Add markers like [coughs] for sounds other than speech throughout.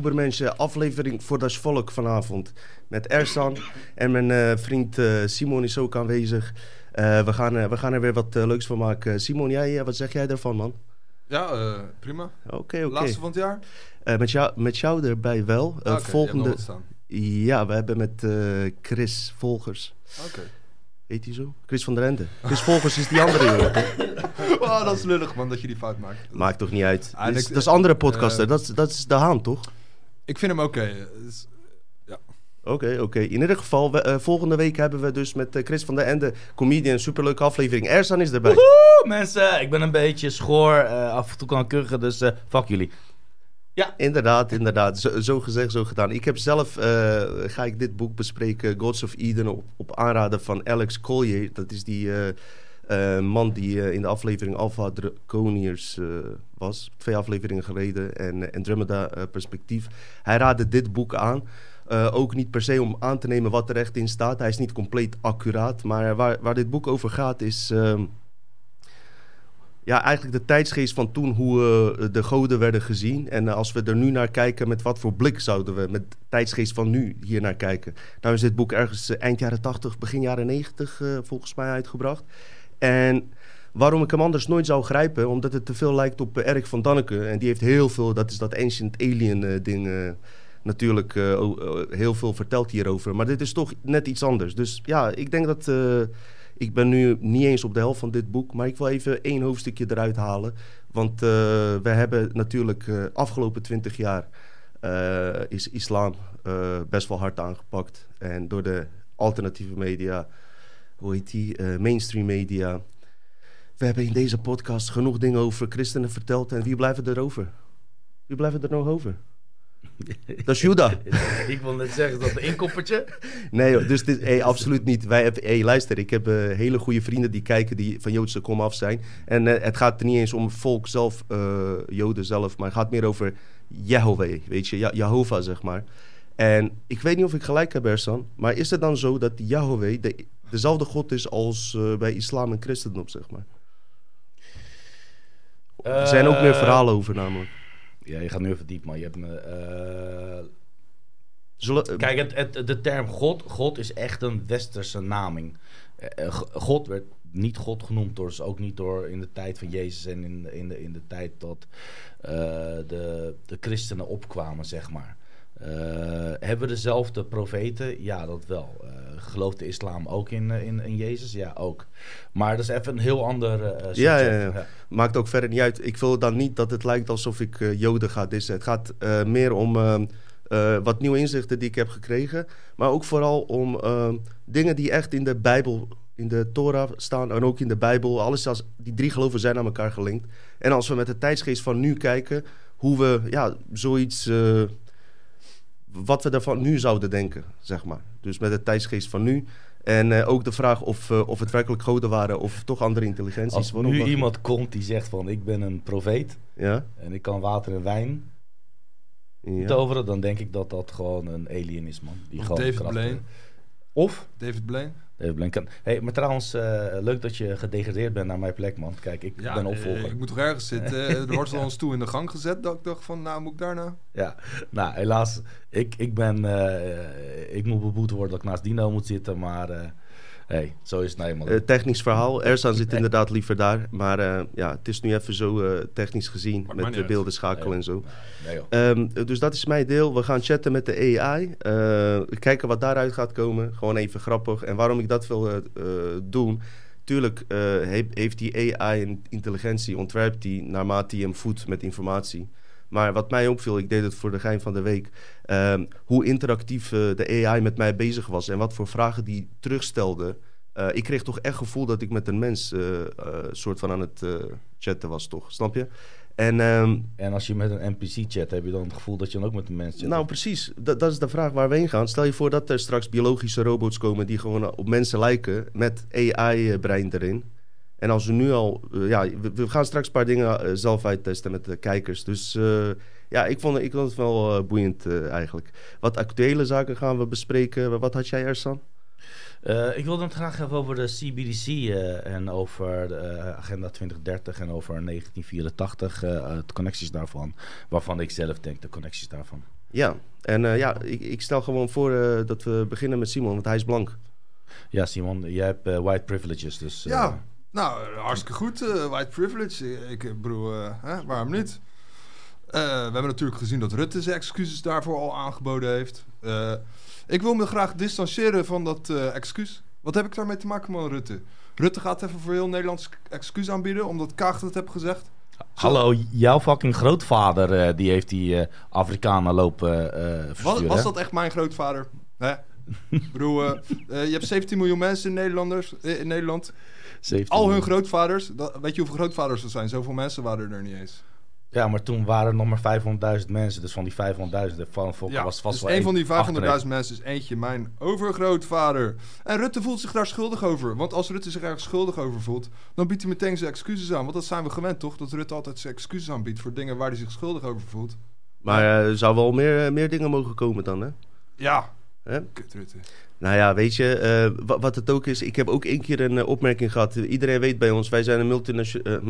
Ubermensen. Aflevering voor das volk vanavond. Met Ersan en mijn eh, vriend eh, Simon is ook aanwezig. Eh, we, gaan, we gaan er weer wat leuks van maken. Simon, jij, wat zeg jij daarvan, man? Ja, prima. Oké, oké. Laatste van het jaar? Met, jou, met jou erbij wel. Ah, volgende. Ja, we hebben met Chris Volgers. Oké. Heet hij zo? Chris van der Ende. Chris Volgers is die andere jongen. [laughs] Oh, dat is lullig, man, dat je die fout maakt. Maakt toch niet uit. Ah, dat, is, dat is andere podcaster. dat, is, dat is De Haan, toch? Ik vind hem oké. Is- Oké, oké. In ieder geval, we- eh, volgende week hebben we dus met eh, Chris van der Ende, comedian, superleuke aflevering. Ersan is erbij. Woehoe, mensen, ik ben een beetje schoor. eh, af en toe kan ik kuchen, dus eh fuck jullie. Inderdaad, inderdaad. Zo, zo gezegd, zo gedaan. Ik heb zelf, eh, ga ik dit boek bespreken, Gods of Eden, op, op aanraden van Alex Collier. Dat is die eh, eh, man die eh, in de aflevering Alpha Draconiërs eh, was, twee afleveringen geleden, en Andromeda Perspectief. Hij raadde dit boek aan. Ook niet per se om aan te nemen wat er echt in staat. Hij is niet compleet accuraat. Maar waar, waar dit boek over gaat is... ehm, ja, eigenlijk de tijdsgeest van toen, hoe de goden werden gezien. En als we er nu naar kijken, met wat voor blik zouden we met de tijdsgeest van nu hier naar kijken? Nou is dit boek ergens eind jaren 80, begin jaren 90 eh, volgens mij uitgebracht. En waarom ik hem anders nooit zou grijpen, omdat het te veel lijkt op eh, Erik van Danneke. En die heeft heel veel, dat is dat Ancient Alien eh, ding... eh, natuurlijk heel veel verteld hierover. Maar dit is toch net iets anders. Dus ja, ik denk dat... ik ben nu niet eens op de helft van dit boek, maar ik wil even één hoofdstukje eruit halen. Want we hebben natuurlijk uh, afgelopen twintig jaar is islam best wel hard aangepakt. En door de alternatieve media, hoe heet die, uh, mainstream media. We hebben in deze podcast genoeg dingen over christenen verteld. En wie blijven er over? Wie blijven er nog over? [laughs] Dat is Juda. ik wil net zeggen, dat een inkoppertje? [laughs] Nee, joh, dus dit, hey, absoluut niet. Wij hebben, hey, luister, ik heb uh, hele goede vrienden die kijken die van Joodse kom af zijn. En uh, het gaat er niet eens om volk zelf, uh, Joden zelf, maar het gaat meer over Jehovah, weet je, ja, Jehovah zeg maar. En ik weet niet of ik gelijk heb, Ersan, maar is het dan zo dat Yahweh de, dezelfde God is als uh, bij islam en christendom, zeg maar? er zijn ook meer verhalen over namelijk. Ja, je gaat nu even diep, maar je hebt me... Uh... Zullen, Kijk, het, het, de term God, God is echt een westerse naming. God werd niet God genoemd door, dus ook niet door in de tijd van Jezus en in, in, de, in de tijd dat uh, de, de christenen opkwamen, zeg maar. Uh, hebben we dezelfde profeten? Ja, dat wel. Uh, gelooft de islam ook in, in, in, Jezus? Ja, ook. Maar dat is even een heel ander uh, subject. Ja, ja, ja, maakt ook verder niet uit. Ik wil dan niet dat het lijkt alsof ik Joden ga dissen. Het gaat meer om wat nieuwe inzichten die ik heb gekregen. Maar ook vooral om dingen die echt in de Bijbel, in de Torah staan en ook in de Bijbel. Alles als die drie geloven zijn aan elkaar gelinkt. En als we met de tijdsgeest van nu kijken, hoe we ja, zoiets wat we daarvan nu zouden denken, zeg maar. Dus met de tijdsgeest van nu. En uh, ook de vraag of, uh, of het werkelijk goden waren of toch andere intelligenties. Als nu iemand komt die zegt van ik ben een profeet ja? en ik kan water en wijn ja. toveren, dan denk ik dat dat gewoon een alien is, man. Die of gewoon David Blaine. Of? David Blaine. Blaine kan. Hey, maar trouwens, uh, leuk dat je gedegradeerd bent naar mijn plek, man. Kijk, ik ja, ben opvolger. ik moet toch ergens zitten. [laughs] er wordt al een stoel in de gang gezet. Dat ik dacht van, nou, moet ik daarna? Ja, nou, helaas. Ik, ik ben... Ik moet beboet worden dat ik naast Dino moet zitten, maar... Hey, zo is het nou eenmaal. Uh, technisch verhaal. Ersan zit inderdaad liever daar. Maar uh, ja, het is nu even zo uh, technisch gezien. Maakt met de beelden schakelen nee, en zo. Nee, um, dus dat is mijn deel. We gaan chatten met de AI. Uh, kijken wat daaruit gaat komen. Gewoon even grappig. En waarom ik dat wil uh, doen. Tuurlijk he heeft die AI een intelligentie. Ontwerpt die naarmate hij hem voedt met informatie. Maar wat mij opviel, ik deed het voor de gein van de week, um, hoe interactief uh, de AI met mij bezig was en wat voor vragen die terugstelde. Uh, ik kreeg toch echt gevoel dat ik met een mens uh, soort van aan het chatten was, toch? Snap je? En, um, en als je met een NPC chat, heb je dan het gevoel dat je dan ook met een mens chat? Nou, precies. Dat, dat is de vraag waar we heen gaan. Stel je voor dat er straks biologische robots komen die gewoon op mensen lijken met AI-brein erin. En als we nu al, uh, ja, we, we, gaan straks een paar dingen uh, zelf uittesten met de kijkers. Dus uh, ja, ik vond, ik vond het wel boeiend eigenlijk. Wat actuele zaken gaan we bespreken. Wat had jij, Ersan? Eh, ik wilde het graag hebben over de CBDC eh, en over de eh, Agenda 2030 en over 1984, eh, de connecties daarvan. Waarvan ik zelf denk de connecties daarvan. Ja, en eh, ja, ik, ik stel gewoon voor eh, dat we beginnen met Simon, want hij is blank. Ja, Simon, jij hebt eh, white privileges, dus... eh, Ja, nou, hartstikke goed. eh, white privilege. Ik eh, bedoel, eh, hè, waarom niet? We hebben natuurlijk gezien dat Rutte zijn excuses daarvoor al aangeboden heeft. Ik wil me graag distancieren van dat excuus. Wat heb ik daarmee te maken, man, Rutte? Rutte gaat even voor heel Nederlands excuus aanbieden, omdat Kaag dat heb gezegd. Hallo, jouw fucking grootvader, die heeft die Afrikanen lopen Was, was dat echt mijn grootvader? Hè? ik bedoel, je hebt [laughs] 17 miljoen mensen in, Nederlanders, in Nederland. 17 Al hun grootvaders. Dat, weet je hoeveel grootvaders er zijn? Zoveel mensen waren er niet eens. Ja, maar toen waren er nog maar 500.000 mensen. Dus van die 500.000 van Fokker was vast dus wel een van die 500.000 achterneef. mensen is eentje mijn overgrootvader. En Rutte voelt zich daar schuldig over. Want als Rutte zich ergens schuldig over voelt, dan biedt hij meteen zijn excuses aan. Want dat zijn we gewend, toch? Dat Rutte altijd zijn excuses aanbiedt voor dingen waar hij zich schuldig over voelt. Maar eh, er zou wel meer, eh, meer dingen mogen komen dan, hè? Ja. Hè? Kut Rutte. Nou ja, weet je, eh, wa- wat het ook is, ik heb ook één keer een eh, opmerking gehad. Iedereen weet bij ons, wij zijn een multinationale...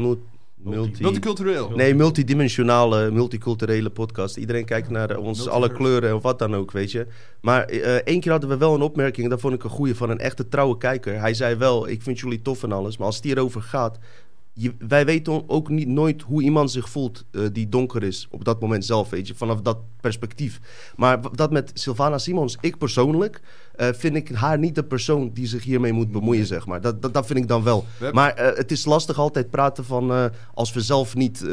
multi, Multicultureel. nee, multidimensionale, multiculturele podcast. Iedereen kijkt naar eh, ons, alle kleuren of wat dan ook, weet je. Maar eh, één keer hadden we wel een opmerking, dat vond ik een goeie, van een echte trouwe kijker. Hij zei wel, ik vind jullie tof en alles, maar als het hierover gaat... Je, wij weten ook niet, nooit hoe iemand zich voelt eh, die donker is op dat moment zelf, weet je, vanaf dat perspectief. Maar dat met Sylvana Simons, ik persoonlijk, eh, vind ik haar niet de persoon die zich hiermee moet bemoeien, zeg maar. Dat, dat, dat vind ik dan wel. We Maar eh, het is lastig altijd praten van eh, als we zelf niet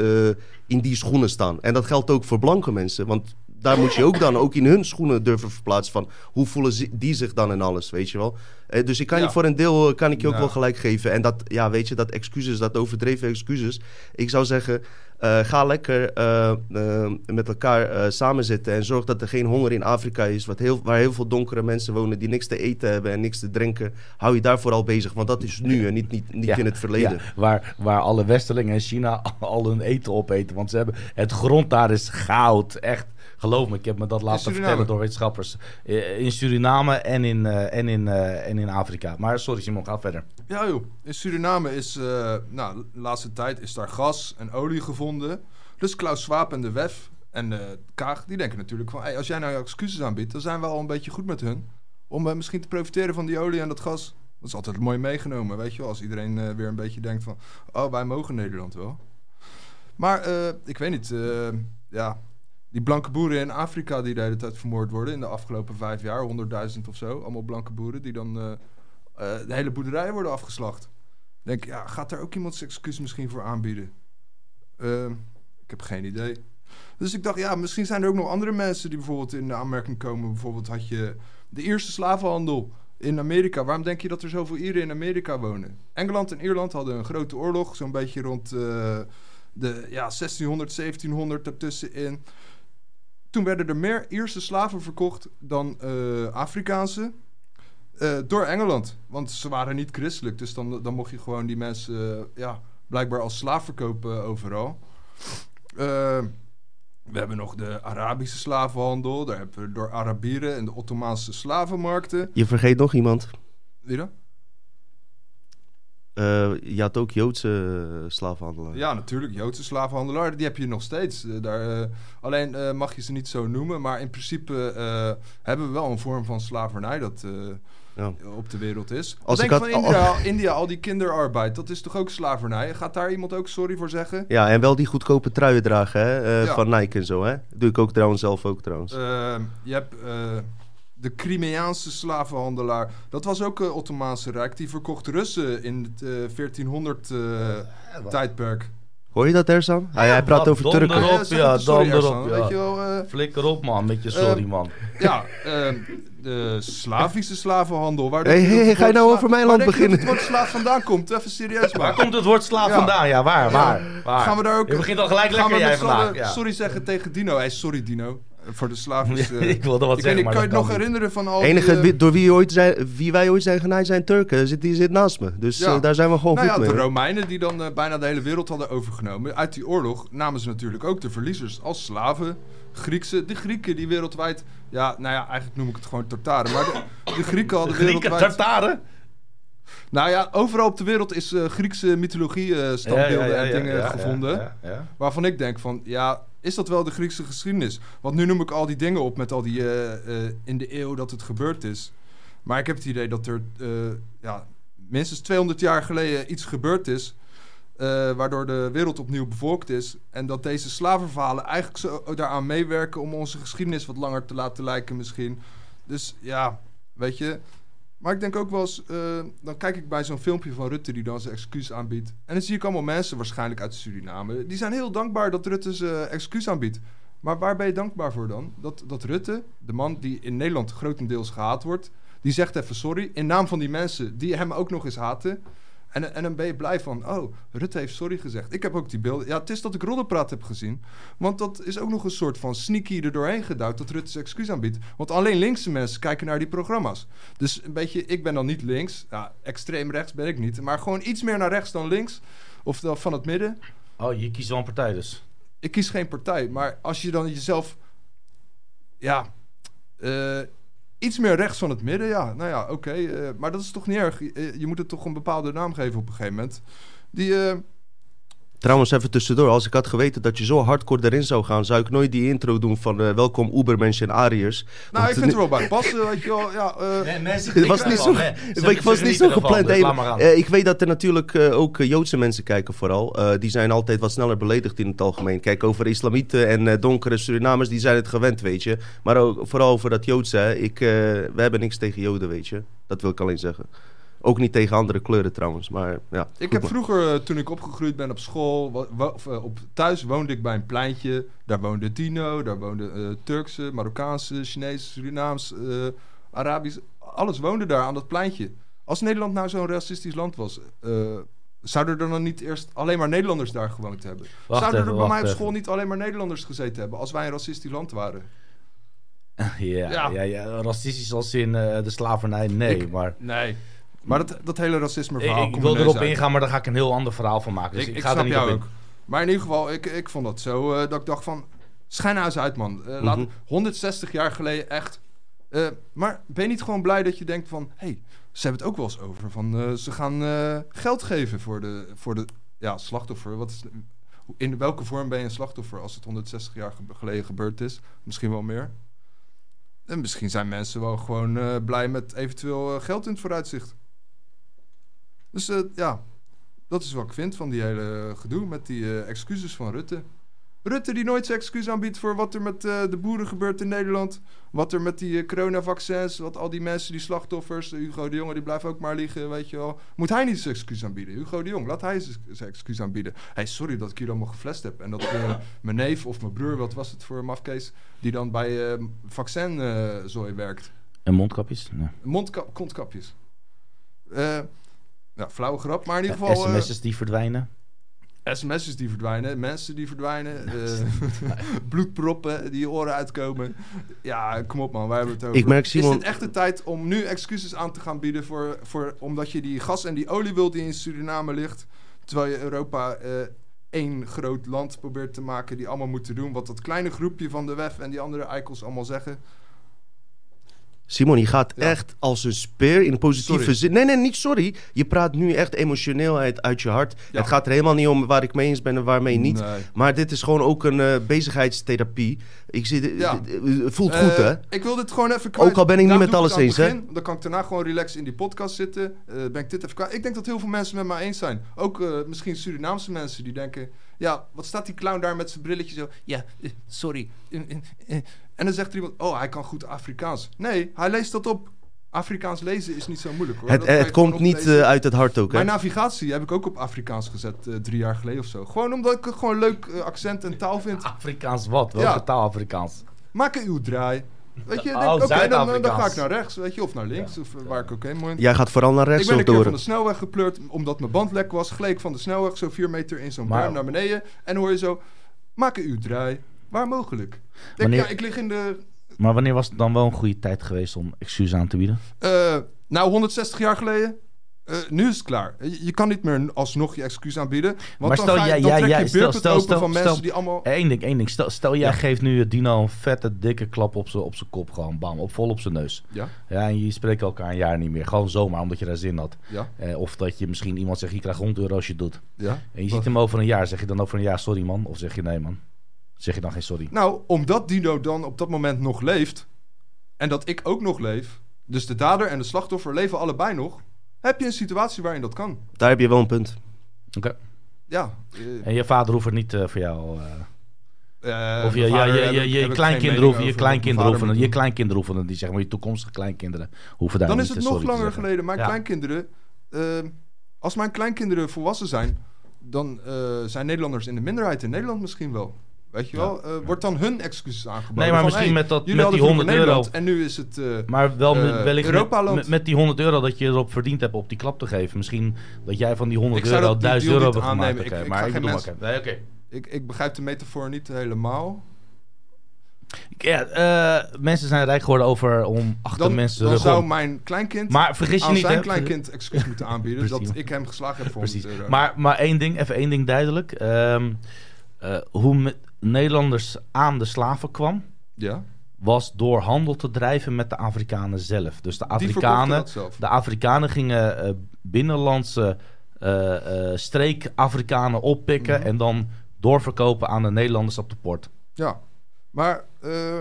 in die schoenen staan. En dat geldt ook voor blanke mensen, want daar moet je ook dan ook in hun schoenen durven verplaatsen van hoe voelen die zich dan en alles, weet je wel. Eh, dus ik kan je voor een deel kan ik je ook Ja. wel gelijk geven. En dat, ja, weet je, dat excuses, dat overdreven excuses. Ik zou zeggen, eh, ga lekker eh, eh, met elkaar samen zitten en zorg dat er geen honger in Afrika is, wat heel, waar heel veel donkere mensen wonen die niks te eten hebben en niks te drinken. Hou je daar vooral bezig, want dat is nu en niet, niet, niet Ja, in het verleden. Ja, waar, waar alle Westerlingen in China [laughs] al hun eten opeten. Want ze hebben, het grond daar is goud. Echt, geloof me, ik heb me dat laten vertellen door wetenschappers. Eh, In Suriname en in, eh, en, in, eh, en in Afrika. Maar sorry Simon, ga verder. Ja joh, in Suriname is, nou, de laatste tijd is daar gas en olie gevonden. Dus Klaus Schwab en de WEF en eh, Kaag, die denken natuurlijk van... Hey, als jij nou excuses aanbiedt, dan zijn we al een beetje goed met hun. Om misschien te profiteren van die olie en dat gas. Dat is altijd mooi meegenomen, weet je wel. Als iedereen weer een beetje denkt van... Oh, wij mogen Nederland wel. Maar ik weet niet, ja... Die blanke boeren in Afrika die de hele tijd vermoord worden in de afgelopen vijf jaar, 100.000 of zo. Allemaal blanke boeren die dan eh, eh, de hele boerderijen worden afgeslacht. Denk, ja, gaat daar ook iemand zijn excuus misschien voor aanbieden? Ehm, ik heb geen idee. Dus ik dacht, ja, misschien zijn er ook nog andere mensen die bijvoorbeeld in de aanmerking komen. Bijvoorbeeld had je de eerste slavenhandel in Amerika. Waarom denk je dat er zoveel Ieren in Amerika wonen? Engeland en Ierland hadden een grote oorlog, zo'n beetje rond eh, de ja, 1600, 1700 ertussenin. Toen werden er meer Ierse slaven verkocht dan eh, Afrikaanse. Eh, door Engeland. Want ze waren niet christelijk. Dus dan, dan mocht je gewoon die mensen eh, ja, blijkbaar als slaaf verkopen overal. We hebben nog de Arabische slavenhandel. Daar hebben we door Arabieren en de Ottomaanse slavenmarkten. Je vergeet nog iemand. Wie dan? Eh, je had ook Joodse uh, slavenhandelaar. Ja, natuurlijk. Joodse slavenhandelaar. Die heb je nog steeds. Uh, daar, uh, alleen mag je ze niet zo noemen. Maar in principe hebben we wel een vorm van slavernij dat ja. op de wereld is. Als denk ik had, van India, oh. [laughs] India, al die kinderarbeid. Dat is toch ook slavernij? Gaat daar iemand ook sorry voor zeggen? Ja, en wel die goedkope truien dragen hè? Ja. van Nike en zo. Hè? doe ik ook trouwens zelf ook trouwens. Ehm, je hebt de Crimeaanse slavenhandelaar. Dat was ook het uh, Ottomaanse Rijk. Die verkocht Russen in het uh, 1400 uh, ja, tijdperk. Hoor je dat, Erzan? Ja, hij praat over Turken. Erop, ja, sorry, dan erop, Ersan, ja. Weet je wel, uh, Flikker op, man, met je sorry, man. Ja, de Slavische slavenhandel. Waar hey, hey, ga je nou over mijn land beginnen? het woord slaaf vandaan komt? Even serieus Waar komt het woord slaaf ja. vandaan? Ja, waar, waar, waar? Gaan we daar ook... Je begint al gelijk lekker jij vandaag. Ja. Sorry zeggen tegen Dino. Hey, sorry Dino. Voor de Slavische... [laughs] ik wilde wat ik weet zeggen, niet, maar kan je het nog niet. herinneren van al enige die, eh, wie- door wie, ooit zijn, wie wij ooit zijn genaaid zijn Turken. Zit, die zit naast me. Dus Ja. eh, daar zijn we gewoon Nou ja, de. Romeinen die dan eh, bijna de hele wereld hadden overgenomen. Uit die oorlog namen ze natuurlijk ook de verliezers als slaven. Griekse, de Grieken die wereldwijd... Ja, nou ja, eigenlijk noem ik het gewoon Tartaren. Maar de, de Grieken hadden [laughs] Grieken, wereldwijd... Tartaren? Nou ja, overal op de wereld is eh, Griekse mythologie standbeelden en dingen gevonden. Waarvan ik denk van, ja, is dat wel de Griekse geschiedenis? Want nu noem ik al die dingen op met al die eh, eh, in de eeuw dat het gebeurd is. Maar ik heb het idee dat er ja, minstens 200 jaar geleden iets gebeurd is. waardoor de wereld opnieuw bevolkt is. En dat deze slavenverhalen eigenlijk zo daaraan meewerken om onze geschiedenis wat langer te laten lijken misschien. Dus ja, weet je. Maar ik denk ook wel eens, eh, dan kijk ik bij zo'n filmpje van Rutte die dan zijn excuus aanbiedt. En dan zie ik allemaal mensen, waarschijnlijk uit Suriname, die zijn heel dankbaar dat Rutte zijn excuus aanbiedt. Maar waar ben je dankbaar voor dan? Dat, dat Rutte, de man die in Nederland grotendeels gehaat wordt, die zegt even sorry in naam van die mensen die hem ook nog eens haten. En, en dan ben je blij van, oh, Rutte heeft sorry gezegd. Ik heb ook die beelden. Ja, het is dat ik Roddelpraat heb gezien. Want dat is ook nog een soort van sneaky er doorheen gedouwd dat Rutte zijn excuus aanbiedt. Want alleen linkse mensen kijken naar die programma's. Dus een beetje, ik ben dan niet links. Ja, extreem rechts ben ik niet. Maar gewoon iets meer naar rechts dan links. Of dan van het midden. Oh, je kiest wel een partij dus. Ik kies geen partij. Maar als je dan jezelf... Ja... eh, iets meer rechts van het midden, ja. Nou ja, oké. eh, maar dat is toch niet erg. Je, je moet het toch een bepaalde naam geven op een gegeven moment. Die... eh, Trouwens, even tussendoor. Als ik had geweten dat je zo hardcore erin zou gaan, zou ik nooit die intro doen van eh, welkom Ubermenschen en Ariërs. nou, Want, ik vind eh, er wel bij passen, weet je wel. Ja, eh, [laughs] Het [laughs] was niet zo, ik was niet zo gepland. Hey, eh, ik weet dat er natuurlijk eh, ook Joodse mensen kijken vooral. Eh, die zijn altijd wat sneller beledigd in het algemeen. Kijk, over islamieten en eh, donkere Surinamers, die zijn het gewend, weet je. Maar ook, vooral over dat Joodse. hè. Ik, eh, we hebben niks tegen Joden, weet je. Dat wil ik alleen zeggen. Ook niet tegen andere kleuren trouwens, maar ja. Ik heb maar. vroeger, eh, toen ik opgegroeid ben op school, of, eh, op, thuis woonde ik bij een pleintje. Daar woonde Dino, daar woonde eh, Turkse, Marokkaanse, Chinese, Surinaams, eh, Arabisch. Alles woonde daar aan dat pleintje. Als Nederland nou zo'n racistisch land was, eh, zouden er dan niet eerst alleen maar Nederlanders daar gewoond hebben? Wacht zouden er bij mij op even. school niet alleen maar Nederlanders gezeten hebben als wij een racistisch land waren? [laughs] Ja, Ja. ja. Ja, racistisch als in eh, de slavernij, nee. Ik- maar Nee. Maar dat, dat hele racisme ik, verhaal. ik wil erop ingaan, maar daar ga ik een heel ander verhaal van maken. Dus ik, ik, ik ga er snap niet op jou in. ook. Maar in ieder geval, ik, ik vond dat zo eh, dat ik dacht van... Schijn nou uit, man. Eh, laat, Mhm. 160 jaar geleden echt... eh, maar ben je niet gewoon blij dat je denkt van... hey, ze hebben het ook wel eens over. Van, ze gaan geld geven voor de, voor de ja, slachtoffer. Wat is, in welke vorm ben je een slachtoffer als het 160 jaar ge- geleden gebeurd is? Misschien wel meer. En misschien zijn mensen wel gewoon blij met eventueel geld in het vooruitzicht. Dus eh, ja, dat is wat ik vind van die hele gedoe met die eh, excuses van Rutte. Rutte die nooit zijn excuus aanbiedt voor wat er met eh, de boeren gebeurt in Nederland. Wat er met die eh, coronavaccins, wat al die mensen, die slachtoffers. eh, Hugo de Jonge, die blijft ook maar liegen, weet je wel. Moet hij niet zijn excuus aanbieden? Hugo de Jong, laat hij zijn excuus aanbieden. hey, sorry dat ik hier allemaal geflest heb. En dat eh, [laughs] mijn neef of mijn broer, wat was het voor een mafkees... die dan bij eh vaccinzooi werkt. En mondkapjes? Nee. Mondkap, kontkapjes. Eh ja, flauwe grap, maar in ieder geval... eh, sms'jes die verdwijnen. sms'jes die verdwijnen, mensen die verdwijnen, eh, [laughs] bloedproppen die je oren uitkomen. Ja, kom op man, waar hebben het over? Ik merk, Simon- Is het echt de tijd om nu excuses aan te gaan bieden voor, voor, omdat je die gas en die olie wilt die in Suriname ligt, terwijl je Europa eh, één groot land probeert te maken die allemaal moeten doen wat dat kleine groepje van de WEF en die andere eikels allemaal zeggen. Simon, je gaat Ja. echt als een speer in positieve zin. Nee, nee, niet sorry. Je praat nu echt emotioneel uit, uit je hart. Ja. Het gaat er helemaal niet om waar ik mee eens ben en waarmee niet. Nee. Maar dit is gewoon ook een eh, bezigheidstherapie. Ik zie, Ja. d- d- voelt Eh, goed, hè? Ik wil dit gewoon even kwijt. Ook al ben ik niet met alles het eens, het hè? Dan kan ik daarna gewoon relaxed in die podcast zitten. Eh, ben ik dit even kwijt. Ik denk dat heel veel mensen met mij eens zijn. Ook misschien Surinaamse mensen die denken... Ja, wat staat die clown daar met zijn brilletje zo? Ja, sorry. Eh, eh, eh. En dan zegt er iemand... Oh, hij kan goed Afrikaans. Nee, hij leest dat op. Afrikaans lezen is niet zo moeilijk, hoor. Het, je het komt niet eh, uit het hart ook, hè? Mijn navigatie heb ik ook op Afrikaans gezet eh, drie jaar geleden of zo. Gewoon omdat ik het gewoon leuk eh, accent en taal vind. [laughs] Afrikaans wat? Welke Ja. taal Afrikaans? Maak een uw draai. Weet je, Oh, oké, dan, dan, ga ik naar rechts, weet je, of naar links, of eh, waar ik ook heen moet. Jij gaat vooral naar ik rechts ben of een keer van de snelweg gepleurd, omdat mijn band lek was. Gleed ik van de snelweg zo vier meter in zo'n Maar- berm naar beneden. En dan hoor je zo, maak een uw draai. Waar mogelijk? Denk, Wanneer- ja, ik lig in de... Maar wanneer was het dan wel een goede tijd geweest om excuus aan te bieden? eh, nou, 160 jaar geleden. eh, nu is het klaar. Je, je kan niet meer alsnog je excuus aanbieden. Want Maar dan, stel, ga je, jij- dan jij- trek jij- je stel- stel- open stel- van mensen stel- die allemaal... Eén ding, één ding. Stel, stel jij Ja. geeft nu Dino een vette, dikke klap op zijn op zijn kop. Gewoon bam, op, vol op zijn neus. Ja, Ja, en je spreekt elkaar een jaar niet meer. Gewoon zomaar, omdat je daar zin had. ja, Eh, of dat je misschien iemand zegt, je krijgt 100 euro als je het doet. ja. En je ziet hem over een jaar. Zeg je dan over een jaar, sorry man? Of zeg je nee man? Zeg je dan geen sorry? Nou, omdat Dino dan op dat moment nog leeft... en dat ik ook nog leef... dus de dader en de slachtoffer leven allebei nog... heb je een situatie waarin dat kan. Daar heb je wel een punt. Oké. Ja. eh, En je vader hoeft het niet eh, voor jou... eh, eh, of je, ja, kleinkinderen hoeven, je kleinkinderen hoeven, je kleinkinderen hoeven, die zeg maar je toekomstige kleinkinderen hoeven daar Dan niet is het nog langer geleden. Mijn Ja. kleinkinderen... eh, als mijn kleinkinderen volwassen zijn... dan eh, zijn Nederlanders in de minderheid in Nederland misschien wel. Weet je Ja. wel? Eh, wordt dan hun excuses aangeboden. Nee, maar van, misschien hey, met, dat, jullie met hadden die vroeger 100 euro. En nu is het... eh, Maar wel met, Eh, wellicht Europaland. met, die 100 euro dat je erop verdiend hebt op die klap te geven. Misschien dat jij van die 100 Ik zou euro dat die 1000 deal euro hebt gemaakt. Ik- ik maar ga ik mensen- oké. Nee, oké. ik, ik begrijp de metafoor niet helemaal. Ja, eh, mensen zijn rijk geworden over om achter Dan, mensen dan zou om. mijn kleinkind Maar vergis je aan niet, zijn hè? kleinkind excuus moeten [laughs] aanbieden... Precies. dat ik hem geslagen heb voor Precies. 100 euro. Maar, maar één ding, even één ding duidelijk. Ehm, eh, hoe Nederlanders aan de slaven kwam, ja, was door handel te drijven met de Afrikanen zelf. Dus de Afrikanen, de Afrikanen gingen eh, binnenlandse eh, eh, streek-Afrikanen oppikken Mhm. en dan doorverkopen aan de Nederlanders op de port. Ja, maar eh,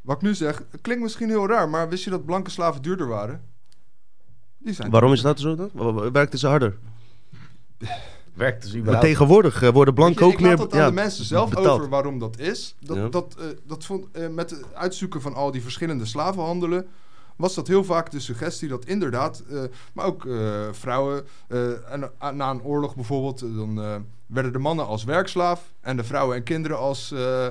wat ik nu zeg, klinkt misschien heel raar, maar wist je dat blanke slaven duurder waren? Die zijn Waarom is dat zo dan? Werkten ze harder? [laughs] Werkt dus Maar tegenwoordig eh, worden blanken ook ik laat meer dat aan ja, de mensen zelf betaald. over waarom dat is. Dat, Ja. dat, eh, dat vond, eh, met het uitzoeken van al die verschillende slavenhandelen... was dat heel vaak de suggestie dat inderdaad... eh, maar ook eh, vrouwen... eh, en, na een oorlog bijvoorbeeld... dan eh, werden de mannen als werkslaaf... en de vrouwen en kinderen als... eh,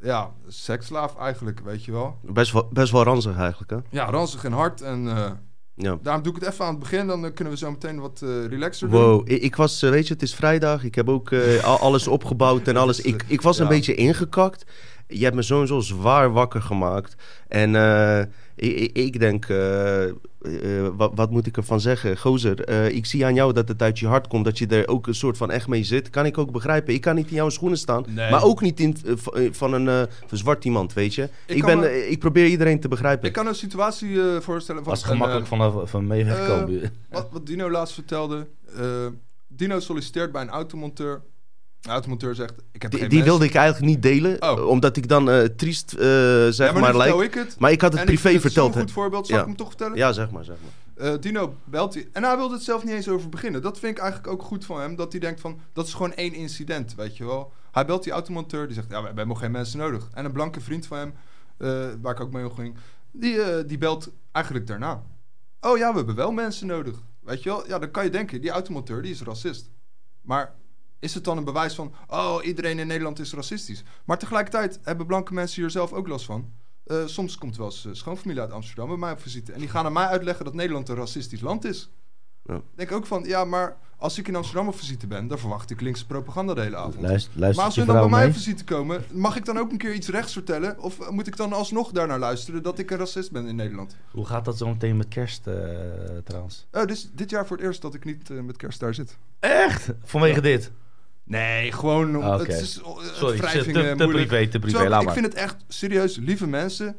ja, seksslaaf eigenlijk, weet je wel. Best wel, best wel ranzig eigenlijk, hè? Ja, ranzig en hard. En eh, Ja. daarom doe ik het even aan het begin. Dan eh, kunnen we zo meteen wat eh relaxer doen. Wow, ik, ik was, eh, weet je, het is vrijdag. Ik heb ook al- alles opgebouwd en alles. Ik, ik was een beetje ingekakt. Je hebt me sowieso zwaar wakker gemaakt. En ik, ik, ik denk, eh, eh, wat, wat moet ik ervan zeggen? Gozer, eh, ik zie aan jou dat het uit je hart komt. Dat je er ook een soort van echt mee zit. Kan ik ook begrijpen. Ik kan niet in jouw schoenen staan. Nee. Maar ook niet in, van een zwart iemand, weet je. Ik, ben, me- ik probeer iedereen te begrijpen. Ik kan een situatie eh, voorstellen. Van was gemakkelijk eh, van, van mee wegkomen. wat, wat Dino laatst vertelde. eh, Dino solliciteert bij een automonteur. De automonteur zegt: Ik heb die geen die mensen. wilde ik eigenlijk niet delen. Oh. omdat ik dan eh, triest, eh, zeg ja, maar, maar, lijkt. ik het. Maar ik had het En privé het verteld. Hè. goed voorbeeld. Zal Ja. ik hem toch vertellen? Ja, zeg maar, zeg maar. Eh, Dino belt hij. En hij wilde het zelf niet eens over beginnen. Dat vind ik eigenlijk ook goed van hem. Dat hij denkt van, dat is gewoon één incident, weet je wel. Hij belt die automonteur. Die zegt, ja, we hebben geen mensen nodig. En een blanke vriend van hem, eh, waar ik ook mee omging, die, eh, die belt eigenlijk daarna. Oh ja, we hebben wel mensen nodig. Weet je wel? Ja, dan kan je denken, die automonteur, die is racist. Maar is het dan een bewijs van, oh, iedereen in Nederland is racistisch? Maar tegelijkertijd hebben blanke mensen hier zelf ook last van. Eh, soms komt wel eens eh, schoonfamilie uit Amsterdam bij mij op visite. En die gaan aan mij uitleggen dat Nederland een racistisch land is. Ja. Ik denk ook van, ja, maar als ik in Amsterdam op visite ben, dan verwacht ik linkse propaganda de hele avond. Luister, maar luister als je we dan bij mij op visite komen, mag ik dan ook een keer iets rechts vertellen? Of eh, moet ik dan alsnog daarnaar luisteren dat ik een racist ben in Nederland? Hoe gaat dat zo meteen met kerst eh, trouwens? Oh, dus dit jaar voor het eerst dat ik niet met kerst daar zit. Echt? Vanwege dit? Nee, gewoon om, Oké. het is eh, Sorry, te, eh, te privé, te privé, laat ik maar. vind het echt serieus lieve mensen.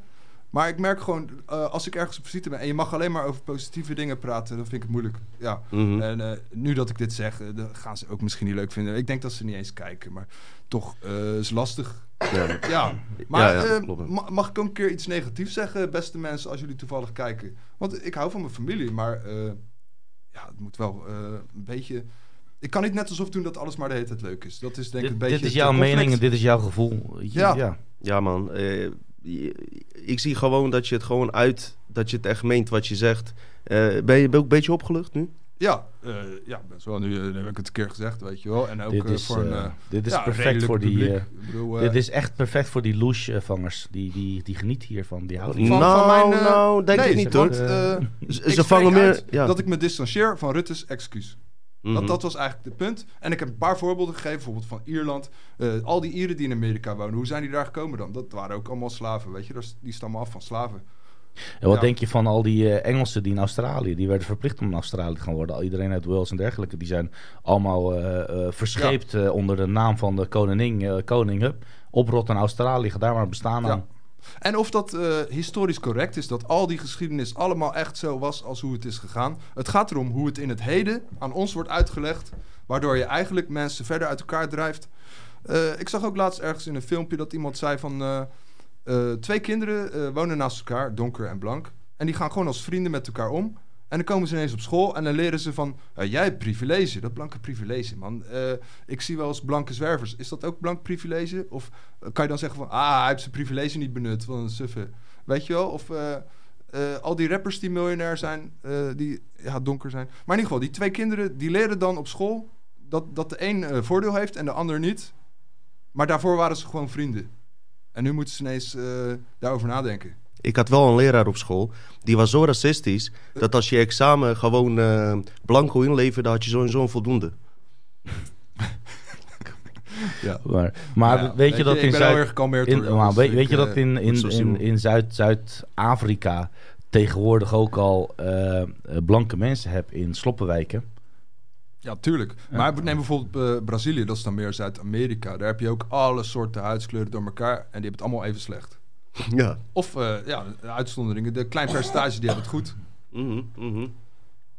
Maar ik merk gewoon, eh, als ik ergens op visite ben en je mag alleen maar over positieve dingen praten, dan vind ik het moeilijk. Ja. Mhm. En eh, nu dat ik dit zeg, dan gaan ze ook misschien niet leuk vinden. Ik denk dat ze niet eens kijken, maar toch eh, is lastig. Ja. Ja, maar Ja, ja, klopt. ma- mag ik ook een keer iets negatiefs zeggen, beste mensen, als jullie toevallig kijken? Want ik hou van mijn familie, maar eh, ja, het moet wel eh, een beetje... Ik kan niet net alsof doen dat alles maar de hele tijd leuk is. Dat is denk ik een Dit, beetje... dit is jouw conflict. mening en dit is jouw gevoel. Ja. ja. Ja, man. eh, ik zie gewoon dat je het gewoon uit... Dat je het echt meent wat je zegt. Eh, ben je ook een beetje opgelucht nu? Ja, eh, ja, best wel. Nu, nu heb ik het een keer gezegd, weet je wel. En ook Dit is, voor een... dit is ja, perfect voor die... bedoel, dit is echt perfect voor die louche-vangers. Die, die, die genieten hiervan. Die houden Van- nou, van mijn, eh, nou, denk nee, ik niet hoor. eh, Ze, vangen meer... Ja. dat ik me distancieer van Rutte's excuus. Mhm. dat, dat was eigenlijk het punt. En ik heb een paar voorbeelden gegeven, bijvoorbeeld van Ierland. Eh, al die Ieren die in Amerika wonen, hoe zijn die daar gekomen dan? Dat waren ook allemaal slaven, weet je. Die stammen af van slaven. En wat Ja. denk je van al die eh, Engelsen die in Australië, die werden verplicht om in Australië te gaan worden. Al iedereen uit Wales en dergelijke, die zijn allemaal eh, verscheept onder de naam van de koningin, koning. Hup, oprot naar Australië, ga daar maar bestaan Ja. aan. En of dat eh, historisch correct is, dat al die geschiedenis allemaal echt zo was als hoe het is gegaan. Het gaat erom hoe het in het heden aan ons wordt uitgelegd, waardoor je eigenlijk mensen verder uit elkaar drijft. Eh, ik zag ook laatst ergens in een filmpje dat iemand zei van... eh, twee kinderen wonen naast elkaar, donker en blank. En die gaan gewoon als vrienden met elkaar om. En dan komen ze ineens op school en dan leren ze van... eh, jij hebt privilege, dat blanke privilege, man. Eh, ik zie wel eens blanke zwervers. Is dat ook blank privilege? Of eh, kan je dan zeggen van... Ah, hij heeft zijn privilege niet benut, wat een suffe. Weet je wel? Of al die rappers die miljonair zijn, die ja, donker zijn. Maar in ieder geval, die twee kinderen, die leren dan op school... dat, dat de een voordeel heeft en de ander niet. Maar daarvoor waren ze gewoon vrienden. En nu moeten ze ineens daarover nadenken. Ik had wel een leraar op school. Die was zo racistisch. Dat als je examen gewoon eh, blanco inleverde. had je sowieso een voldoende. [laughs] Ja. Maar, maar Ja, weet je dat ik in Zuid... weet, je dat in, Zuid-Afrika tegenwoordig ook al eh, eh, blanke mensen hebt in sloppenwijken? Ja, tuurlijk. Maar neem bijvoorbeeld Brazilië, dat is dan meer Zuid-Amerika. Daar heb je ook alle soorten huidskleuren door elkaar en die hebben het allemaal even slecht. Ja. Of eh, ja, de uitzonderingen, de klein percentage die hebben het goed. Mhm, mhm.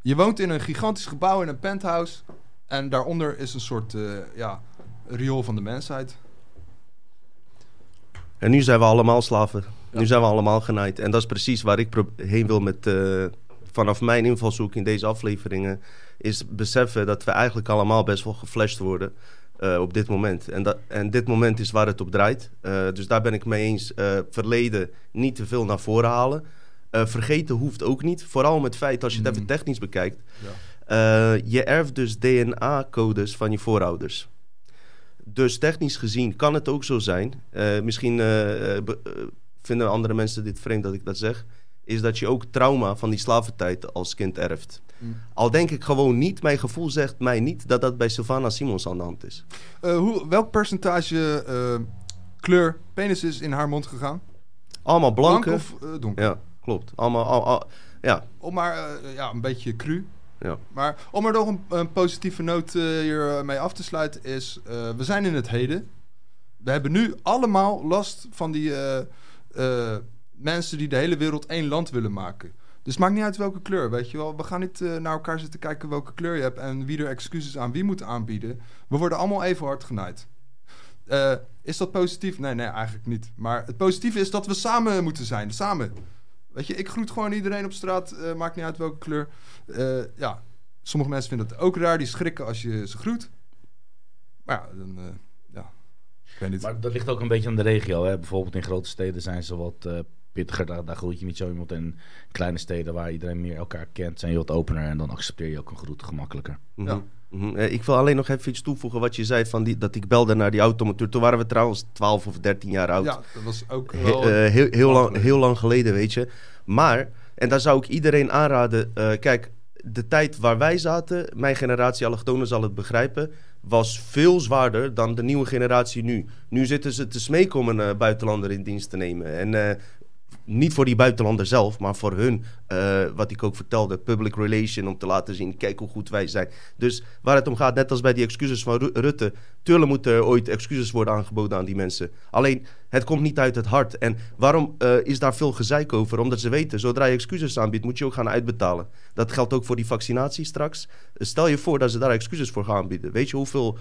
Je woont in een gigantisch gebouw in een penthouse en daaronder is een soort eh, ja, riool van de mensheid. En nu zijn we allemaal slaven. Ja. Nu zijn we allemaal genaaid. En dat is precies waar ik pro- heen wil met... eh, vanaf mijn invalshoek in deze afleveringen... is beseffen dat we eigenlijk allemaal best wel geflasht worden... eh, op dit moment. En, dat, en dit moment is waar het op draait. Eh, dus daar ben ik mee eens. Eh, verleden niet te veel naar voren halen. Vergeten hoeft ook niet. Vooral met het feit, als je het Mm. even technisch bekijkt... Ja. Je erft dus DNA-codes van je voorouders. Dus technisch gezien kan het ook zo zijn. misschien vinden andere mensen dit vreemd dat ik dat zeg. Is dat je ook trauma van die slaventijd als kind erft. Mm. Al denk ik gewoon niet, mijn gevoel zegt mij niet dat dat bij Sylvana Simons aan de hand is. Eh, hoe, welk percentage eh, kleur penis is in haar mond gegaan? Allemaal Blank blanke. of eh, donker? Ja, klopt. Allemaal, al, al- ja, Om maar ja, een beetje cru. ja. Maar om er nog een, een positieve noot hiermee af te sluiten is... we zijn in het heden. We hebben nu allemaal last van die mensen die de hele wereld één land willen maken. Dus het maakt niet uit welke kleur, weet je wel. We gaan niet eh, naar elkaar zitten kijken welke kleur je hebt... en wie er excuses aan wie moet aanbieden. We worden allemaal even hard genaaid. Eh, is dat positief? Nee, nee, eigenlijk niet. Maar het positieve is dat we samen moeten zijn. Samen. Weet je, ik groet gewoon iedereen op straat. eh, maakt niet uit welke kleur. Ja, sommige mensen vinden het ook raar. Die schrikken als je ze groet. Maar ja, dan... ja. Maar dat ligt ook een beetje aan de regio. Hè? Bijvoorbeeld in grote steden zijn ze wat pittiger. Daar, daar groet je niet zo iemand. En in kleine steden waar iedereen meer elkaar kent, zijn je wat opener. En dan accepteer je ook een groet gemakkelijker. Mhm, Ja. mhm. Eh, Ik wil alleen nog even iets toevoegen wat je zei van die, dat ik belde naar die automoteur. Toen waren we trouwens 12 of 13 jaar oud. ja, dat was ook He- wel... eh, heel, heel, lang heel lang geleden, weet je. Maar, en daar zou ik iedereen aanraden. eh, kijk, de tijd waar wij zaten, mijn generatie allochtonen zal het begrijpen, was veel zwaarder dan de nieuwe generatie nu. Nu zitten ze te smeken om een buitenlander in dienst te nemen. En eh, niet voor die buitenlander zelf, maar voor hun, eh, wat ik ook vertelde, public relation, om te laten zien, kijk hoe goed wij zijn. Dus waar het om gaat, net als bij die excuses van Ru- Rutte, tuurlijk moeten er ooit excuses worden aangeboden aan die mensen. Alleen, het komt niet uit het hart. En waarom eh, is daar veel gezeik over? Omdat ze weten, zodra je excuses aanbiedt, moet je ook gaan uitbetalen. Dat geldt ook voor die vaccinatie straks. Eh, Stel je voor dat ze daar excuses voor gaan aanbieden. Weet je hoeveel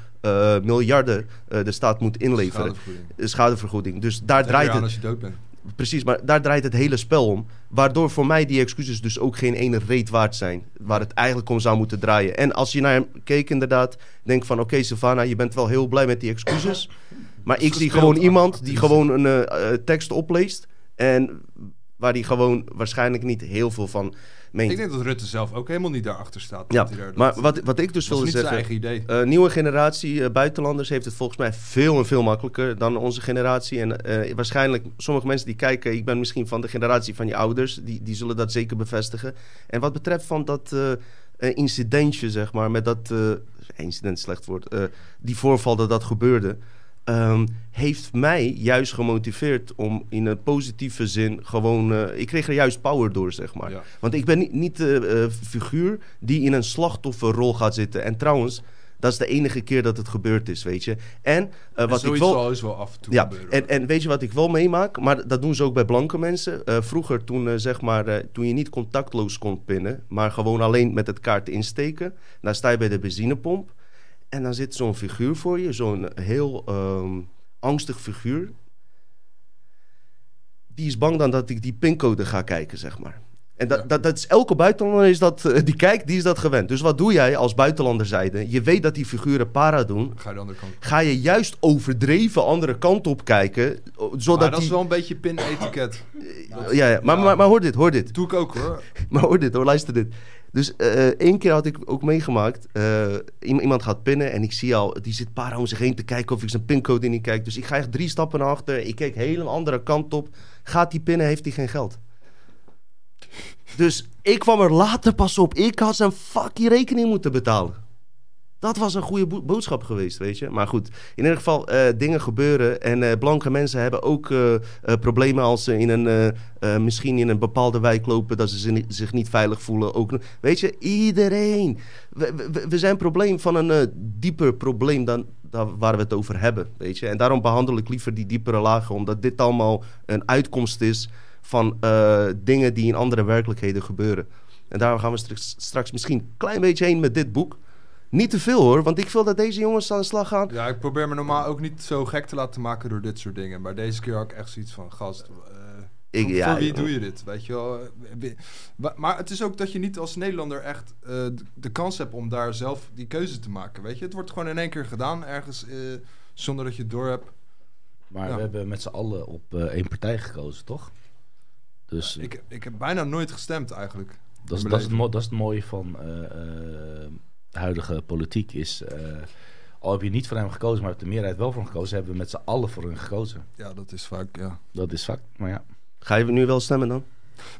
miljarden de staat moet inleveren? Schadevergoeding. Schadevergoeding. Dus daar draait het. als je dood bent. Precies, maar daar draait het hele spel om. Waardoor voor mij die excuses dus ook geen ene reet waard zijn. Waar het eigenlijk om zou moeten draaien. En als je naar hem keek inderdaad, denk van... Oké, Savannah, je bent wel heel blij met die excuses. Maar ik zie gewoon iemand die gewoon een eh, eh, tekst opleest. En waar die gewoon waarschijnlijk niet heel veel van meent. Ik denk dat Rutte zelf ook helemaal niet daarachter staat. ja, daar maar dat- wat, wat ik dus wilde zeggen... eigen idee. Eh, nieuwe generatie eh, buitenlanders heeft het volgens mij veel en veel makkelijker dan onze generatie. En eh, waarschijnlijk, sommige mensen die kijken, ik ben misschien van de generatie van je ouders, die, die zullen dat zeker bevestigen. En wat betreft van dat, incidentje, zeg maar, met dat... incident, slecht woord. die voorval dat dat gebeurde... ehm, heeft mij juist gemotiveerd om in een positieve zin gewoon... eh, ik kreeg er juist power door, zeg maar. Ja. Want ik ben niet, niet de eh, figuur die in een slachtofferrol gaat zitten. En trouwens, dat is de enige keer dat het gebeurd is, weet je. En eh, En wat ik wel... zal is wel af en toe Ja, gebeuren. en, en weet je wat ik wel meemaak? Maar dat doen ze ook bij blanke mensen. Eh, vroeger, toen, eh, zeg maar, eh, toen je niet contactloos kon pinnen, maar gewoon alleen met het kaart insteken, dan sta je bij de benzinepomp en dan zit zo'n figuur voor je, zo'n heel ehm, angstig figuur. Die is bang dan dat ik die pincode ga kijken, zeg maar. En dat, Ja. dat, dat is elke buitenlander is dat, eh, die kijkt, die is dat gewend. Dus wat doe jij als buitenlander zijde? Je weet dat die figuren para doen Ga je de andere kant. ga je juist overdreven andere kant op kijken. Zodat Maar dat is wel een beetje pin-etiket. ja, ja. Maar, maar, maar hoor dit, hoor dit. Doe ik ook hoor. [laughs] Maar hoor dit, hoor, luister dit. Dus eh, één keer had ik ook meegemaakt. eh, iem- iemand gaat pinnen en ik zie al, die zit para om zich heen te kijken of ik zijn pincode in niet kijk. Dus ik ga echt drie stappen naar achter. Ik heel een andere kant op. Gaat die pinnen, heeft hij geen geld. Dus ik kwam er later pas op. Ik had zijn fucking rekening moeten betalen. Dat was een goede bo- boodschap geweest, weet je. Maar goed, in ieder geval, eh, dingen gebeuren. En eh, blanke mensen hebben ook eh, problemen als ze in een, misschien in een bepaalde wijk lopen... dat ze zich niet, veilig voelen. Ook, weet je, iedereen. We, we, we zijn probleem van een dieper probleem dan, waar we het over hebben, weet je. En daarom behandel ik liever die diepere lagen... omdat dit allemaal een uitkomst is van dingen die in andere werkelijkheden gebeuren. En daar gaan we straks, straks misschien een klein beetje heen met dit boek... Niet te veel hoor, want ik wil dat deze jongens aan de slag gaan. Ja, ik probeer me normaal ook niet zo gek te laten maken door dit soort dingen. Maar deze keer had ik echt zoiets van, gast, eh, Ik- voor, ja, wie doe je dit? Weet je wel? Eh, Maar het is ook dat je niet als Nederlander echt eh, de- kans hebt om daar zelf die keuze te maken. Weet je, het wordt gewoon in één keer gedaan ergens eh, zonder dat je het door hebt. Maar Ja. we hebben met z'n allen op eh, één partij gekozen, toch? Dus Ik, ik heb bijna nooit gestemd eigenlijk. dat, is, dat, is het mo- dat is het mooie van huidige politiek. Is, eh, al heb je niet voor hem gekozen, maar heb de meerderheid wel voor hem gekozen, hebben we met z'n allen voor hem gekozen. Ja, dat is vaak, ja. Dat is fact, maar ja. Ga je nu wel stemmen dan?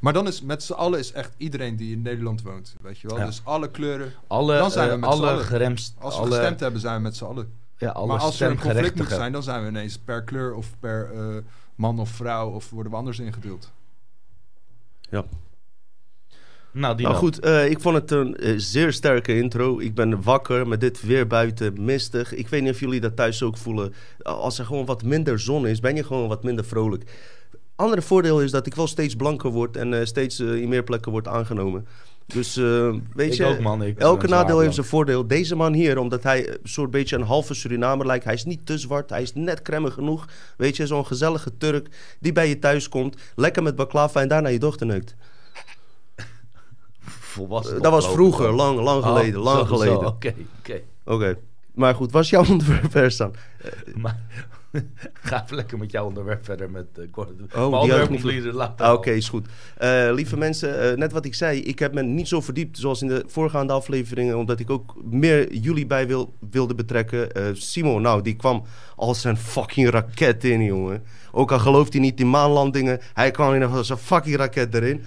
Maar dan is met z'n allen is echt iedereen die in Nederland woont. Weet je wel? Ja. Dus alle kleuren. Alle, Dan zijn we eh, met z'n alle allen. geremst, Als we alle, gestemd hebben, zijn we met z'n allen. ja, alle maar als er een conflict moet zijn, dan zijn we ineens per kleur of per eh, man of vrouw of worden we anders ingedeeld. Nou, die Nou goed, eh, ik vond het een eh, zeer sterke intro. Ik ben wakker met dit weer buiten, mistig. Ik weet niet of jullie dat thuis ook voelen. Als er gewoon wat minder zon is, ben je gewoon wat minder vrolijk. Andere voordeel is dat ik wel steeds blanker word en eh, steeds in meer plekken wordt aangenomen. Dus weet Ik je, ook, man. Ik ben elke nadeel heeft zijn voordeel. Deze man hier, omdat hij een soort beetje een halve Surinamer lijkt. Hij is niet te zwart, hij is net crème genoeg. Weet je, zo'n gezellige Turk die bij je thuis komt. Lekker met baklava en daarna je dochter neukt. Volwassen Eh, dat was vroeger, lang, lang Oh, geleden, lang zo, geleden. Oké, oké. Oké. Maar goed, was jouw [laughs] onderwerp er staan? Maar [laughs] ga even lekker met jouw onderwerp verder met uh, Gordon. die Mijn had onderwerp ik niet later. Ah, Oké, is goed. Eh, lieve mensen, eh, net wat ik zei, ik heb me niet zo verdiept zoals in de voorgaande afleveringen, omdat ik ook meer jullie bij wil, wilde betrekken. Eh, Simon, nou, die kwam als een fucking raket in, jongen. Ook al gelooft hij niet in maanlandingen, hij kwam in als een fucking raket erin.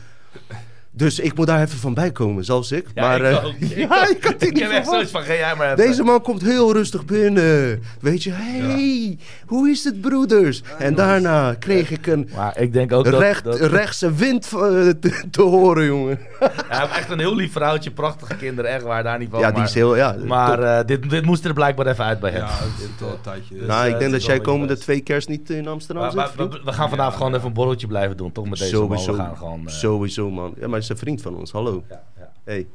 Dus ik moet daar even van bij komen, zelfs ik. Ja, maar, ik eh, ook. Ik [laughs] ja, ik had dit Ik niet heb echt zoiets van, ga jij maar even. Deze man komt heel rustig binnen. Weet je, hey, hoe is het, broeders? En daarna kreeg ik een Maar ik denk ook dat... recht, dat rechtse wind eh, te, te horen, jongen. [laughs] hij heeft echt een heel lief vrouwtje, prachtige kinderen, echt waar, daar niet van. ja, maar die is heel, ja. maar eh, dit, dit moest er blijkbaar even uit bij hem. Ja, het is een tijdje. Dus, nou, ik denk dat jij komende twee kerst niet in Amsterdam Maar- zit, maar- we, we gaan vanavond Ja, gewoon ja. even een borreltje blijven doen, toch? Met deze Sowieso. man. We gaan gewoon... Sowieso, man. Ja, maar is een vriend van ons. Hallo. ja, ja. Hey.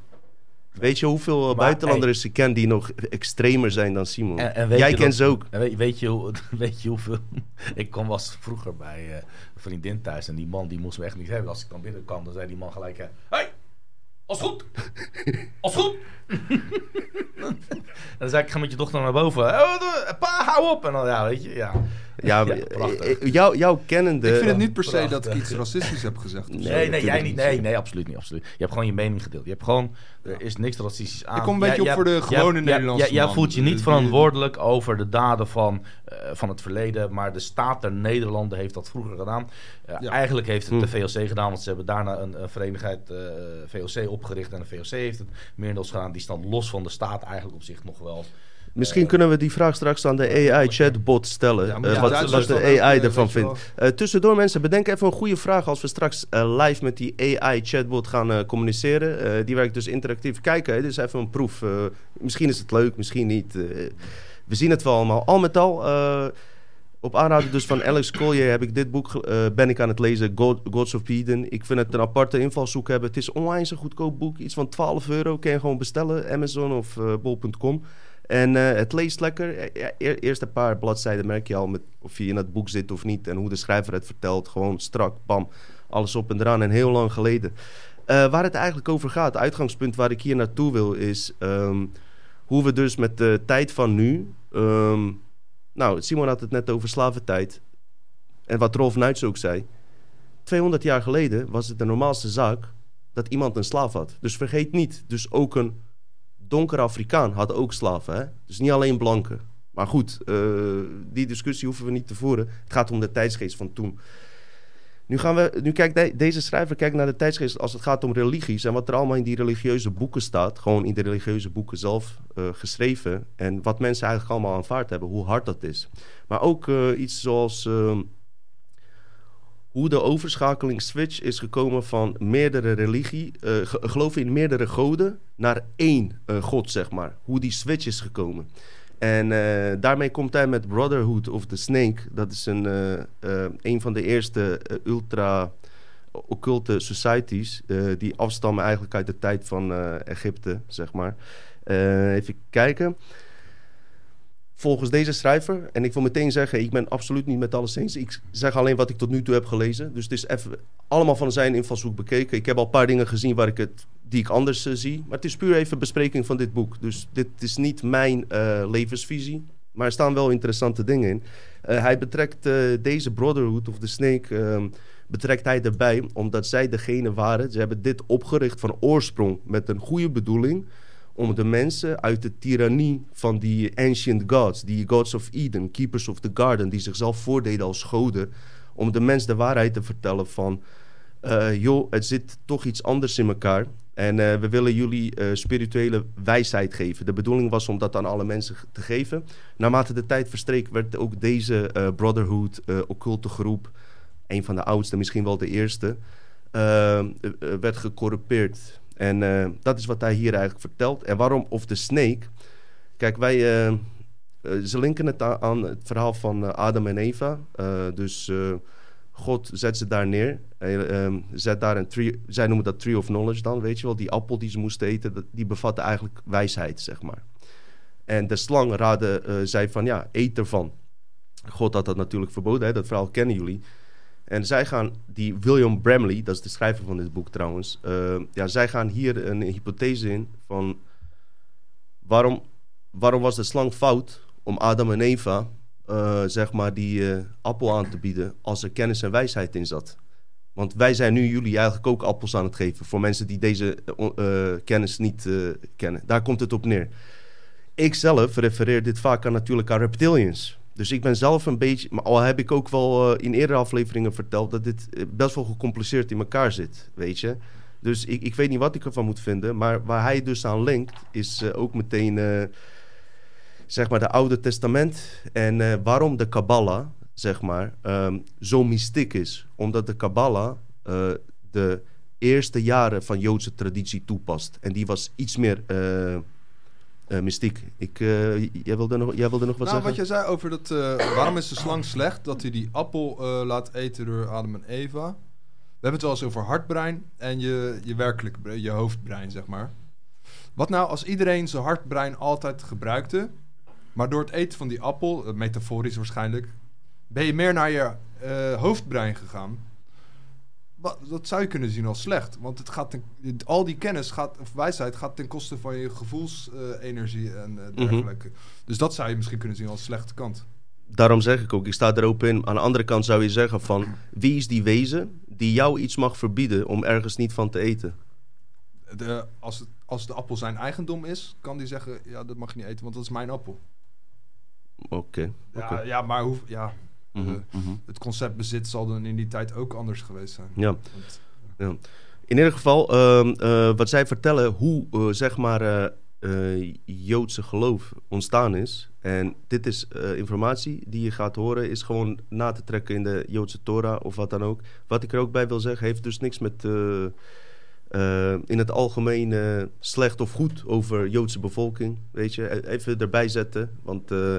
Weet je hoeveel Maar, buitenlanders ik ken die nog extremer zijn dan Simon? En- en weet jij kent ze ook. En weet, weet, je, hoe- [laughs] weet je hoeveel... [laughs] ik kwam was vroeger bij eh, een vriendin thuis en die man die moest me echt niet hebben. Als ik dan binnenkwam, dan zei die man gelijk... Hé, hey, als goed! Als goed! [laughs] dan zei ik, ga met je dochter naar boven. Oh, pa, hou op! En dan, ja, weet je, ja. Ja, maar, prachtig. eh, eh, jou, jouw kennende... Ik vind het niet per se dat ik iets racistisch heb gezegd. zo. Nee, Nee, natuurlijk jij niet. Nee, nee, absoluut niet, absoluut. Je hebt gewoon je mening gedeeld. Je hebt gewoon, er is niks racistisch aan. Ik kom een beetje Jij- op voor de gewone Nederlandse jij- voelt je niet verantwoordelijk over de daden van, eh, van het verleden, maar de staat der Nederlanden heeft dat vroeger gedaan. Eh, Ja. Eigenlijk heeft het Hm. de VOC gedaan, want ze hebben daarna een, een verenigheid eh, VOC opgericht en de VOC heeft het merendeels gedaan. Die staat los van de staat eigenlijk op zich nog wel. Misschien kunnen we die vraag straks aan de AI-chatbot stellen. Ja, eh, ja, wat, wat de AI eh, ervan vindt. Eh, tussendoor mensen, bedenk even een goede vraag als we straks eh, live met die AI-chatbot gaan eh, communiceren. Eh, die werkt dus interactief. Kijken, is even een proef. Eh, misschien is het leuk, misschien niet. Eh, we zien het wel allemaal. Al met al, eh, op aanraden dus van Alex Collier heb ik dit boek, eh, ben ik aan het lezen, God, Gods of Eden. Ik vind het een aparte invalshoek hebben. Het is onwijs een goedkoop boek, iets van 12 euro. Kun je gewoon bestellen, Amazon of eh, bol.com. En eh, het leest lekker. Eh, ja, eer- eerst een paar bladzijden merk je al of je in het boek zit of niet. En hoe de schrijver het vertelt. Gewoon strak, bam. Alles op en eraan. En heel lang geleden. Eh, waar het eigenlijk over gaat, het uitgangspunt waar ik hier naartoe wil, is ehm, hoe we dus met de tijd van nu. ehm, nou, Simon had het net over slaventijd. En wat Rolf Nuits ook zei. 200 jaar geleden was het de normaalste zaak dat iemand een slaaf had. Dus vergeet niet, dus ook een donkere Afrikaan had ook slaven. Hè? Dus niet alleen blanken. Maar goed, eh, die discussie hoeven we niet te voeren. Het gaat om de tijdsgeest van toen. Nu, gaan we, nu kijkt de- deze schrijver kijkt naar de tijdsgeest als het gaat om religies en wat er allemaal in die religieuze boeken staat. Gewoon in de religieuze boeken zelf eh, geschreven. En wat mensen eigenlijk allemaal aanvaard hebben, hoe hard dat is. Maar ook eh, iets zoals ehm, hoe de overschakeling switch is gekomen van meerdere religie, eh, ge- geloven in meerdere goden, naar één eh, god, zeg maar. Hoe die switch is gekomen. En eh, daarmee komt hij met Brotherhood of the Snake. Dat is een, eh, eh, een van de eerste eh, ultra occulte societies. eh, die afstammen eigenlijk uit de tijd van eh, Egypte, zeg maar. Eh, even kijken. Volgens deze schrijver, en ik wil meteen zeggen, ik ben absoluut niet met alles eens. Ik zeg alleen wat ik tot nu toe heb gelezen. Dus het is even allemaal van zijn invalshoek bekeken. Ik heb al een paar dingen gezien waar ik het, die ik anders eh, zie. Maar het is puur even bespreking van dit boek. Dus dit is niet mijn eh, levensvisie. Maar er staan wel interessante dingen in. Eh, hij betrekt deze Brotherhood of the Snake... ehm, betrekt hij erbij omdat zij degene waren... Ze hebben dit opgericht van oorsprong met een goede bedoeling om de mensen uit de tirannie van die ancient gods, die gods of Eden, keepers of the garden, die zichzelf voordeden als goden, om de mens de waarheid te vertellen van, eh, joh, het zit toch iets anders in elkaar. En eh, we willen jullie eh, spirituele wijsheid geven. De bedoeling was om dat aan alle mensen te geven. Naarmate de tijd verstreek, werd ook deze Brotherhood, occulte groep, een van de oudste, misschien wel de eerste, werd gecorrumpeerd. En eh, dat is wat hij hier eigenlijk vertelt. En waarom of de snake? Kijk, wij, eh, eh, ze linken het aan het verhaal van Adam en Eva. Dus God zet ze daar neer. Hij, ehm, zet daar een tree, zij noemen dat tree of knowledge dan, weet je wel. Die appel die ze moesten eten, die bevatte eigenlijk wijsheid, zeg maar. En de slang raadde, zei van ja, eet ervan. God had dat natuurlijk verboden, hè? dat verhaal kennen jullie. En zij gaan, die William Bramley, dat is de schrijver van dit boek trouwens, eh, ja, zij gaan hier een hypothese in van waarom, waarom was de slang fout om Adam en Eva, eh, zeg maar, die eh, appel aan te bieden als er kennis en wijsheid in zat? Want wij zijn nu jullie eigenlijk ook appels aan het geven voor mensen die deze kennis niet kennen. Daar komt het op neer. Ik zelf refereer dit vaak aan natuurlijk aan reptilians. Dus ik ben zelf een beetje, maar al heb ik ook wel eh, in eerdere afleveringen verteld dat dit eh, best wel gecompliceerd in elkaar zit, weet je. Dus ik, ik weet niet wat ik ervan moet vinden, maar waar hij dus aan linkt is eh, ook meteen, zeg maar, de Oude Testament en waarom de Kabbalah, zeg maar, ehm, zo mystiek is. Omdat de Kabbalah de eerste jaren van Joodse traditie toepast. En die was iets meer eh, mystiek. Ik, eh, jij, wilde nog, jij wilde nog wat nou, zeggen? wat jij zei over dat... eh, waarom is de slang slecht? Dat hij die appel laat eten door Adam en Eva. We hebben het wel eens over hartbrein en je, je werkelijke brein, je hoofdbrein, zeg maar. Wat nou als iedereen zijn hartbrein altijd gebruikte... maar door het eten van die appel, metaforisch waarschijnlijk... ben je meer naar je hoofdbrein gegaan... Dat zou je kunnen zien als slecht. Want het gaat ten- al die kennis, gaat, of wijsheid, gaat ten koste van je gevoelsenergie en eh, dergelijke. Dus dat zou je misschien kunnen zien als slechte kant. daarom zeg ik ook, ik sta er open in. Aan de andere kant zou je zeggen van, wie is die wezen die jou iets mag verbieden om ergens niet van te eten? De, als, het, als de appel zijn eigendom is, kan die zeggen: Ja, dat mag je niet eten, want dat is mijn appel. Oké. Ja, ja maar hoe, ja, Mhm, eh, mhm. het concept bezit zal dan in die tijd ook anders geweest zijn. Ja. Want, In ieder geval, ehm, eh, wat zij vertellen, hoe eh, zeg maar eh, eh, Joodse geloof ontstaan is. En dit is eh, informatie die je gaat horen, is gewoon na te trekken in de Joodse Torah of wat dan ook. Wat ik er ook bij wil zeggen, heeft dus niks met eh, eh, in het algemeen eh, slecht of goed over Joodse bevolking. Weet je, E- even erbij zetten. Want eh,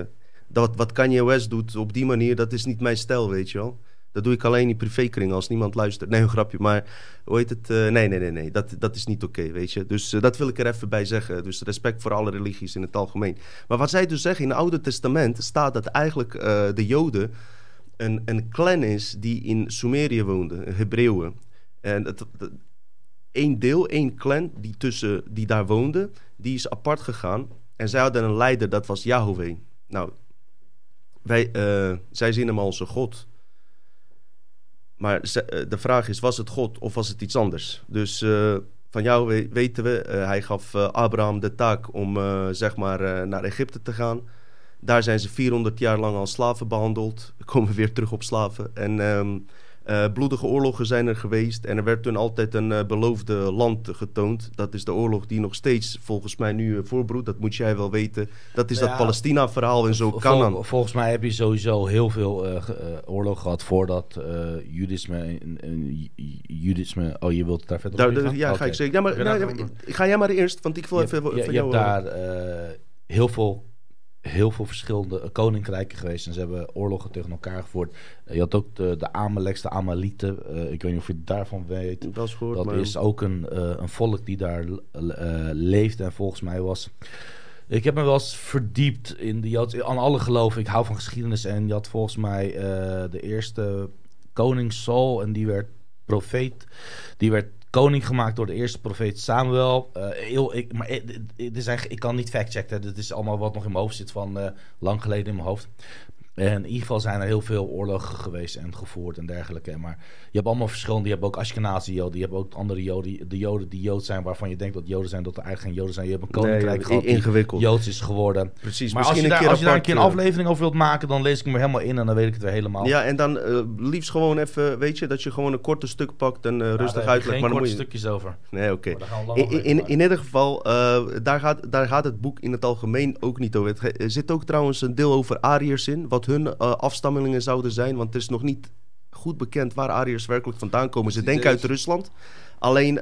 dat, wat Kanye West doet op die manier, dat is niet mijn stijl, weet je wel. Dat doe ik alleen in privékring als niemand luistert. Nee, een grapje. Maar hoe heet het? Eh, nee, nee, nee, nee. Dat, dat is niet oké, weet je. Dus eh, dat wil ik er even bij zeggen. Dus respect voor alle religies in het algemeen. Maar wat zij dus zeggen, in het Oude Testament staat dat eigenlijk eh, de Joden een, een clan is die in Sumerië woonde, Hebreeuwen. En het, het- één deel, één clan die, tussen, die daar woonde, die is apart gegaan. En zij hadden een leider, dat was Yahweh. Nou, eh, zij zien hem als een god. Maar eh, de vraag is, was het God of was het iets anders? Dus eh, van jou we- weten we, hij gaf Abraham de taak om zeg maar naar Egypte te gaan. Daar zijn ze 400 jaar lang als slaven behandeld. [laughs] Komen weer terug op slaven. En ehm, eh, bloedige oorlogen zijn er geweest. En er werd toen altijd een eh, beloofde land getoond. Dat is de oorlog die nog steeds volgens mij nu eh, voorbroedt. Dat moet jij wel weten. Dat is Ja. dat Palestina-verhaal en zo. Vol- Canaan. volgens mij heb je sowieso heel veel oorlog gehad voordat Judisme, en, en Ju- Judisme... Oh, je wilt daar verder Daar, op daar- ingaan? ja, ga ik zeker. Ja, maar, Oké, nou, ja, gaan ga jij maar eerst, want ik wil Je even hebt- van je, je jou hebt daar heel veel heel veel verschillende koninkrijken geweest. En ze hebben oorlogen tegen elkaar gevoerd. Eh, je had ook de, de Amaleks, de Amalieten. Eh, ik weet niet of je daarvan weet. Eens gehoord, Dat is ook een, eh, een volk die daar leeft. En volgens mij was... Ik heb me wel eens verdiept in de Joodse... Aan alle geloven. Ik hou van geschiedenis. En je had volgens mij de eerste koning Saul. En die werd profeet. Die werd koning gemaakt door de eerste profeet Samuel. Eh, heel, ik, maar eh, eigenlijk, ik kan niet factchecken. Dit is allemaal wat nog in mijn hoofd zit van eh, lang geleden in mijn hoofd. En in ieder geval zijn er heel veel oorlogen geweest en gevoerd en dergelijke. Maar je hebt allemaal verschillende. Je hebt ook Ashkenazi Joden. Je hebt ook andere Joden. De Joden die Jood zijn waarvan je denkt dat Joden zijn, dat er eigenlijk geen Joden zijn. Je hebt een koninkrijk Nee, gehad die ingewikkeld. Joods is geworden. Precies, Maar als je, daar, een keer als je daar een apart, keer een eh, aflevering over wilt maken, dan lees ik me helemaal in en dan weet ik het weer helemaal. Ja, en dan eh, liefst gewoon even, weet je, dat je gewoon een korte stuk pakt en eh, Ja, rustig uitlegt. Geen Maar dan korte moet je... stukjes over. Nee, oké. In, in, ieder geval, daar, gaat, daar gaat het boek in het algemeen ook niet over. Het Er zit ook trouwens een deel over Ariërs in, wat hun eh, afstammelingen zouden zijn. Want het is nog niet goed bekend waar Ariërs werkelijk vandaan komen. Ze denken uit Rusland. Alleen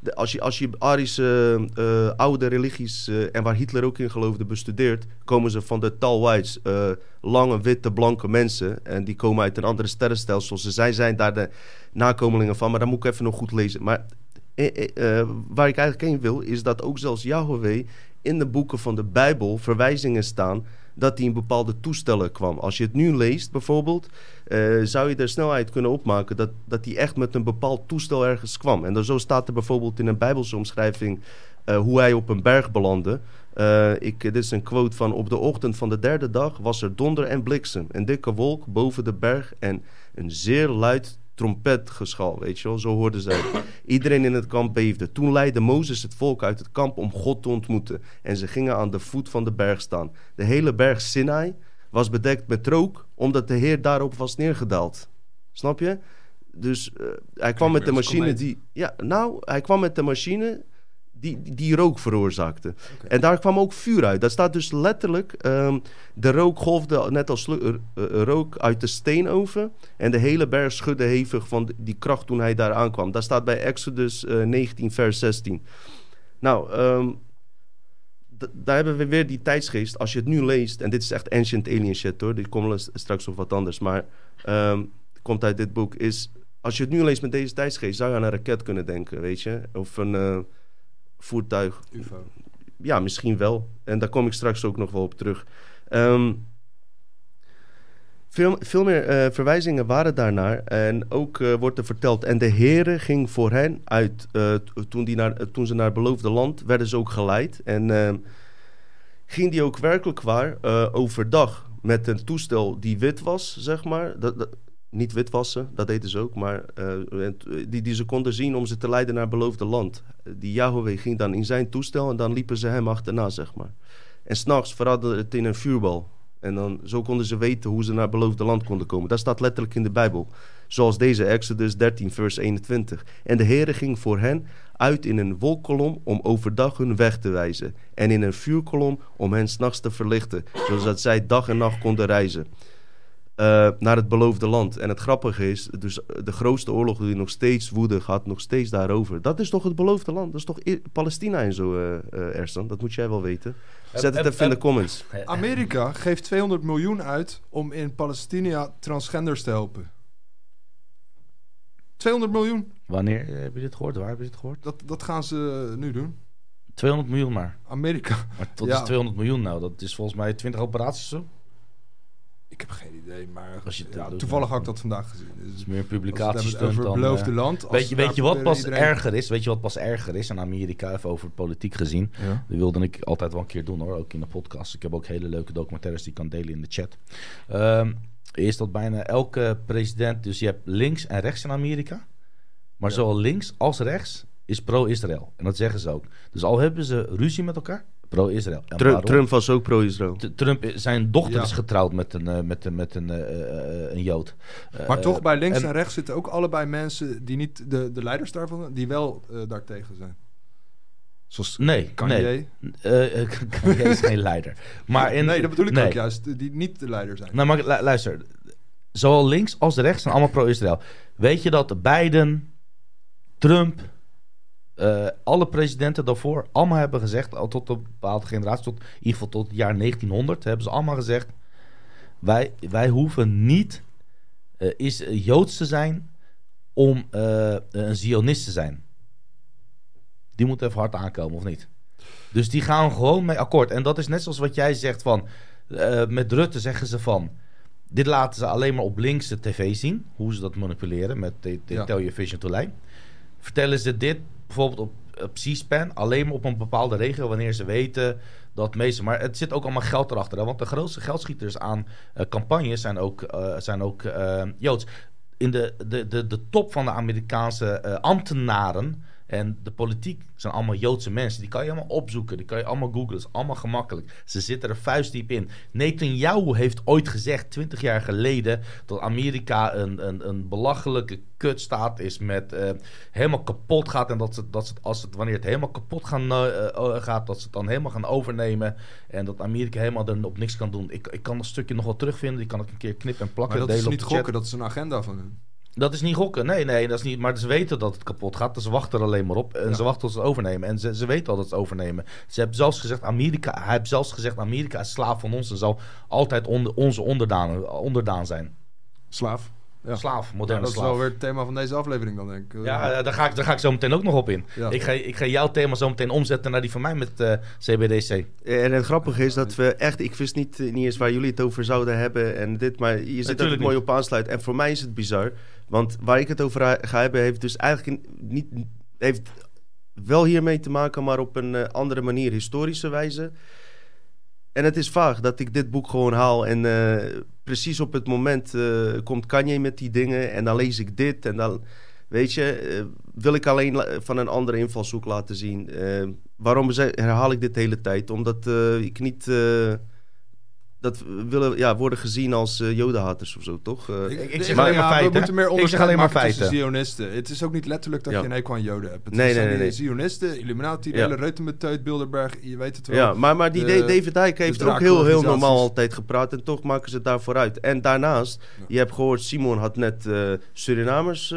de, als, je, als je Arische eh, oude religies eh, en waar Hitler ook in geloofde bestudeert, komen ze van de Talwites, eh lange, witte, blanke mensen. En die komen uit een andere sterrenstelsel. Ze zijn, zijn daar de nakomelingen van, maar dan moet ik even nog goed lezen. Maar waar ik eigenlijk heen wil, is dat ook zelfs Yahweh in de boeken van de Bijbel verwijzingen staan dat hij in bepaalde toestellen kwam. Als je het nu leest bijvoorbeeld, eh, zou je er snelheid kunnen opmaken dat, dat hij echt met een bepaald toestel ergens kwam. En dan zo staat er bijvoorbeeld in een Bijbelse omschrijving eh, hoe hij op een berg belandde. Eh, ik, dit is een quote van: Op de ochtend van de derde dag was er donder en bliksem, een dikke wolk boven de berg en een zeer luid trompetgeschal. Weet je wel, zo hoorden zij. Iedereen in het kamp beefde. Toen leidde Mozes het volk uit het kamp om God te ontmoeten. En ze gingen aan de voet van de berg staan. De hele berg Sinai was bedekt met rook, omdat de Heer daarop was neergedaald. Snap je? Dus eh, hij kwam met de machine die. Ja, nou, hij kwam met de machine die, die, rook veroorzaakte. En daar kwam ook vuur uit. Daar staat dus letterlijk. ehm, de rook golfde net als eh, eh, rook uit de steenoven. En de hele berg schudde hevig van die kracht toen hij daar aankwam. Dat staat bij Exodus eh, 19, vers 16. Nou, ehm, daar hebben we weer die tijdsgeest. Als je het nu leest, en dit is echt ancient alien shit hoor. Dit komt straks op wat anders. Maar het komt uit dit boek. Is, als je het nu leest met deze tijdsgeest, zou je aan een raket kunnen denken, weet je? Of een eh, voertuig. UFO. Ja, misschien wel. En daar kom ik straks ook nog wel op terug. Ehm, veel, veel meer eh, verwijzingen waren daarnaar. En ook eh, wordt er verteld. En de Heere ging voor hen uit. eh, toen, die naar, toen ze naar het beloofde land werden ze ook geleid. En ehm, ging die ook werkelijk waar overdag met een toestel die wit was, zeg maar. Dat, dat- niet witwassen, dat deden ze ook, maar eh, het- die, die ze konden zien om ze te leiden naar beloofde land. Die Yahweh ging dan in zijn toestel en dan liepen ze hem achterna, zeg maar. En s'nachts veranderde het in een vuurbal. En dan, zo konden ze weten hoe ze naar beloofde land konden komen. Dat staat letterlijk in de Bijbel. Zoals deze Exodus 13, vers 21. En de Heere ging voor hen uit in een wolkkolom om overdag hun weg te wijzen. En in een vuurkolom om hen s'nachts te verlichten. Zodat zij dag en nacht konden reizen. Eh, naar het beloofde land. En het grappige is, dus de grootste oorlog die nog steeds woede gaat, nog steeds daarover. Dat is toch het beloofde land? Dat is toch Palestina en zo, eh eh, Ersan? Dat moet jij wel weten. Zet het even in de comments. Amerika geeft 200 miljoen uit om in Palestina transgenders te helpen. 200 miljoen, Wanneer eh, heb je dit gehoord? Waar heb je dit gehoord? dat, dat gaan ze nu doen. 200 miljoen maar. Amerika. Maar tot Ja. is 200 miljoen nou? Dat is volgens mij 20 operaties zo. Ik heb geen idee, maar Als je het ja, doet, toevallig had ik dat vandaag gezien. Dus is meer het publicatie over het beloofde eh, land. Weet je, weet je wat pas iedereen- erger is? Weet je wat pas erger is in Amerika, even over politiek gezien? Ja. Dat wilde ik altijd wel een keer doen hoor, ook in de podcast. Ik heb ook hele leuke documentaires die ik kan delen in de chat. Ehm, is dat bijna elke president, dus je hebt links en rechts in Amerika. Maar Ja. zowel links als rechts is pro-Israël. En dat zeggen ze ook. Dus al hebben ze ruzie met elkaar, pro-Israël. En Tru- waarom? Trump was ook pro-Israël. Trump, is- zijn dochter Ja. is getrouwd met een, eh, met een, met een, eh, eh, een Jood. Maar Eh, toch, bij links en, en- rechts zitten ook allebei mensen die niet de, de leiders daarvan, die wel eh, daartegen zijn. Zoals Nee, Kanye. nee. Eh, eh, [laughs] Kanye is geen leider. Maar in, nee, dat bedoel ik nee. ook juist, die niet de leider zijn. Nou, maar lu- luister. Zowel links als rechts zijn allemaal pro-Israël. Weet je dat Biden, Trump, eh, alle presidenten daarvoor allemaal hebben gezegd, al tot een bepaalde generatie, tot in ieder geval tot het jaar 1900, hebben ze allemaal gezegd: wij, wij hoeven niet eh, is, eh, Joods te zijn om een Zionist te zijn. Die moet even hard aankomen, of niet? Dus die gaan gewoon mee akkoord. En dat is net zoals wat jij zegt van... met Rutte zeggen ze van... Dit laten ze alleen maar op linkse tv zien. Hoe ze dat manipuleren met de, de Ja. To Lie. Vertellen ze dit bijvoorbeeld op, op C-SPAN... alleen maar op een bepaalde regio... wanneer ze weten dat meeste... Maar het zit ook allemaal geld erachter. Want de grootste geldschieters aan eh, campagnes zijn ook, eh, zijn ook eh, Joods. In de, de, de, de top van de Amerikaanse ambtenaren... En de politiek zijn allemaal Joodse mensen. Die kan je allemaal opzoeken. Die kan je allemaal googlen. Dat is allemaal gemakkelijk. Ze zitten er vuistdiep in. Netanyahu heeft ooit gezegd, 20 jaar geleden, dat Amerika een, een, een belachelijke kutstaat is. Met eh, helemaal kapot gaat. En dat ze, dat ze als het, wanneer het helemaal kapot gaan, eh, eh, gaat, dat ze het dan helemaal gaan overnemen. En dat Amerika helemaal er op niks kan doen. Ik, ik kan dat stukje nog wel terugvinden. Die kan ik een keer knippen en plakken. maar dat is delen niet gokken, dat is een agenda van hun. Dat is niet gokken. Nee, nee, dat is niet. Maar ze weten dat het kapot gaat. Dus ze wachten er alleen maar op. En Ja. ze wachten tot ze het overnemen. En ze, ze weten al dat ze het overnemen. Ze hebben zelfs gezegd: Amerika. Hij heeft zelfs gezegd: Amerika is slaaf van ons. En zal altijd onder, onze onderdaan, onderdaan zijn. Slaaf. Ja. Slaaf, Ja, moderne dat is slaaf. wel weer het thema van deze aflevering dan, denk ik. Ja, eh, daar ga, ik, daar ga ik zo meteen ook nog op in. Ja. Ik, ga, ik ga jouw thema zo meteen omzetten naar die van mij met eh, CBDC. En het grappige is dat we echt, ik wist niet, niet eens waar jullie het over zouden hebben en dit, maar je zit er mooi op aansluiten. En voor mij is het bizar, want waar ik het over ga hebben, heeft dus eigenlijk niet, heeft wel hiermee te maken, maar op een eh, andere manier, historische wijze. En het is vaag dat ik dit boek gewoon haal en eh, precies op het moment eh, komt Kanye met die dingen en dan lees ik dit en dan, weet je, wil ik alleen van een andere invalshoek laten zien. Waarom herhaal ik dit de hele tijd? Omdat ik niet dat willen ja, worden gezien als eh jodenhaters of zo, toch? Eh, Ik- zeg maar alleen maar feiten, We moeten meer? Ik zeg alleen maar feiten. Zionisten. Het is ook niet letterlijk dat Ja. je een hekel aan Joden hebt. Het Nee, nee, nee. Zionisten, Illuminati, de Ja. hele Reutemeteut, Bilderberg, je weet het wel. Ja, maar, maar die de- David Icke heeft ook heel, heel normaal altijd gepraat. En toch maken ze het daarvoor uit. En daarnaast, Ja. je hebt gehoord, Simon had net eh, Surinamers,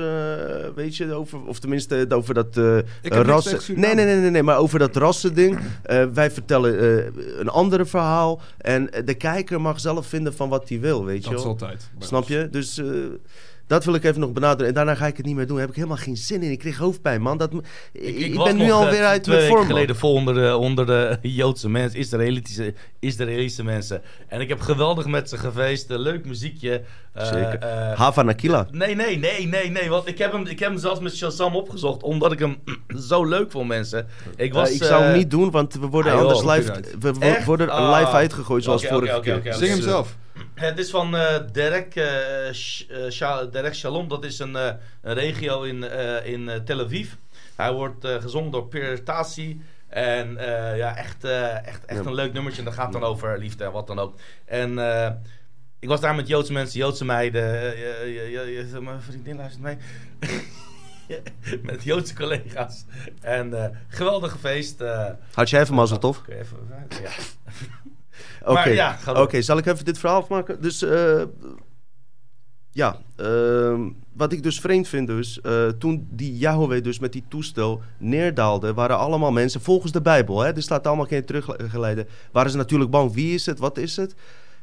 weet je, over, of tenminste over dat rassen. Nee, nee, nee, nee, nee, maar over dat rassending. Wij vertellen een andere verhaal. En de kijker mag zelf vinden van wat hij wil, weet je Dat is wel. altijd. Snap ons. je? Dus eh, dat wil ik even nog benaderen. En daarna ga ik het niet meer doen. Daar heb ik helemaal geen zin in. Ik kreeg hoofdpijn, man. Dat, ik, ben nu alweer eh, uit twee mijn vorm. man. geleden vol onder de, onder de [laughs] Joodse mensen, Israëlitische, Israëlische mensen. En ik heb geweldig met ze gefeest. Leuk muziekje. eh, Zeker. eh, Hava Nakila. Nee, nee, nee, nee, nee. Want ik heb hem, ik heb hem zelfs met Shazam opgezocht. Omdat ik hem [clears throat] zo leuk vond, mensen. Ik, was, ik zou hem niet doen, want we worden ah, anders live, we worden Ah. live uitgegooid zoals Oké, vorige keer. Zing hem zelf. Het is van eh, Derek, Sh- Sha- Derek Shalom. Dat is een, een regio in, in Tel Aviv. Hij wordt gezongen door Tassi. En ja, echt, echt, echt Ja. een leuk nummertje. En dat gaat dan over liefde en wat dan ook. En ik was daar met Joodse mensen, Joodse meiden. mijn vriendin luistert mee. [laughs] met Joodse collega's. En geweldige feest. Had jij even mazzel, tof? Je even, ja. Oké, ja, zal ik even dit verhaal afmaken? Dus, eh, ja, ehm, wat ik dus vreemd vind dus, eh, toen die Yahweh dus met die toestel neerdaalde, waren allemaal mensen, volgens de Bijbel, hè, er staat allemaal geen teruggeleide, waren ze natuurlijk bang, wie is het, wat is het?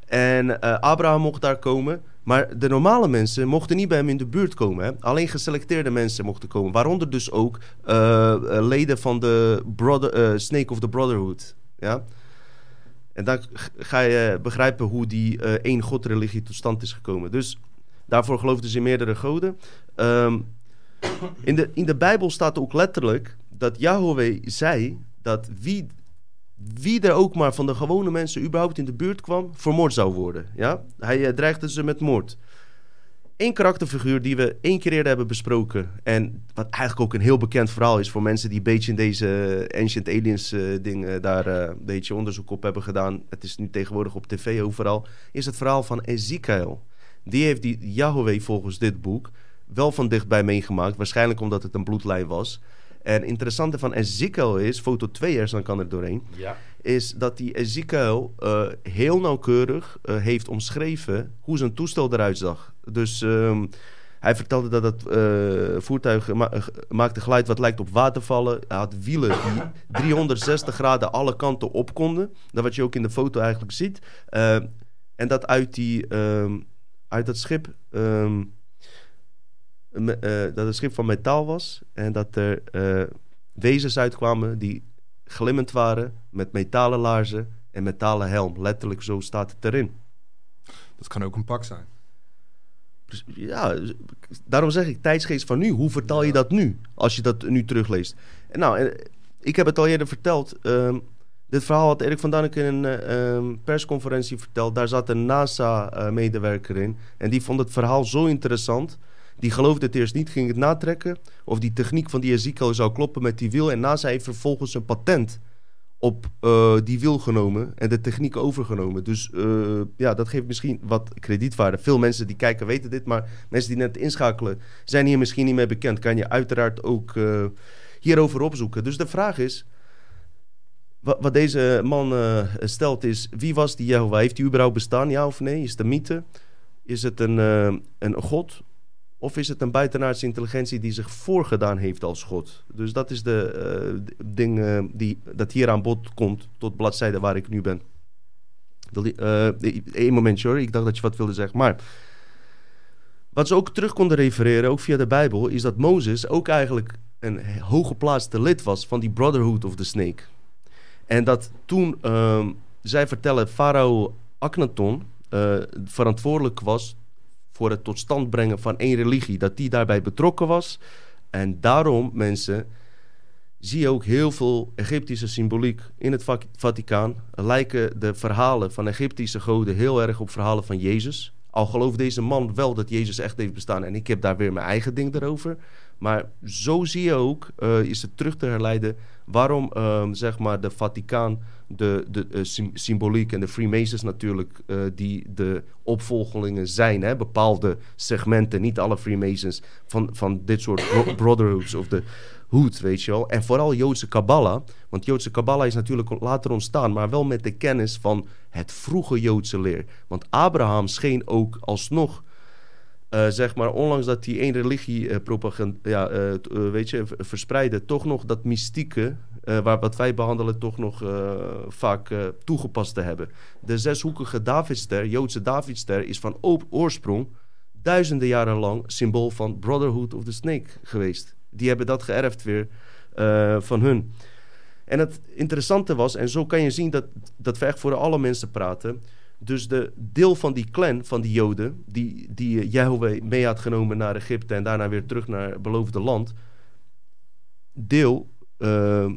En eh, Abraham mocht daar komen, maar de normale mensen mochten niet bij hem in de buurt komen. Hè? Alleen geselecteerde mensen mochten komen, waaronder dus ook leden van de brother, Snake of the Brotherhood. Ja? En dan ga je begrijpen hoe die eh één godreligie tot stand is gekomen. Dus daarvoor geloofden ze in meerdere goden. Ehm, in, de, in de Bijbel staat ook letterlijk dat Yahweh zei dat wie, wie er ook maar van de gewone mensen überhaupt in de buurt kwam, vermoord zou worden. Ja? Hij eh, dreigde ze met moord. Eén karakterfiguur die we één keer eerder hebben besproken. En wat eigenlijk ook een heel bekend verhaal is voor mensen die een beetje in deze Ancient Aliens eh dingen daar eh, een beetje onderzoek op hebben gedaan. Het is nu tegenwoordig op tv overal. Is het verhaal van Ezekiel. Die heeft die Yahweh volgens dit boek wel van dichtbij meegemaakt. Waarschijnlijk omdat het een bloedlijn was. En het interessante van Ezekiel is, foto 2 eerst, dan kan er doorheen ja. Is dat die Ezekiel eh, heel nauwkeurig eh, heeft omschreven hoe zijn toestel eruit zag. Dus ehm, hij vertelde dat het eh, voertuig ma- maakte geluid wat lijkt op watervallen. Hij had wielen die [laughs] 360 graden alle kanten op konden. Dat wat je ook in de foto eigenlijk ziet. En dat uit, die, ehm, uit dat schip... ehm, me- eh, dat het schip van metaal was en dat er wezens uitkwamen die glimmend waren met metalen laarzen en metalen helm. Letterlijk zo staat het erin. Dat kan ook een pak zijn. Ja, daarom zeg ik tijdsgeest van nu. Hoe vertaal je dat nu als je dat nu terugleest? En nou, eh, ik heb het al eerder verteld. ehm, dit verhaal had Erik van Daniken in een eh, ehm, persconferentie verteld. Daar zat een NASA-medewerker in. En die vond het verhaal zo interessant. Die geloofde het eerst niet, ging het natrekken. Of die techniek van die Ezekiel zou kloppen met die wiel. En NASA heeft vervolgens een patent op eh, die wiel genomen en de techniek overgenomen. Dus eh, ja, dat geeft misschien wat kredietwaarde. Veel mensen die kijken weten dit, maar mensen die net inschakelen zijn hier misschien niet mee bekend. Kan je uiteraard ook eh, hierover opzoeken. Dus de vraag is, wat, deze man stelt is, wie was die Jehovah? Heeft hij überhaupt bestaan, ja of nee? Is het een mythe? Is het een, een god? Of is het een buitenaardse intelligentie die zich voorgedaan heeft als God? Dus dat is de d- ding eh, die, dat hier aan bod komt tot bladzijde waar ik nu ben. Die- eh, Eén momentje hoor, ik dacht dat je wat wilde zeggen. Maar wat ze ook terug konden refereren, ook via de Bijbel, is dat Mozes ook eigenlijk een hooggeplaatste lid was van die Brotherhood of the Snake. En dat toen, ehm, zij vertellen, farao Akhenaton verantwoordelijk was voor het tot stand brengen van één religie, dat die daarbij betrokken was. En daarom, mensen, zie je ook heel veel Egyptische symboliek in het Va- Vaticaan. Lijken de verhalen van Egyptische goden heel erg op verhalen van Jezus. Al gelooft deze man wel dat Jezus echt heeft bestaan. En ik heb daar weer mijn eigen ding erover. Maar zo zie je ook, eh, is het terug te herleiden... waarom ehm, zeg maar de Vaticaan de, de eh, sym- symboliek en de Freemasons natuurlijk... eh, die de opvolgelingen zijn, hè, bepaalde segmenten... niet alle Freemasons van, van dit soort bro- [coughs] brotherhoods of de hoed, weet je wel. En vooral Joodse Kabbalah. Want Joodse Kabbalah is natuurlijk later ontstaan... maar wel met de kennis van het vroege Joodse leer. Want Abraham scheen ook alsnog... eh, zeg maar, ondanks dat hij één religie eh, propagand- ja, eh, weet je, v- verspreidde, toch nog dat mystieke, waar, wat wij behandelen, toch nog vaak toegepast te hebben. De zeshoekige Davidster, Joodse Davidster, is van oorsprong duizenden jaren lang symbool van Brotherhood of the Snake geweest. Die hebben dat geërfd weer van hun. En het interessante was, en zo kan je zien dat, dat we echt voor alle mensen praten. Dus de deel van die clan, van die Joden, die, die eh, Yahweh mee had genomen naar Egypte en daarna weer terug naar het beloofde land. Deel, eh,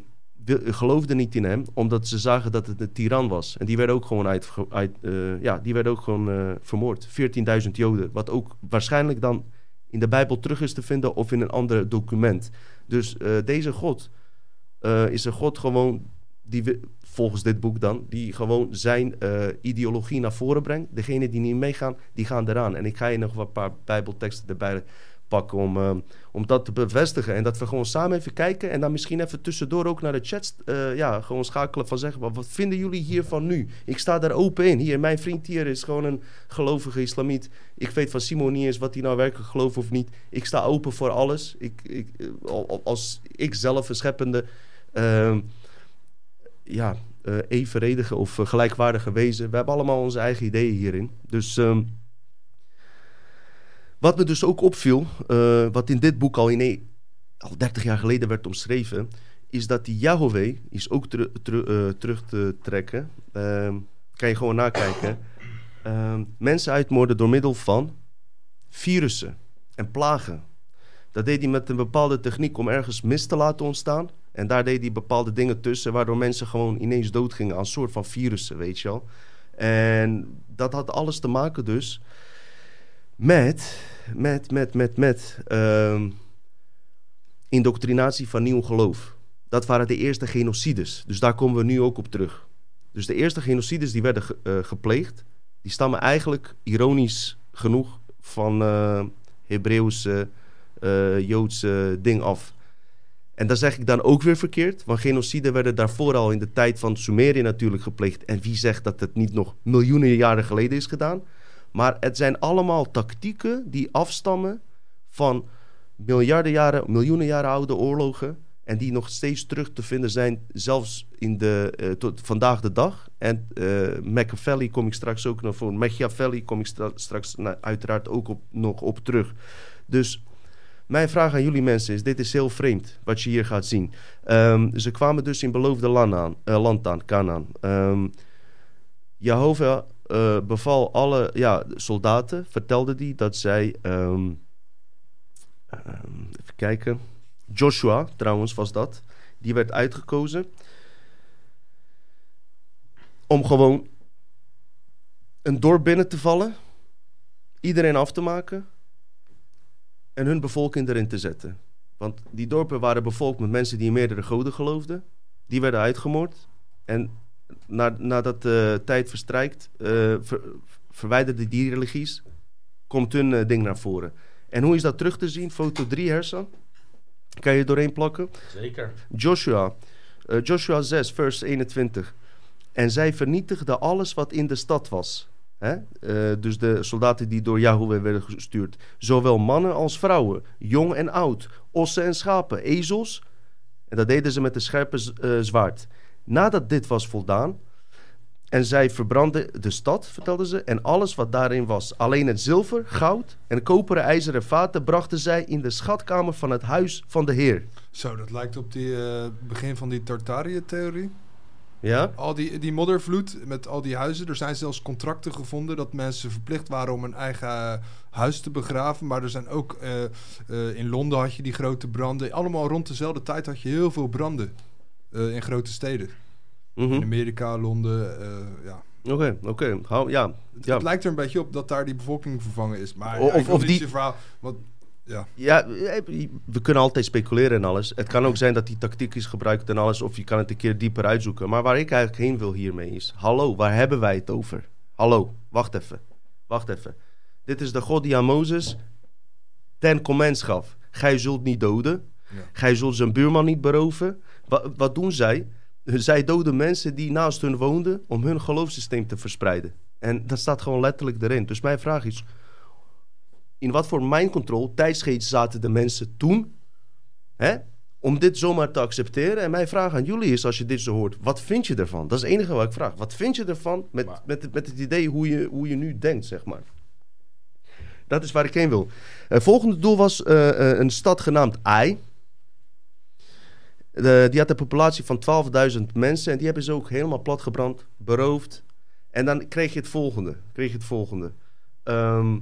wil- geloofden niet in hem, omdat ze zagen dat het een tiran was. En die werden ook gewoon, uit, eh, ja, die werden ook gewoon eh, vermoord. 14.000 Joden, wat ook waarschijnlijk dan in de Bijbel terug is te vinden of in een ander document. Dus eh, deze God is een God gewoon, die volgens dit boek dan, die gewoon zijn eh, ideologie naar voren brengt. Degenen die niet meegaan, die gaan eraan. En ik ga je nog wat paar Bijbelteksten erbij pakken om, eh, om dat te bevestigen. En dat we gewoon samen even kijken en dan misschien even tussendoor ook naar de chat eh, ja, gewoon schakelen van zeggen, wat, vinden jullie hiervan nu? Ik sta daar open in. Hier, mijn vriend hier is gewoon een gelovige islamiet. Ik weet van Simon niet eens wat hij nou werkelijk gelooft of niet. Ik sta open voor alles. Ik, ik, eh, al- als ik zelf een scheppende, ehm, ja, eh, evenredige of eh, gelijkwaardige wezen. We hebben allemaal onze eigen ideeën hierin. Dus ehm, wat me dus ook opviel, eh, wat in dit boek al, in e- al 30 jaar geleden werd omschreven, is dat die Yahweh is ook eh, terug te trekken. Ehm, kan je gewoon nakijken. Ehm, mensen uitmoorden door middel van virussen en plagen. Dat deed hij met een bepaalde techniek om ergens mist te laten ontstaan. En daar deed hij bepaalde dingen tussen, waardoor mensen gewoon ineens doodgingen aan een soort van virussen, weet je wel. En dat had alles te maken dus met, met, met, met, met ehm, indoctrinatie van nieuw geloof. Dat waren de eerste genocides. Dus daar komen we nu ook op terug. Dus de eerste genocides die werden eh, gepleegd, die stammen eigenlijk, ironisch genoeg, van eh Hebreeuwse, eh, Joodse ding af. En dat zeg ik dan ook weer verkeerd, want genocide werden daarvoor al in de tijd van Sumerië natuurlijk gepleegd. En wie zegt dat het niet nog miljoenen jaren geleden is gedaan? Maar het zijn allemaal tactieken die afstammen van miljarden jaren, miljoenen jaren oude oorlogen. En die nog steeds terug te vinden zijn, zelfs in de, eh, tot vandaag de dag. En eh Machiavelli kom ik straks ook nog voor. Machiavelli kom ik stra- straks nou, uiteraard ook nog op terug. Dus mijn vraag aan jullie mensen is: dit is heel vreemd wat je hier gaat zien. Ehm, ze kwamen dus in beloofde land aan, eh, land aan Canaan. Ehm Jehovah eh, beval alle ja, soldaten, vertelde die dat zij. ehm, even kijken. Joshua, trouwens, was dat. Die werd uitgekozen. Om gewoon een dorp binnen te vallen. Iedereen af te maken. En hun bevolking erin te zetten. Want die dorpen waren bevolkt met mensen die in meerdere goden geloofden. Die werden uitgemoord. En na, nadat de tijd verstrijkt, eh, ver, verwijderden die religies, komt hun eh, ding naar voren. En hoe is dat terug te zien? Foto 3, Hersan. Kan je doorheen plakken? Zeker. Joshua, eh, Joshua 6, vers 21. En zij vernietigden alles wat in de stad was. Eh, dus de soldaten die door Yahweh werden gestuurd. Zowel mannen als vrouwen, jong en oud, ossen en schapen, ezels. En dat deden ze met een scherpe eh, zwaard. Nadat dit was voldaan, en zij verbrandden de stad, vertelden ze, en alles wat daarin was. Alleen het zilver, goud en koperen ijzeren vaten brachten zij in de schatkamer van het huis van de Heer. Zo, dat lijkt op die eh, begin van die Tartarië-theorie. Ja? Al die, die moddervloed met al die huizen. Er zijn zelfs contracten gevonden dat mensen verplicht waren om een eigen eh, huis te begraven. Maar er zijn ook eh, eh, in Londen had je die grote branden. Allemaal rond dezelfde tijd had je heel veel branden in grote steden. Mhm. In Amerika, Londen, ja. Oké, oké. Ja, ja. Het lijkt er een beetje op dat daar die bevolking vervangen is. Maar O- ja, of- of die- verhaal. Want, ja. ja, eh, we kunnen altijd speculeren en alles. Het kan ook zijn dat die tactiek is gebruikt en alles, of je kan het een keer dieper uitzoeken. Maar waar ik eigenlijk heen wil hiermee is: hallo, waar hebben wij het over? Hallo, wacht even. Wacht even. Dit is de God die aan Mozes ten comments gaf: Gij zult niet doden, Ja. gij zult zijn buurman niet beroven. Wa- wat doen zij? Zij doden mensen die naast hun woonden om hun geloofssysteem te verspreiden. En dat staat gewoon letterlijk erin. Dus mijn vraag is: in wat voor mind control, tijdsgeest zaten de mensen toen hè, om dit zomaar te accepteren? En mijn vraag aan jullie is, als je dit zo hoort, wat vind je ervan? Dat is het enige wat ik vraag. Wat vind je ervan met, Maar- met, het, met het idee hoe je, hoe je nu denkt, zeg maar? Dat is waar ik heen wil. Het volgende doel was eh, eh, een stad genaamd Ai. Die had een populatie van 12.000 mensen en die hebben ze ook helemaal platgebrand, beroofd. En dan kreeg je het volgende. Kreeg je het volgende. Ehm,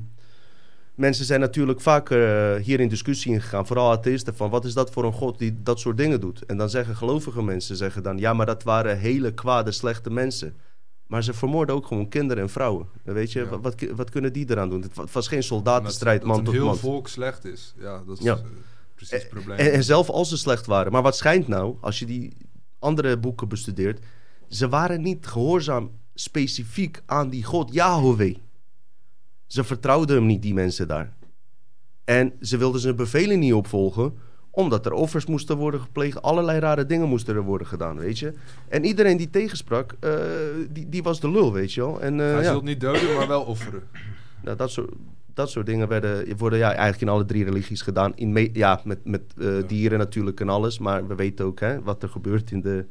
mensen zijn natuurlijk vaak eh, hier in discussie ingegaan, vooral atheïsten, van wat is dat voor een God die dat soort dingen doet? En dan zeggen gelovige mensen, zeggen dan, ja, maar dat waren hele kwade, slechte mensen. Maar ze vermoorden ook gewoon kinderen en vrouwen. Weet je, Ja. wat, wat, wat kunnen die eraan doen? Het wa- het was geen Dat- soldatenstrijd, dat man een tot heel man. volk slecht is. Ja, dat is Ja. eh, precies het probleem. En, en zelf als ze slecht waren. Maar wat schijnt nou, als je die andere boeken bestudeert, ze waren niet gehoorzaam specifiek aan die God Yahweh. Ze vertrouwden hem niet, die mensen daar. En ze wilden zijn bevelen niet opvolgen, omdat er offers moesten worden gepleegd, allerlei rare dingen moesten er worden gedaan, weet je. En iedereen die tegensprak, eh, die, die was de lul, weet je wel. En, eh, Hij ja. zult niet doden, maar wel offeren. [laughs] Nou, dat, soort, dat soort dingen werden, worden ja, eigenlijk in alle drie religies gedaan. In me- ja, met, met eh, dieren natuurlijk en alles. Maar we weten ook hè, wat er gebeurt in de,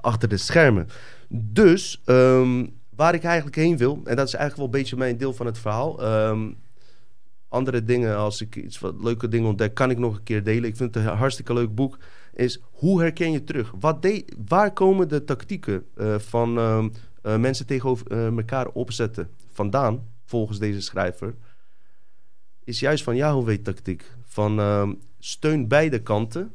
achter de schermen. Dus ehm, waar ik eigenlijk heen wil, en dat is eigenlijk wel een beetje mijn deel van het verhaal. ehm, andere dingen, als ik iets wat leuke dingen ontdek, kan ik nog een keer delen. Ik vind het een hartstikke leuk boek. Is hoe herken je terug? Wat waar komen de tactieken eh, van ehm, eh, mensen tegenover eh, elkaar opzetten vandaan, volgens deze schrijver? Is juist van Yahweh-tactiek. Van ehm, steun beide kanten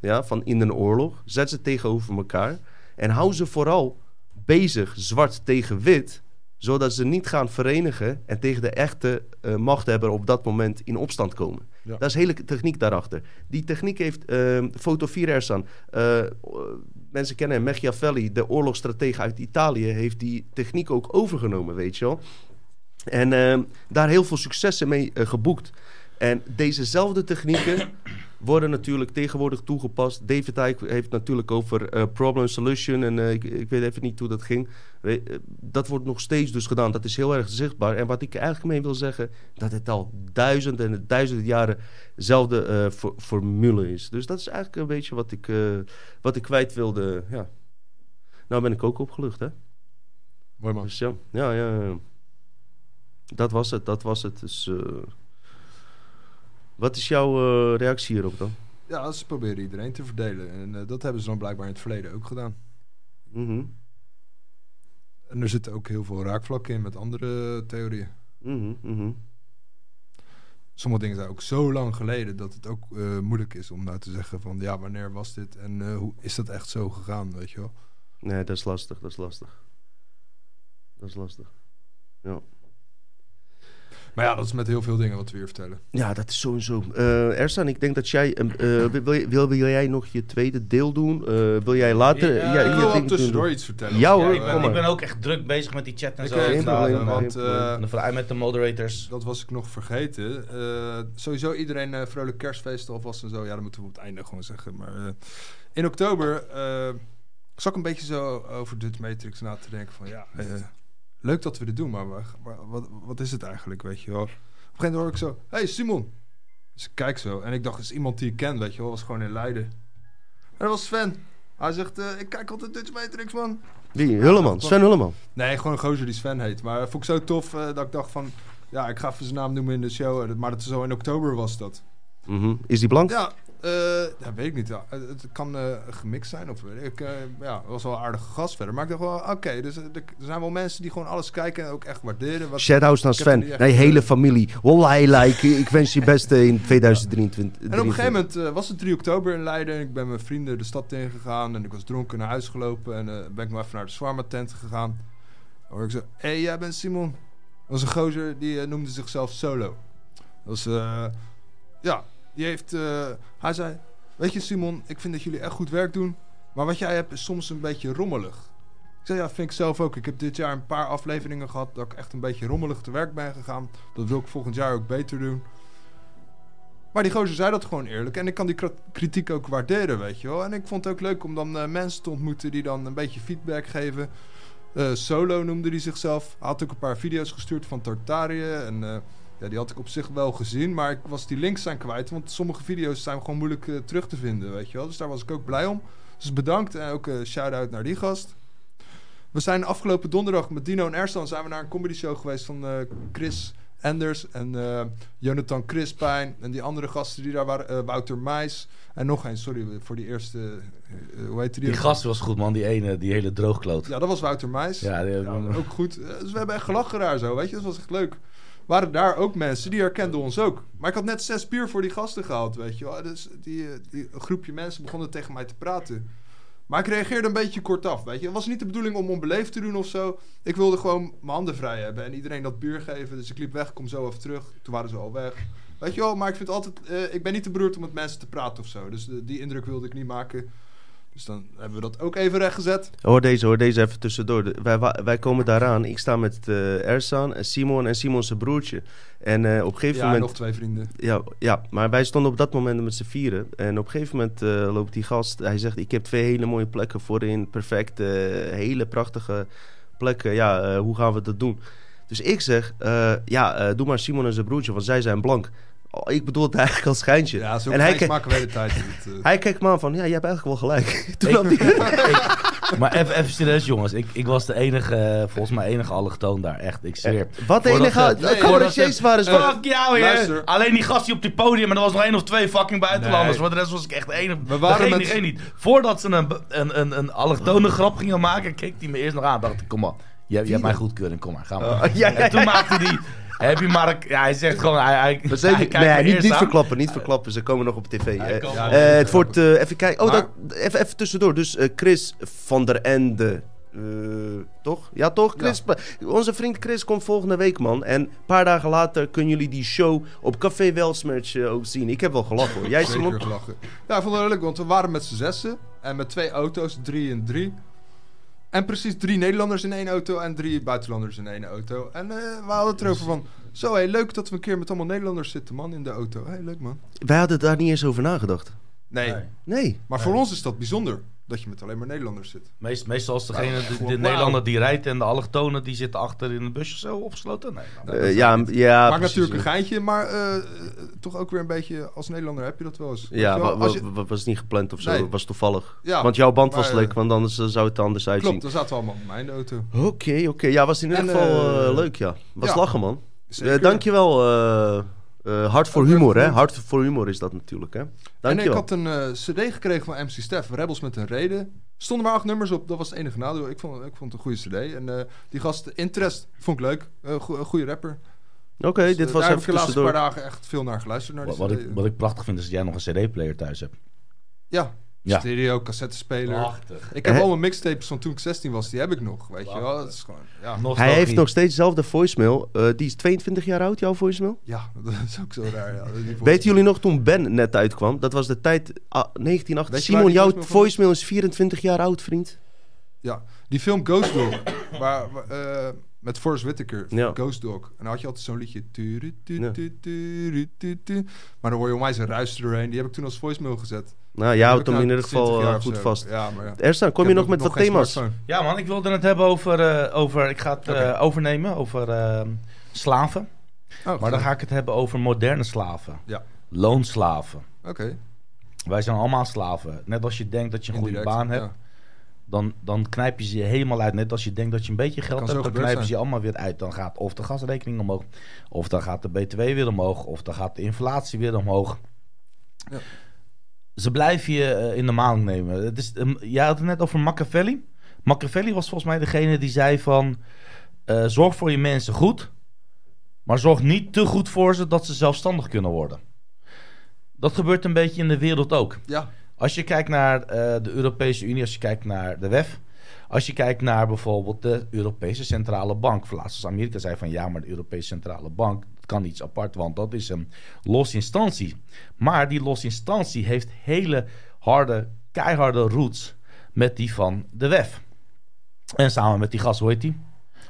ja, van in een oorlog. Zet ze tegenover elkaar. En hou ze vooral bezig, zwart tegen wit. Zodat ze niet gaan verenigen en tegen de echte eh, machthebber op dat moment in opstand komen. Ja. Dat is hele techniek daarachter. Die techniek heeft ehm Foto 4 Ersan. eh, mensen kennen hem, Machiavelli, de oorlogsstratege uit Italië, heeft die techniek ook overgenomen, weet je wel. En ehm, daar heel veel successen mee eh, geboekt. En dezezelfde technieken worden natuurlijk tegenwoordig toegepast. David Icke heeft natuurlijk over eh, problem solution. En eh, ik, ik weet even niet hoe dat ging. Eh, dat wordt nog steeds dus gedaan. Dat is heel erg zichtbaar. En wat ik eigenlijk mee wil zeggen, dat het al duizenden en duizenden jaren dezelfde for- formule is. Dus dat is eigenlijk een beetje wat ik, wat ik kwijt wilde. Ja. Nou ben ik ook opgelucht, hè? Mooi man. Dus ja, ja, ja. ja. Dat was het, dat was het. Dus, wat is jouw eh, reactie hierop dan? Ja, ze proberen iedereen te verdelen. En eh, dat hebben ze dan blijkbaar in het verleden ook gedaan. Mhm, En er zitten ook heel veel raakvlakken in met andere theorieën. mhm, mhm. Sommige dingen zijn ook zo lang geleden dat het ook eh, moeilijk is om nou te zeggen van ja, wanneer was dit en hoe is dat echt zo gegaan, weet je wel. Nee, dat is lastig, dat is lastig. Dat is lastig. Ja. Maar ja, dat is met heel veel dingen wat we hier vertellen. Ja, dat is sowieso. Eh Ersan, ik denk dat jij... eh, wil, wil, jij nog je tweede deel doen? Eh, wil jij later... Ja, ja, ik wil wel ding tussendoor doen? iets vertellen. Ja, hoor, Ja, ik, ben, maar. ik ben ook echt druk bezig met die chat en Ik zo. Geen probleem, want, eh, vooruit met de moderators. Dat was ik nog vergeten. Eh, sowieso iedereen eh, vrolijk kerstfeest alvast en zo. Ja, dat moeten we op het einde gewoon zeggen. Maar eh, in oktober eh zat ik een beetje zo over Dutch Matrix na te denken van ja, leuk dat we dit doen, maar wa- wa- wat, wat is het eigenlijk, weet je wel? Op een gegeven moment hoor ik zo, hey Simon. Dus ik kijk zo en ik dacht, het is iemand die ik ken, weet je wel, was gewoon in Leiden. En dat was Sven. Hij zegt, eh, ik kijk altijd Dutch Matrix, man. Wie? Hulleman, Sven Hulleman. Nee, gewoon een gozer die Sven heet. Maar vond ik zo tof eh, dat ik dacht van... Ja, ik ga even zijn naam noemen in de show. eh, Maar dat is zo in oktober was dat. Mhm. Is die blank? Ja, eh, ja weet ik niet. Ja. Het, het kan eh, gemixt zijn of weet ik. eh, ja, het was wel een aardige gast verder. Maar ik dacht wel, oké. dus eh, er zijn wel mensen die gewoon alles kijken en ook echt waarderen. Wat, Shout-outs naar Sven. echt, Nee, eh, hele familie. Wallahi, like, ik wens je het beste in 2023. En op een gegeven moment eh, was het 3 oktober in Leiden. En ik ben met mijn vrienden de stad ingegaan. En ik was dronken naar huis gelopen. En eh, ben ik nog even naar de Swarma tent gegaan. Dan hoor ik zo, hé, hey, jij bent Simon. Dat was een gozer die eh, noemde zichzelf Solo. Dat was, eh, ja, die heeft, eh, hij zei, weet je Simon, ik vind dat jullie echt goed werk doen. Maar wat jij hebt is soms een beetje rommelig. Ik zei, ja, vind ik zelf ook. Ik heb dit jaar een paar afleveringen gehad dat ik echt een beetje rommelig te werk ben gegaan. Dat wil ik volgend jaar ook beter doen. Maar die gozer zei dat gewoon eerlijk. En ik kan die kritiek ook waarderen, weet je wel. En ik vond het ook leuk om dan eh, mensen te ontmoeten die dan een beetje feedback geven. Eh, Solo noemde hij zichzelf. Hij had ook een paar video's gestuurd van Tartarië. En ja, die had ik op zich wel gezien. Maar ik was die links zijn kwijt. Want sommige video's zijn gewoon moeilijk eh, terug te vinden, weet je wel. Dus daar was ik ook blij om. Dus bedankt en ook een shout-out naar die gast. We zijn afgelopen donderdag met Dino en Ersan zijn we naar een comedy show geweest van eh, Chris Enders en eh, Jonathan Crispijn en die andere gasten die daar waren, eh, Wouter Meijs en nog een, sorry voor die eerste, eh, hoe heet die? Die gast was goed, man. Die ene, die hele droogkloot. Ja, dat was Wouter Meijs. Ja, die- Ja, ook goed. Eh, Dus we hebben echt gelachen daar zo, weet je. Dat was echt leuk. Waren daar ook mensen die herkenden ons ook. Maar ik had net zes bier voor die gasten gehaald, weet je wel. Dus die, eh, die een groepje mensen begonnen tegen mij te praten. Maar ik reageerde een beetje kortaf, weet je. Het was niet de bedoeling om onbeleefd te doen of zo. Ik wilde gewoon mijn handen vrij hebben en iedereen dat bier geven. Dus ik liep weg, kom zo even terug. Toen waren ze al weg. Weet je wel, maar ik vind altijd... eh, ik ben niet te beroerd om met mensen te praten of zo. Dus die indruk wilde ik niet maken. Dus dan hebben we dat ook even rechtgezet. Hoor deze, hoor deze even tussendoor. De- Wij, wij komen daaraan. Ik sta met eh Ersan en Simon en Simon zijn broertje. En eh, op een gegeven Ja, moment... nog twee vrienden. Ja, ja, maar wij stonden op dat moment met z'n vieren. En op een gegeven moment eh, loopt die gast. Hij zegt: Ik heb twee hele mooie plekken voorin. Perfect. hele prachtige plekken. Ja, hoe gaan we dat doen? Dus ik zeg: Ja, doe maar Simon en zijn broertje, want zij zijn blank. Oh, ik bedoel het eigenlijk als schijntje. Ja, zo en hij, ke- maken we de tijd niet. eh. [laughs] hij kijkt me aan van: Ja, je hebt eigenlijk wel gelijk. [laughs] Toen Ik- [laughs] Maar even, even serieus, jongens. Ik, ik was de enige, eh, volgens mij enige allochtoon daar. Echt, ik zweer. Wat de enige. ze- de nee, cabaretiers waren zo. Fuck jou, hè. luister. Alleen die gast die op die podium, en er was nog één of twee fucking buitenlanders. Nee. Voor de rest was ik echt de enige. We waren degene, met- degene niet. Voordat ze een, een, een, een allochtone grap gingen maken, keek hij me eerst nog aan. Dacht ik, kom maar. Je, je hebt mijn goedkeuring, kom maar, ga maar. Oh, ja, ja, En toen maakte hij... Heb je Mark... Ja, hij zegt gewoon... Hij, hij, We zijn hij kijkt nee, niet, niet verklappen, niet verklappen. Ze komen nog op tv. Eh, ja. Eh, het wordt, eh, even kijken. Oh, Maar- dat, even, even tussendoor. Dus eh, Chris van der Ende. eh, toch? Ja, toch? Chris, Onze vriend Chris komt volgende week, man. En een paar dagen later kunnen jullie die show op Café Welsmerch ook zien. Ik heb wel gelachen hoor. Jij, Simon? Zeker gelachen. Ja, ik vond het leuk, want we waren met z'n zessen. En met twee auto's, drie en drie. En precies drie Nederlanders in één auto en drie buitenlanders in één auto. En eh, we hadden het erover van... Zo, hé, leuk dat we een keer met allemaal Nederlanders zitten, man, in de auto. Hé, leuk, man. Wij hadden daar niet eens over nagedacht. Nee, Nee. Nee. maar voor ons is dat bijzonder. Dat je met alleen maar Nederlanders zit. Meest, meestal is degene, de, de. Nederlander die rijdt en de allochtonen die zitten achter in een busje zo opgesloten. Nee, nou, Nee, Eh, ja, niet. ja, Maakt precies, natuurlijk een geintje, maar eh, eh, toch ook weer een beetje... Als Nederlander heb je dat wel eens. Ja, wel? Als je- was niet gepland of zo. Nee. was toevallig. Ja, want jouw band was maar, lek, want anders zou het er anders uitzien. Klopt, dan zaten we allemaal in mijn auto. Oké, oké. Ja, was in ieder geval leuk, ja. Was ja. lachen, man. Eh, dankjewel. Eh eh hart voor humor, hè? Hart voor humor is dat natuurlijk, hè? En ik had een eh, cd gekregen van MC Stef, Rebels met een reden. Stonden maar acht nummers op, dat was het enige nadeel. Ik vond, ik vond het een goede cd. En eh, die gast, Interest, vond ik leuk. Goede rapper. Oké, Dus, dit was daar heb even ik de laatste paar dagen echt veel naar geluisterd. Naar die wat, ik, wat ik prachtig vind is dat jij nog een cd-player thuis hebt. Ja, Ja. stereo, cassettespeler. Prachtig. Ik heb Hè? al mijn mixtapes van toen ik 16 was, die heb ik nog, weet je wel. Dat is gewoon, ja. Hij heeft nog steeds dezelfde voicemail. Eh, die is 22 jaar oud, jouw voicemail. Ja, [laughs] dat is ook zo raar. Ja. Weten jullie nog toen Ben net uitkwam? Dat was de tijd ah, 1980. Weet je waar Simon, jouw voicemail is 24 jaar oud, vriend. Ja, die film Ghost Dog, waar, waar, eh, met Forrest Whitaker, Ja. Ghost Dog. En dan had je altijd zo'n liedje. Ja. Maar dan hoor je onwijs een ruis doorheen. Die heb ik toen als voicemail gezet. Nou, jij Die houdt hem in ieder geval 20 jaar eh, goed zo. vast. Ja, maar ja. Ersan, kom Ik je nog met wat thema's? smartphone. Ja man, ik wilde het hebben over... eh, over ik ga het eh, overnemen over eh, slaven. Oh, Maar dan ga ik het hebben over moderne slaven. Ja. Loonslaven. Oké. Wij zijn allemaal slaven. Net als je denkt dat je een goede Indirect, baan hebt, ja. Dan, dan knijp je ze helemaal uit. Net als je denkt dat je een beetje geld hebt, dan knijpen ze je allemaal weer uit. Dan gaat of de gasrekening omhoog, of dan gaat de BTW weer omhoog, of dan gaat de inflatie weer omhoog. Ja. Ze blijven je eh, in de maling nemen. Het is, um, jij had het net over Machiavelli. Machiavelli was volgens mij degene die zei van... eh, zorg voor je mensen goed, maar zorg niet te goed voor ze dat ze zelfstandig kunnen worden. Dat gebeurt een beetje in de wereld ook. Ja, Als je kijkt naar eh, de Europese Unie, als je kijkt naar de WEF, als je kijkt naar bijvoorbeeld de Europese Centrale Bank. Laatst als Amerika zei van ja, maar de Europese Centrale Bank kan iets apart, want dat is een losse instantie. Maar die losse instantie heeft hele harde, keiharde roots met die van de WEF. En samen met die gast, hoe heet die?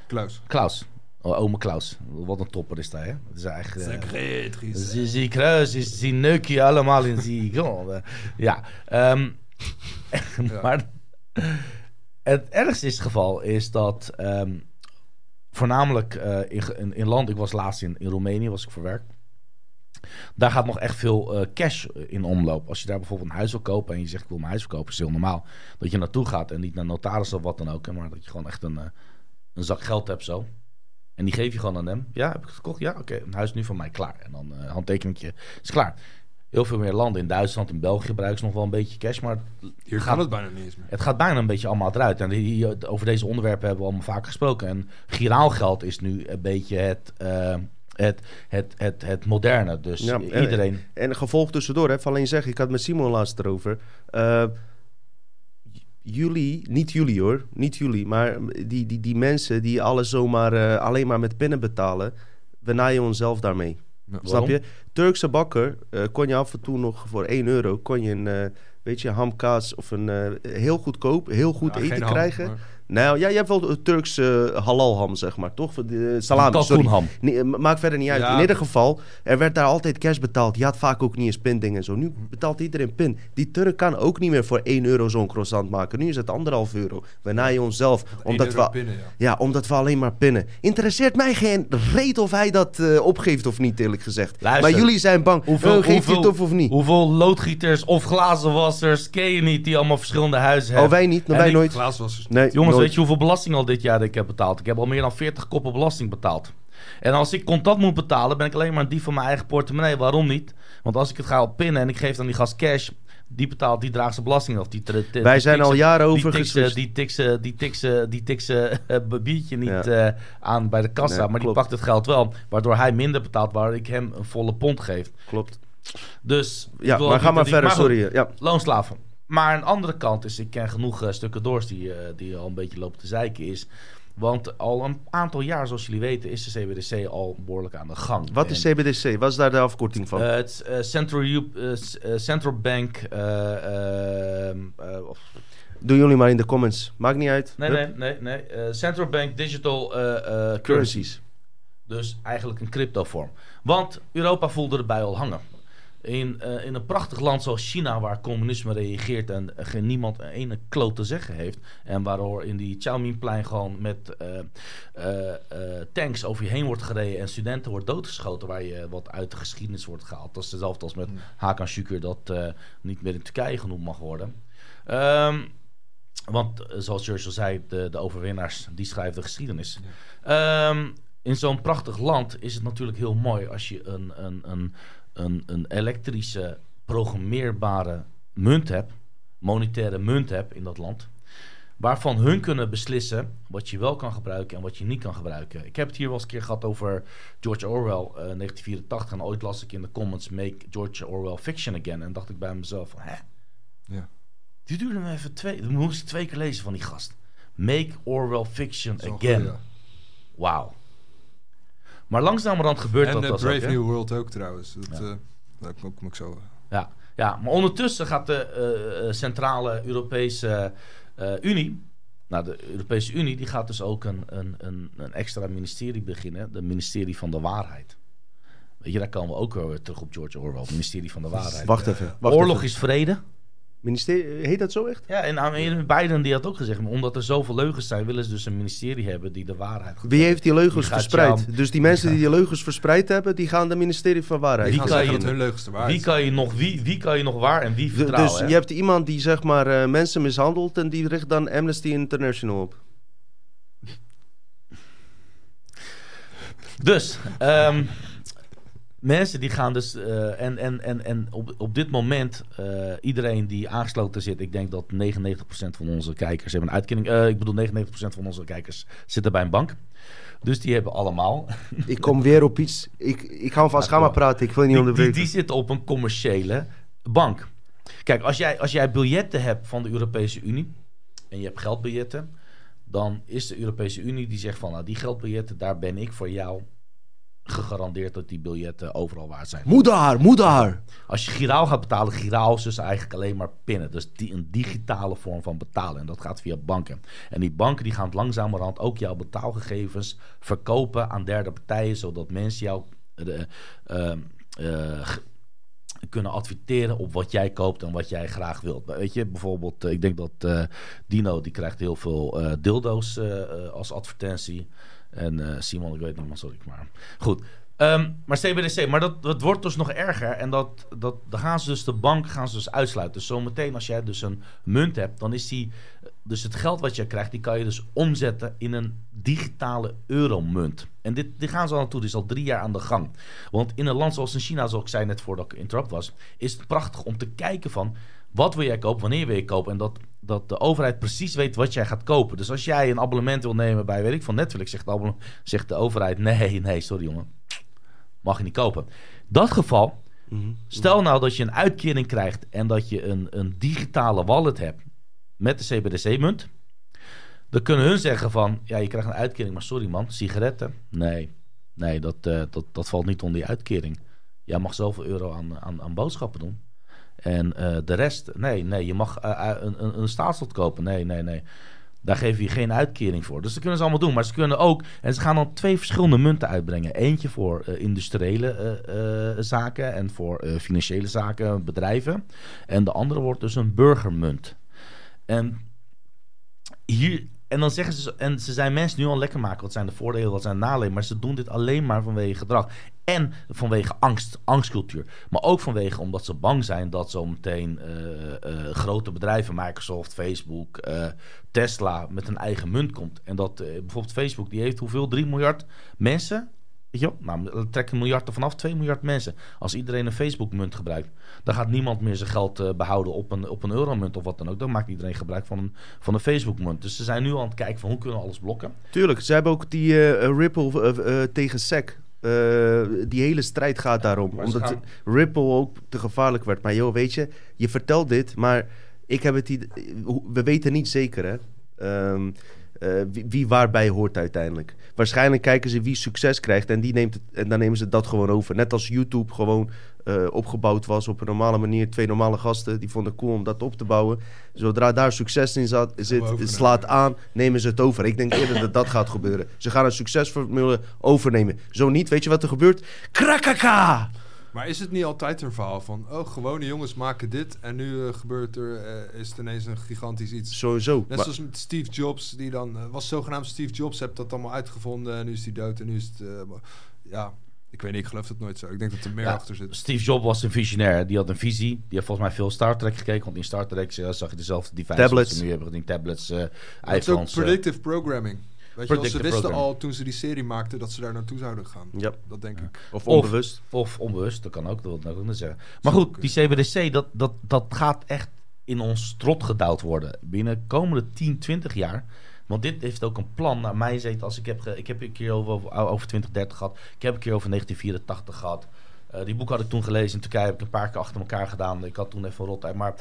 Klaus. Klaus. Oh, ome Klaus. Wat een topper is dat, hè? Dat is eigenlijk... eh, Secret, Zie, zie kruis is, zie neuk je allemaal in zie. [laughs] Ja, ehm, [laughs] maar het ergste is het geval is dat ehm, voornamelijk eh, in, in, in land, ik was laatst in, in Roemenië, was ik voor werk. Daar gaat nog echt veel eh, cash in omloop. Als je daar bijvoorbeeld een huis wil kopen en je zegt ik wil mijn huis verkopen, is het heel normaal dat je naartoe gaat en niet naar notaris of wat dan ook, hè, maar dat je gewoon echt een, een zak geld hebt zo. En die geef je gewoon aan hem. Ja, heb ik het gekocht? Ja, oké. Een huis nu van mij, klaar. En dan uh, handtekeningje, is klaar. Heel veel meer landen in Duitsland, in België gebruiken ze nog wel een beetje cash, maar Hier Gaat- kan het bijna niet eens meer. het gaat bijna een beetje allemaal eruit. En die, over deze onderwerpen hebben we allemaal vaak gesproken. En giraalgeld is nu een beetje het, eh, het, het, het, het moderne. Dus Ja, en- iedereen... En een gevolg tussendoor, hè, van alleen zeggen, ik had met Simon laatst erover. Eh, j- jullie, niet jullie hoor, niet jullie, maar die, die, die mensen die alles zomaar eh, alleen maar met pinnen betalen, we naaien onszelf daarmee. Ja. Snap je? Turkse bakker eh, kon je af en toe nog voor 1 euro, kon je een, eh, weet je, hamkaas of een eh, heel goedkoop, heel goed Ja, eten ham, krijgen. maar- Nou ja, je hebt wel een Turkse halalham, zeg maar, toch? De salami, sorry. kalkoenham. Nee, eh, maakt verder niet uit. Ja. In ieder geval, er werd daar altijd cash betaald. Je had vaak ook niet eens pinding en zo. Nu betaalt iedereen pin. Die Turk kan ook niet meer voor 1 euro zo'n croissant maken. Nu is het anderhalf euro. We naaien onszelf. Omdat euro we, binnen, ja. ja, omdat we alleen maar pinnen. Interesseert mij geen reet of hij dat eh, opgeeft of niet, eerlijk gezegd. Luister, maar jullie zijn bang. Hoeveel, Oh, geeft hij het op of niet? hoeveel loodgieters of glazenwassers ken je niet die allemaal verschillende huizen Oh, hebben? wij niet. En wij nooit. Nee, Jongens, nooit. weet je hoeveel belasting al dit jaar dat ik heb betaald? Ik heb al meer dan 40 koppen belasting betaald. En als ik contant moet betalen, ben ik alleen maar een dief van mijn eigen portemonnee. Waarom niet? Want als ik het ga op pinnen en ik geef dan die gast cash, die betaalt, die draagt zijn belasting af. Die, die, die Wij zijn al jaren die over die tikse, die tikse, die tikse eh, biertje niet Ja. eh, aan bij de kassa. Nee, maar die pakt het geld wel. Waardoor hij minder betaalt, waar ik hem een volle pond geef. Klopt. Dus, Ja, maar ga maar verder, sorry. Ja. loonslaven. Maar een andere kant is, ik ken genoeg eh, stukken doors die, eh, die al een beetje lopen te zeiken is. Want al een aantal jaar, zoals jullie weten, is de CBDC al behoorlijk aan de gang. Wat is CBDC? Wat is daar de afkorting van? eh, het Central, Central Bank. eh, ehm, eh, of- Doen jullie maar in de comments. Maakt niet uit. nee, Hup. nee, nee, nee. Central Bank Digital Currencies. Currencies. Dus eigenlijk een cryptovorm. Want Europa voelde erbij al hangen. In, eh, in een prachtig land zoals China, waar communisme reageert en geen niemand een ene kloot te zeggen heeft. En waardoor in die Xiaomingplein gewoon met eh, eh, tanks over je heen wordt gereden en studenten wordt doodgeschoten, waar je wat uit de geschiedenis wordt gehaald. Dat is hetzelfde als met Hakan Şükür, dat niet meer in Turkije genoemd mag worden. Ehm, want zoals Churchill zei, de, de overwinnaars die schrijven de geschiedenis. Ehm, in zo'n prachtig land is het natuurlijk heel mooi als je een, een, een, een, een elektrische programmeerbare munt hebt, monetaire munt hebt in dat land, waarvan hun kunnen beslissen wat je wel kan gebruiken en wat je niet kan gebruiken. Ik heb het hier wel eens een keer gehad over George Orwell, eh, 1984, en ooit las ik in de comments Make George Orwell Fiction Again, en dacht ik bij mezelf van, hè? Ja. Die duurde me even twee, moest ik twee keer lezen van die gast. Make Orwell Fiction Again. Wauw. Maar langzamerhand gebeurt En dat eh, dus Brave ook? New World ook trouwens. Dat, Ja. eh, daar kom, kom ik zo... Ja, ja, maar ondertussen gaat de eh, eh, centrale Europese eh, Unie... Nou, de Europese Unie die gaat dus ook een, een, een, een extra ministerie beginnen. De ministerie van de waarheid. Weet je, daar komen we ook weer terug op George Orwell. Het ministerie van de [laughs] waarheid. Wacht even. Wacht Oorlog even. is vrede. Ministerie, heet dat zo echt? Ja, en aan- Biden die had ook gezegd... omdat er zoveel leugens zijn... willen ze dus een ministerie hebben die de waarheid... Wie heeft die leugens Die verspreid? jou- Dus die mensen die die leugens verspreid hebben, die gaan de ministerie van Waarheid. Die Wie kan je- hun leugens Wie kan, je nog, wie, wie kan je nog waar en wie D- vertrouwen? dus hè? je hebt iemand die zeg maar eh, mensen mishandelt en die richt dan Amnesty International op. Dus, ehm, mensen die gaan dus... eh, en en, en, en op, op dit moment, eh, iedereen die aangesloten zit... Ik denk dat 99% van onze kijkers hebben een uitkering. eh, ik bedoel, 99% van onze kijkers zitten bij een bank. Dus die hebben allemaal... Ik kom weer op iets. Ik, ik hou vast, Ja, ga maar praten. Ik wil niet Die, die, onderbreken. die zitten op een commerciële bank. Kijk, als jij, als jij biljetten hebt van de Europese Unie... en je hebt geldbiljetten... dan is de Europese Unie die zegt van... nou, die geldbiljetten, daar ben ik voor jou gegarandeerd... dat die biljetten overal waar zijn. Moeder moeder. Als je giraal gaat betalen, giraal is dus eigenlijk alleen maar pinnen. Dus die, een digitale vorm van betalen. En dat gaat via banken. En die banken die gaan langzamerhand ook jouw betaalgegevens verkopen aan derde partijen. Zodat mensen jou eh, eh, eh, g- kunnen adverteren op wat jij koopt en wat jij graag wilt. Weet je, bijvoorbeeld, eh, ik denk dat eh, Dino die krijgt heel veel eh, dildo's eh, eh, als advertentie. En eh, Simon, ik weet niet meer, sorry. Maar goed. Ehm, maar CBDC, maar dat, dat wordt dus nog erger. En dat, dat, dan gaan ze dus de bank gaan ze dus uitsluiten. Dus zometeen als jij dus een munt hebt, dan is die... Dus het geld wat je krijgt, die kan je dus omzetten in een digitale euromunt. En dit, dit gaan ze al naartoe, dit is al drie jaar aan de gang. Want in een land zoals in China, zoals ik zei net voordat ik interrupt was... is het prachtig om te kijken van... Wat wil jij kopen, wanneer wil je kopen? En dat, dat de overheid precies weet wat jij gaat kopen. Dus als jij een abonnement wil nemen bij, weet ik van Netflix, zegt de, abonne- zegt de overheid: nee, nee, sorry jongen. mag je niet kopen. Dat geval, Mhm. stel nou dat je een uitkering krijgt en dat je een, een digitale wallet hebt met de CBDC-munt. Dan kunnen hun zeggen van, ja, je krijgt een uitkering, maar sorry man, sigaretten? Nee, nee dat, eh, dat, dat valt niet onder die uitkering. Jij mag zoveel euro aan, aan, aan boodschappen doen. En eh, de rest, nee, nee, je mag eh, eh, een, een, een staatslot kopen. Nee, nee, nee. Daar geef je geen uitkering voor. Dus dat kunnen ze allemaal doen. Maar ze kunnen ook, en ze gaan dan twee verschillende munten uitbrengen. Eentje voor industriële zaken en voor financiële zaken, bedrijven. En de andere wordt dus een burgermunt. En hier, en dan zeggen ze, en ze zijn mensen nu al lekker maken. Wat zijn de voordelen, wat zijn de nadelen. Maar ze doen dit alleen maar vanwege gedrag. En vanwege angst, angstcultuur. Maar ook vanwege omdat ze bang zijn dat zo meteen eh, eh, grote bedrijven, Microsoft, Facebook, eh, Tesla, met een eigen munt komt. En dat bijvoorbeeld Facebook, die heeft hoeveel? 3 miljard mensen? Weet je? Nou, trek een miljard er vanaf, 2 miljard mensen. Als iedereen een Facebook-munt gebruikt, dan gaat niemand meer zijn geld eh, behouden op een, op een euromunt of wat dan ook. Dan maakt iedereen gebruik van een, van een Facebook-munt. Dus ze zijn nu aan het kijken van hoe kunnen we alles blokken. Tuurlijk, ze hebben ook die Ripple tegen SEC. Eh, die hele strijd gaat daarom. Omdat gaan- Ripple ook te gevaarlijk werd. Maar joh, weet je, je vertelt dit, maar ik heb het ide- We weten niet zeker, hè. Ehm, eh, wie, wie waarbij hoort uiteindelijk. Waarschijnlijk kijken ze wie succes krijgt en, die neemt het, en dan nemen ze dat gewoon over. Net als YouTube gewoon eh, opgebouwd was op een normale manier. Twee normale gasten, die vonden het cool om dat op te bouwen. Zodra daar succes in zat, zit, slaat aan, nemen ze het over. Ik denk eerder dat dat gaat gebeuren. Ze gaan een succesformule overnemen. Zo niet, weet je wat er gebeurt? Krakaka! Maar is het niet altijd een verhaal van... oh, gewone jongens maken dit... en nu eh, gebeurt er... eh, is het ineens een gigantisch iets. Sowieso. Net zoals met Steve Jobs, die dan... was zogenaamd Steve Jobs, hebt dat allemaal uitgevonden... en nu is hij dood en nu is het... ja, ik weet niet, ik geloof dat nooit zo. Ik denk dat er meer Ja, achter zit. Steve Jobs was een visionair. Die had een visie. Die heeft volgens mij veel Star Trek gekeken. Want in Star Trek eh, zag je dezelfde devices. Tablets. nu hebben die tablets, eh Dat is ook eh, predictive programming. Weet je wel, ze wisten programming. al toen ze die serie maakten... dat ze daar naartoe zouden gaan. Ja. Dat denk ik. Of onbewust. Of onbewust, dat kan ook, dat wil ik ook niet zeggen. Maar goed, die CBDC, dat, dat, dat gaat echt in ons strot gedouwd worden. Binnen de komende 10, 20 jaar. Want dit heeft ook een plan. Naar mij zegt, als ik heb, ik heb een keer over, over, over 2030 gehad. Ik heb een keer over 1984 gehad. Eh, die boek had ik toen gelezen. In Turkije heb ik een paar keer achter elkaar gedaan. Ik had toen even rot uit. Maar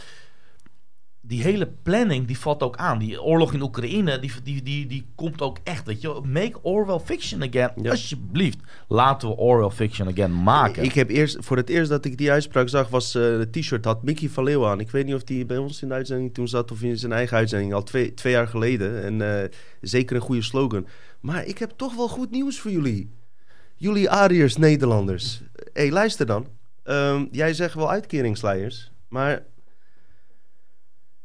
die hele planning, die valt ook aan. Die oorlog in Oekraïne, die, die, die, die komt ook echt. Weet je, make Orwell fiction again. Ja. Alsjeblieft, laten we Orwell fiction again maken. Ik heb eerst, voor het eerst dat ik die uitspraak zag, was eh het t-shirt had Mickey van Leeuwen aan. Ik weet niet of die bij ons in de uitzending toen zat of in zijn eigen uitzending. Al twee, twee jaar geleden. En eh, zeker een goede slogan. Maar ik heb toch wel goed nieuws voor jullie. Jullie Ariërs Nederlanders. Hé, hey, luister dan. Ehm, jij zegt wel uitkeringsleiers, maar...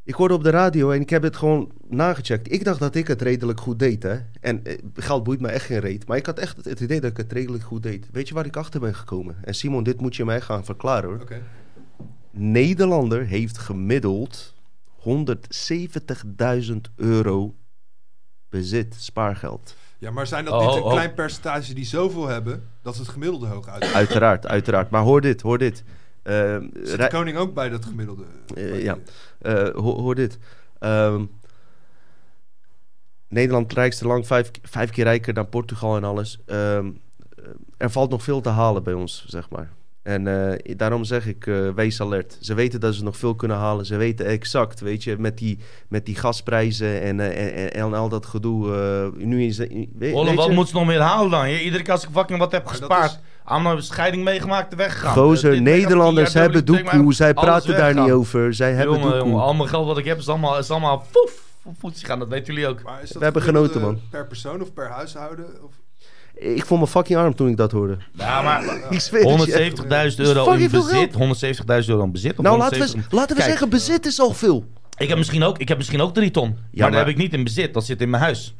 Ik hoorde op de radio en ik heb het gewoon nagecheckt. Ik dacht dat ik het redelijk goed deed, hè. En eh, geld boeit me echt geen reet. Maar ik had echt het, idee dat ik het redelijk goed deed. Weet je waar ik achter ben gekomen? En Simon, dit moet je mij gaan verklaren, hoor. Oké. Nederlander heeft gemiddeld 170.000 euro bezit, spaargeld. Ja, maar zijn dat Oh, niet een oh. klein percentage die zoveel hebben... dat ze het gemiddelde hoog uit? Uiteraard, uiteraard. Maar hoor dit, hoor dit. Ehm, Zit de koning ook bij dat gemiddelde? Eh, ja. Eh, ho- hoor dit. Ehm, Nederland het rijkste land, vijf, vijf keer rijker dan Portugal en alles. Ehm, eh, er valt nog veel te halen bij ons, zeg maar. En eh, daarom zeg ik, eh, wees alert. Ze weten dat ze nog veel kunnen halen. Ze weten exact, weet je, met die, met die gasprijzen en, eh, en, en, en al dat gedoe. eh, nu is, weet, Olle, weet wat je? moet ze nog meer halen dan? Je- Iedere keer als ik fucking wat heb Maar gespaard, allemaal een scheiding meegemaakt en weggegaan. Gozer, Nederlanders hebben doekoe. Zij praten daar niet over. Zij hebben Jongen, doekoe. jongen, al mijn geld wat ik heb is allemaal, is allemaal foef, foef gaan. Dat weten jullie ook. Maar is dat We hebben genoten, man. Per persoon of per huishouden? Of... Ik vond me fucking arm toen ik dat hoorde. Ja, maar Ik zweer het je. 170.000 euro in bezit. 170.000 euro in bezit. Nou, laten we, 170 laten we Kijk, zeggen, bezit is al veel. Ik heb misschien ook, ik heb misschien ook 3 ton. maar, maar- dat heb ik niet in bezit. Dat zit in mijn huis.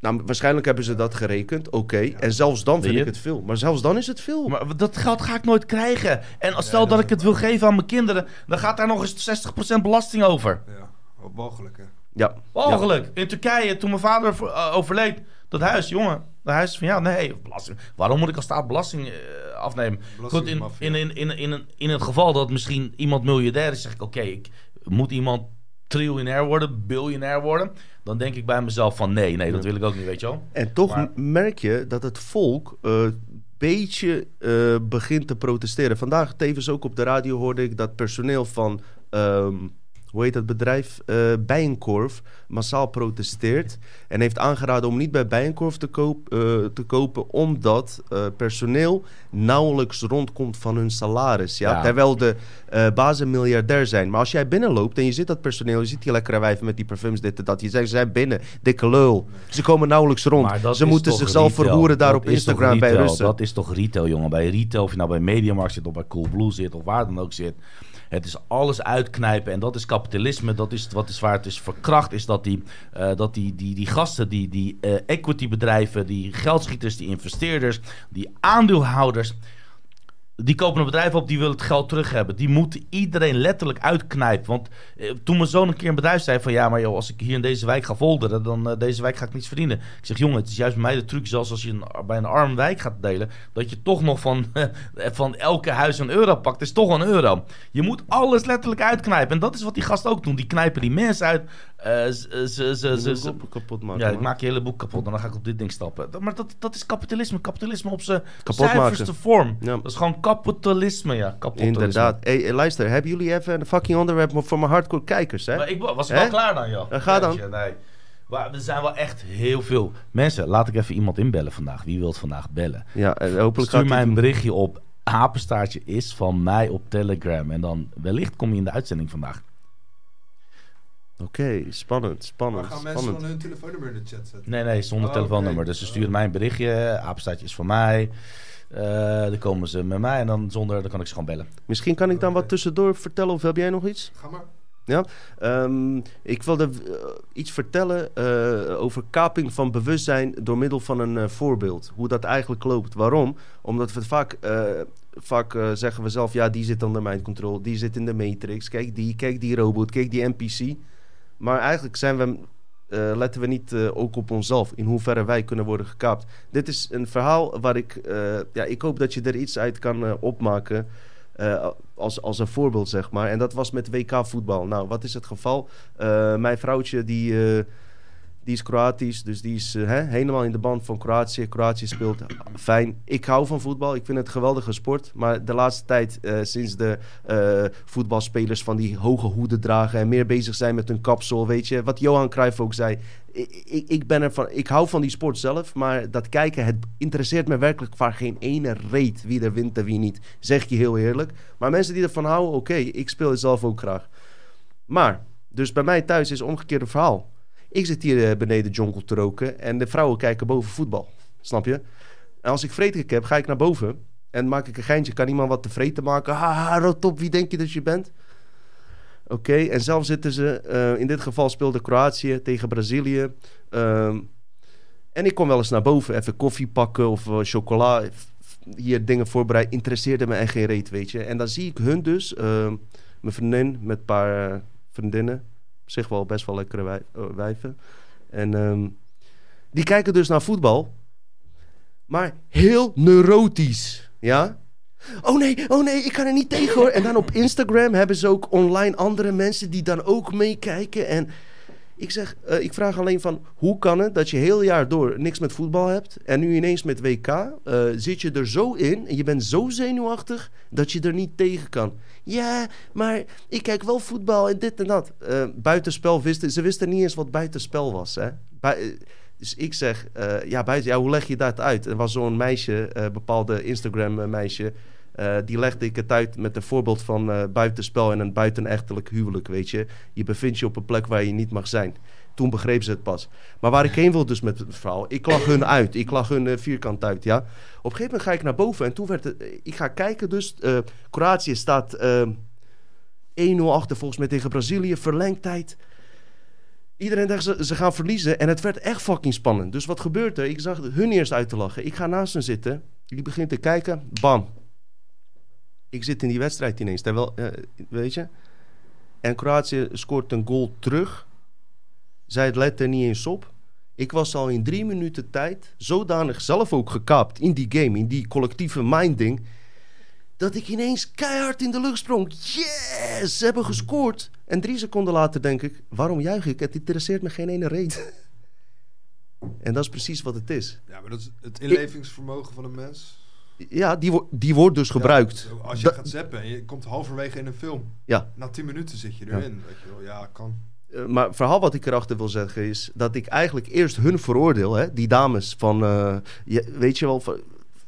Nou, waarschijnlijk hebben ze dat gerekend, oké. En zelfs dan vind ik het veel. Maar zelfs dan is het veel. Maar dat geld ga ik nooit krijgen. En als stel dat ik het wil geven aan mijn kinderen, dan gaat daar nog eens 60% belasting over. Ja, wat walgelijk, hè? Ja. Mogelijk. In Turkije, toen mijn vader eh, overleed, dat huis, jongen, dat huis is van ja, nee, belasting. Waarom moet ik als staat belasting eh, afnemen? Goed, in, in, in, in, in, in het geval dat misschien iemand miljardair is, zeg ik oké, ik moet iemand triljonair worden, biljonair worden. Dan denk ik bij mezelf van nee, nee, dat wil ik ook niet, weet je wel. En toch Maar- merk je dat het volk eh, beetje eh, begint te protesteren. Vandaag tevens ook op de radio hoorde ik dat personeel van... ehm, hoe heet dat bedrijf? eh Bijenkorf massaal protesteert. En heeft aangeraden om niet bij Bijenkorf te, koop, eh, te kopen... omdat eh, personeel nauwelijks rondkomt van hun salaris. Ja? Ja. Terwijl de bazen miljardair zijn. Maar als jij binnenloopt en je ziet dat personeel... je ziet die lekkere wijven met die parfums, dit en dat. Je zegt, ze zijn binnen, dikke lul. Ze komen nauwelijks rond. Ze moeten zichzelf retail. verhoeren daar Dat op Instagram bij. Russen. Dat is toch retail, jongen. Bij retail, of je nou bij Mediamarkt zit of bij Coolblue zit of waar dan ook zit. Het is alles uitknijpen en dat is kapitalisme. Dat is wat is waar het is verkracht. Is dat die, eh, dat die, die, die gasten, die, die eh, equity-bedrijven, die geldschieters, die investeerders, die aandeelhouders. Die kopen een bedrijf op, die willen het geld terug hebben. Die moeten iedereen letterlijk uitknijpen. Want eh, toen mijn zoon een keer een bedrijf zei van... ja, maar joh, als ik hier in deze wijk ga folderen... dan eh, deze wijk ga ik niets verdienen. Ik zeg, jongen, het is juist bij mij de truc... zelfs als je bij een arm wijk gaat delen... dat je toch nog van, [laughs] van elke huis een euro pakt. Is toch een euro. Je moet alles letterlijk uitknijpen. En dat is wat die gasten ook doen. Die knijpen die mensen uit. Eh, ze, ze, ze, Je ze, moet ze- kop kapot maken. ja, ik man. maak je hele boek kapot en dan ga ik op dit ding stappen. Maar dat, dat is kapitalisme. Kapitalisme op zijn zuiverste vorm. Ja. Dat is gewoon kapitalisme, ja. Kapitalisme. Inderdaad. Hey, eh, luister, hebben jullie even een fucking onderwerp voor mijn hardcore kijkers, hè? Maar ik wa- was ik wel klaar dan, joh. Ja, ga dan. Jeetje, Nee. Maar er zijn wel echt heel veel mensen. Laat ik even iemand inbellen vandaag. Wie wil het vandaag bellen? Ja, hopelijk Stuur mij een berichtje op apenstaartje is van mij op Telegram. En dan wellicht kom je in de uitzending vandaag. Oké, spannend, spannend, Maar gaan mensen spannend. dan hun telefoonnummer in de chat zetten? Nee, nee, zonder Oh, telefoonnummer. Dus ze sturen mij een berichtje. Apenstaartje is van mij. Eh, dan komen ze met mij en dan zonder, dan kan ik ze gewoon bellen. Misschien kan ik dan wat tussendoor vertellen, of heb jij nog iets? Ga maar. Ehm, ik wilde eh, iets vertellen eh, over kaping van bewustzijn door middel van een eh, voorbeeld. Hoe dat eigenlijk loopt. Waarom? Omdat we vaak, eh, vaak eh, zeggen we zelf, ja, die zit onder mind control, die zit in de matrix. Kijk die, kijk die robot, kijk die NPC. Maar eigenlijk zijn we, eh, letten we niet eh, ook op onszelf, in hoeverre wij kunnen worden gekaapt. Dit is een verhaal waar ik, eh, ja, ik hoop dat je er iets uit kan opmaken. als, als een voorbeeld, zeg maar. En dat was met WK-voetbal. Nou, wat is het geval? Mijn vrouwtje, die, die is Kroatisch. Dus die is eh, helemaal in de band van Kroatië. Kroatië speelt fijn. Ik hou van voetbal. Ik vind het een geweldige sport. Maar de laatste tijd, eh, sinds de eh, voetbalspelers van die hoge hoeden dragen... en meer bezig zijn met hun kapsel, weet je... wat Johan Cruijff ook zei... Ik, ik, ben er van, ik hou van die sport zelf, maar dat kijken, het interesseert me werkelijk van geen ene reet wie er wint en wie niet. Zeg je heel eerlijk. Maar mensen die ervan houden, oké, ik speel het zelf ook graag. Maar, dus bij mij thuis is omgekeerde verhaal. Ik zit hier eh, beneden jonkel te roken en de vrouwen kijken boven voetbal. Snap je? En als ik vretig heb, ga ik naar boven en maak ik een geintje. Kan iemand wat te vreten maken? Haha, rot op, wie denk je dat je bent? Oké, en zelf zitten ze, eh, in dit geval speelde Kroatië tegen Brazilië. Ehm, en ik kom wel eens naar boven, even koffie pakken of eh, chocola. Hier dingen voorbereid, interesseerde me echt geen reet, weet je. En dan zie ik hun dus, ehm, mijn vriendin met een paar vriendinnen. Zich wel best wel lekkere eh, wijven. En ehm, die kijken dus naar voetbal. Maar heel neurotisch, ja. Oh nee, oh nee, ik kan er niet tegen hoor. En dan op Instagram hebben ze ook online andere mensen die dan ook meekijken. En ik zeg, eh, ik vraag alleen van, hoe kan het dat je heel jaar door niks met voetbal hebt en nu ineens met WK eh, zit je er zo in en je bent zo zenuwachtig dat je er niet tegen kan. Ja, maar ik kijk wel voetbal en dit en dat. Eh, buitenspel wisten, ze wisten niet eens wat buitenspel was. Hè? Dus ik zeg, ja, buiten, ja, hoe leg je dat uit? Er was zo'n meisje, bepaalde Instagram-meisje, eh, die legde ik het uit met een voorbeeld van eh, buitenspel en een buitenechtelijk huwelijk, weet je. Je bevindt je op een plek waar je niet mag zijn. Toen begreep ze het pas. Maar waar ik heen wil dus met het verhaal, ik lag hun uit. Ik lag hun eh, vierkant uit, ja. Op een gegeven moment ga ik naar boven en toen werd het... ik ga kijken dus, Kroatië staat eh, 1-0 achter volgens mij tegen Brazilië, verlengtijd. Iedereen dacht ze, ze gaan verliezen en het werd echt fucking spannend. Dus wat gebeurt er? Ik zag hun eerst uit te lachen. Ik ga naast hen zitten. Die begint te kijken. Bam. Ik zit in die wedstrijd ineens. Terwijl, eh, weet je. En Kroatië scoort een goal terug. Zij let er niet eens op. Ik was al in drie minuten tijd zodanig zelf ook gekaapt in die game, in die collectieve minding, dat ik ineens keihard in de lucht sprong. Yes, ze hebben gescoord. En drie seconden later denk ik, waarom juich ik? Het interesseert me geen ene reet. [laughs] En dat is precies wat het is. Ja, maar dat is het inlevingsvermogen van een mens. Ja, die, wo- die wordt dus gebruikt. Ja, als je Da- gaat zappen en je komt halverwege in een film. Ja. Na 10 minuten zit je erin. Weet je wel. Ja, kan. Eh, maar het verhaal wat ik erachter wil zeggen is dat ik eigenlijk eerst hun veroordeel, hè, die dames van, eh, je, weet je wel, van,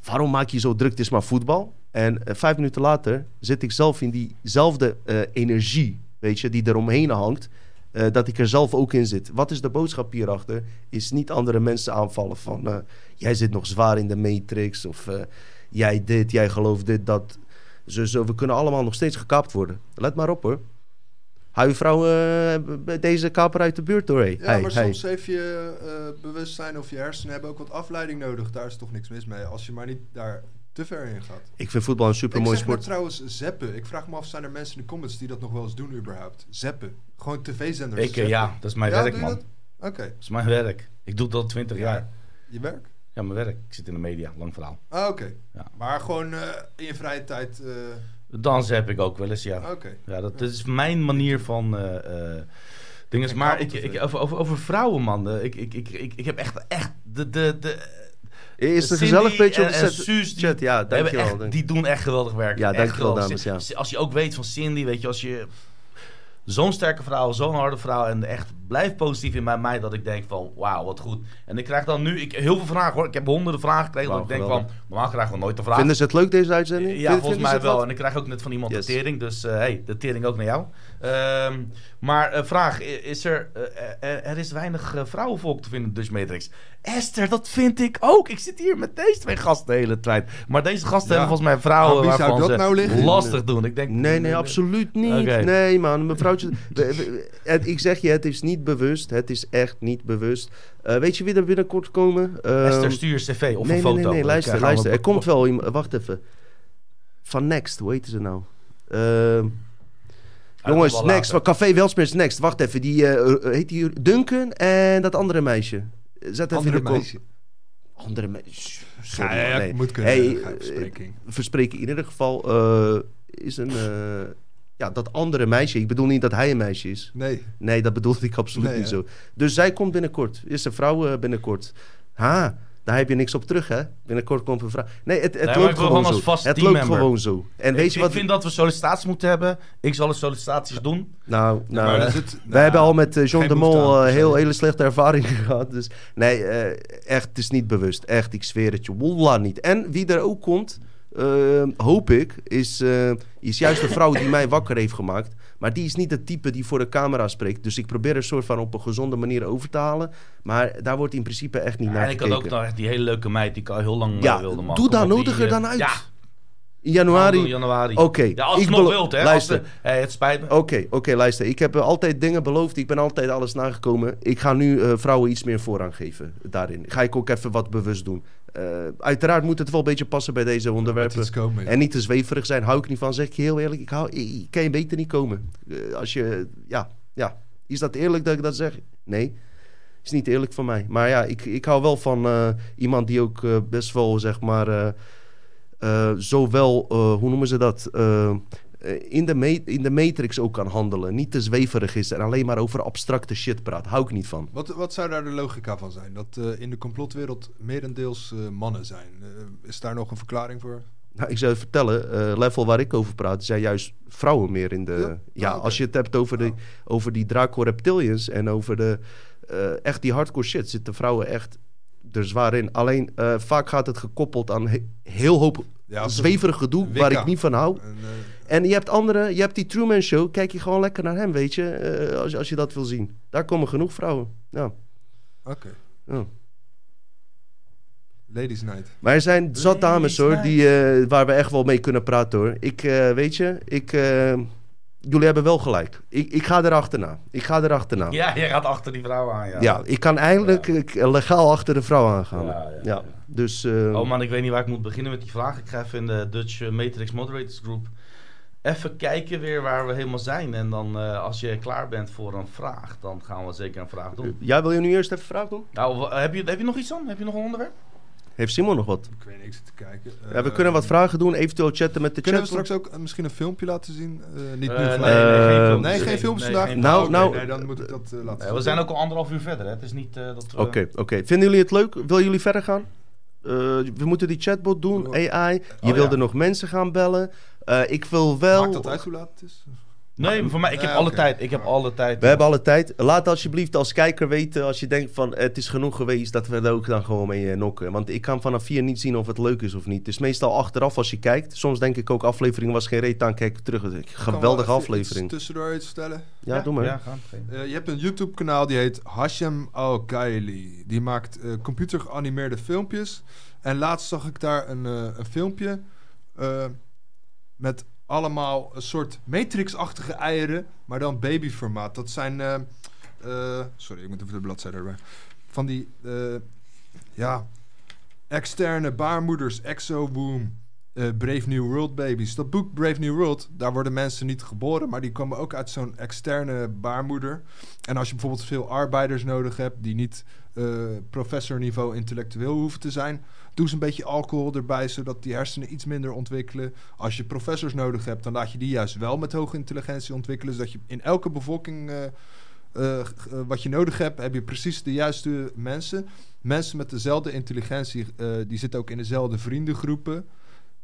waarom maak je zo druk? Het is maar voetbal. En eh, vijf minuten later zit ik zelf in diezelfde energie, weet je, die eromheen hangt, dat ik er zelf ook in zit. Wat is de boodschap hierachter? Is niet andere mensen aanvallen van, jij zit nog zwaar in de matrix of jij dit, jij gelooft dit, dat. Zo, zo, we kunnen allemaal nog steeds gekaapt worden. Let maar op hoor. Hou je vrouw eh, bij deze kaper uit de buurt door. Hey. Ja, Hey, maar hey. soms heeft je eh, bewustzijn of je hersenen hebben ook wat afleiding nodig. Daar is toch niks mis mee. Als je maar niet daar te ver in gaat. Ik vind voetbal een Ik supermooi sport. trouwens zeppen. Ik vraag me af, zijn er mensen in de comments die dat nog wel eens doen überhaupt? Zeppen. Gewoon tv-zenders Ik, eh, ja, dat is mijn Ja, werk, man. dat? Oké. Dat is mijn werk. Ik doe dat al 20 jaar. Je werk? Ja, mijn werk. Ik zit in de media, lang verhaal. Ah, oké. Ja. Maar gewoon eh, in je vrije tijd... eh, Dansen heb ik ook wel eens, ja. Oké. Ja, dat, dat is mijn manier van eh, eh, dingen. En Maar ik, ik, over, over, over vrouwen, man. Ik, ik, ik, ik, ik heb echt, echt de, de, de, Is het Cindy gezellig beetje op en, de set- Suus, die, chat? Ja, dankjewel. echt, dank- die doen echt geweldig werk. Ja, dankjewel, dames, ja. Als je ook weet van Cindy, weet je, als je zo'n sterke vrouw, zo'n harde vrouw en echt blijft positief in mijn mij dat ik denk van, wauw, wat goed. En ik krijg dan nu ik, heel veel vragen hoor. Ik heb honderden vragen gekregen dat ik denk van, normaal krijgen we nooit de vraag. Vinden ze het leuk deze uitzending? Ja, Vind- volgens mij wel. wat? En ik krijg ook net van iemand Yes. de tering. Dus eh, hey, de tering ook naar jou. Ehm, maar eh, vraag, is er, eh, er is weinig vrouwenvolk te vinden in Dutch Matrix. Esther, dat vind ik ook. Ik zit hier met deze twee gasten de hele tijd. Maar deze gasten Ja. hebben volgens mij vrouwen zou waarvan dat ze nou liggen? lastig doen. Ik denk, Nee, nee, absoluut niet. Nee, man, mevrouwtje. [laughs] ik zeg je, het is niet bewust. Het is echt niet bewust. Eh, weet je wie er binnenkort komen? Ehm, Esther, stuur cv of nee, een foto. Nee, nee, nee, Dan luister, luister. Er komt wel iemand. Wacht even. Van Next, hoe heet ze nou? Ehm, Ah, jongens, Next, later. van Café Welsmers Next. Wacht even, die eh, eh, heet die Duncan en dat andere meisje. Zet even Andere in de meisje. Andere meisje. Sorry, Ja, ja, nee. moet kunnen. Hey, eh, verspreking. verspreken in ieder geval eh, is een eh, ja dat andere meisje. Ik bedoel niet dat hij een meisje is. Nee. Nee, dat bedoelde ik absoluut Nee, niet hè? zo. Dus zij komt binnenkort. Is een vrouw eh, binnenkort. Ha, daar heb je niks op terug, hè? Binnenkort komt een vrouw. Nee, het, het loopt gewoon zo. als vast het loopt gewoon zo. En weet ik, je wat? ik vind dat we sollicitaties moeten hebben. Ik zal de sollicitaties doen. Nou, nou wij nou, hebben al met eh, John geen de Mol aan, eh, heel hele slechte ervaringen [laughs] gehad. Dus nee, echt, het is niet bewust. Echt, ik zweer het je. Wallah niet. En wie er ook komt, eh, hoop ik, is, eh, is juist een vrouw die mij wakker heeft gemaakt. Maar die is niet het type die voor de camera spreekt. Dus ik probeer er een soort van op een gezonde manier over te halen. Maar daar wordt in principe echt niet Ja, naar en ik had gekeken. ook nog echt die hele leuke meid die ik al heel lang eh, Ja, wilde man. doe daar op, die, nodig er eh, dan uit. Ja, in januari. januari. Oké, Ja, als ik het nog wilt, hè. Luister. De- hey, het spijt me. Oké, oké, luister. Ik heb altijd dingen beloofd. Ik ben altijd alles nagekomen. Ik ga nu vrouwen iets meer voorrang geven daarin. Ga ik ook even wat bewust doen. Eh, uiteraard moet het wel een beetje passen bij deze onderwerpen. En niet te zweverig zijn, hou ik niet van. Zeg ik je heel eerlijk, ik, hou, ik, kan je beter niet komen. Eh, als je, ja, ja. Is dat eerlijk dat ik dat zeg? Nee. Is niet eerlijk van mij. Maar ja, ik, ik hou wel van eh, iemand die ook best wel, zeg maar, zowel, hoe noemen ze dat? Eh, in, de in de matrix ook kan handelen. Niet te zweverig is en alleen maar over abstracte shit praat. Hou ik niet van. Wat, wat zou daar de logica van zijn? Dat eh, in de complotwereld merendeels eh, mannen zijn. Is daar nog een verklaring voor? Nou, ik zou je vertellen, level waar ik over praat, zijn juist vrouwen meer in de... Ja? Ja, Ah, als je het hebt over, de, Nou. over die Draco Reptilians en over de... echt die hardcore shit zitten vrouwen echt er zwaar in. Alleen vaak gaat het gekoppeld aan he- heel hoop Ja, zweverig gedoe waar ik niet van hou. En, En je hebt andere, je hebt die Truman Show, kijk je gewoon lekker naar hem, weet je, eh, als, je- als je dat wil zien. Daar komen genoeg vrouwen. Ja. Oké. Ja. Ladies Night. Maar er zijn zat dames hoor, die, eh, waar we echt wel mee kunnen praten hoor. Ik, eh, weet je, ik, eh, jullie hebben wel gelijk. Ik, ik ga erachterna. Ik ga erachterna. Ja, Ja, jij gaat achter die vrouw aan, ja. ja ik kan eindelijk ik, legaal achter de vrouw aangaan. Ja, Ja, ja, ja. Dus, Oh man, ik weet niet waar ik moet beginnen met die vraag. Ik ga even in de Dutch Matrix Moderators Group even kijken weer waar we helemaal zijn. En dan eh, als je klaar bent voor een vraag, dan gaan we zeker een vraag doen. jij wil je nu eerst even vraag doen? Nou, heb je, heb je nog iets dan? Heb je nog een onderwerp? Heeft Simon nog wat? Ik weet zit te kijken. ja, we Eh, kunnen wat vragen doen, eventueel chatten met de Kunnen we chat. straks ook eh, misschien een filmpje laten zien? Eh, niet Eh, nu nee, gelijk. nee, Eh, geen. Nee, geen filmpjes nee, vandaag? geen- Nou, nou- nee, dan moet ik dat eh, laten Eh, zien. we zijn ook al anderhalf uur verder, hè? Het is niet eh, dat we... Oké, oké. Vinden jullie het leuk? Willen jullie verder gaan? eh, we moeten die chatbot doen. AI. Je Oh, wilde ja. nog mensen gaan bellen. Eh, ik wil wel... Maakt dat uit hoe laat het is? Nee, voor mij, ik heb Ja, alle tijd. Ik heb alle tijd. We hebben alle tijd. Laat alsjeblieft als kijker weten als je denkt van het is genoeg geweest dat we er ook dan gewoon mee eh, nokken. Want ik kan vanaf hier niet zien of het leuk is of niet. Het is meestal achteraf als je kijkt. Soms denk ik ook aflevering was geen reet aan, kijk ik terug. Geweldige aflevering. iets tussendoor iets vertellen. Ja, doe maar. Ja, gaan. Eh, je hebt een YouTube kanaal die heet Hashem Al Gaili. Die maakt eh, computer geanimeerde filmpjes. En laatst zag ik daar een, een filmpje met allemaal een soort Matrix-achtige eieren, maar dan babyformaat. Dat zijn, eh, eh, sorry, ik moet even de bladzijde erbij. Van die, eh, ja, externe baarmoeders, exo-womb, Brave New World babies. Dat boek Brave New World, daar worden mensen niet geboren, maar die komen ook uit zo'n externe baarmoeder. En als je bijvoorbeeld veel arbeiders nodig hebt die niet professorniveau intellectueel hoeven te zijn, doe eens een beetje alcohol erbij, zodat die hersenen iets minder ontwikkelen. Als je professors nodig hebt, dan laat je die juist wel met hoge intelligentie ontwikkelen, zodat je in elke bevolking eh, wat je nodig hebt, heb je precies de juiste mensen. Mensen met dezelfde intelligentie, die zitten ook in dezelfde vriendengroepen.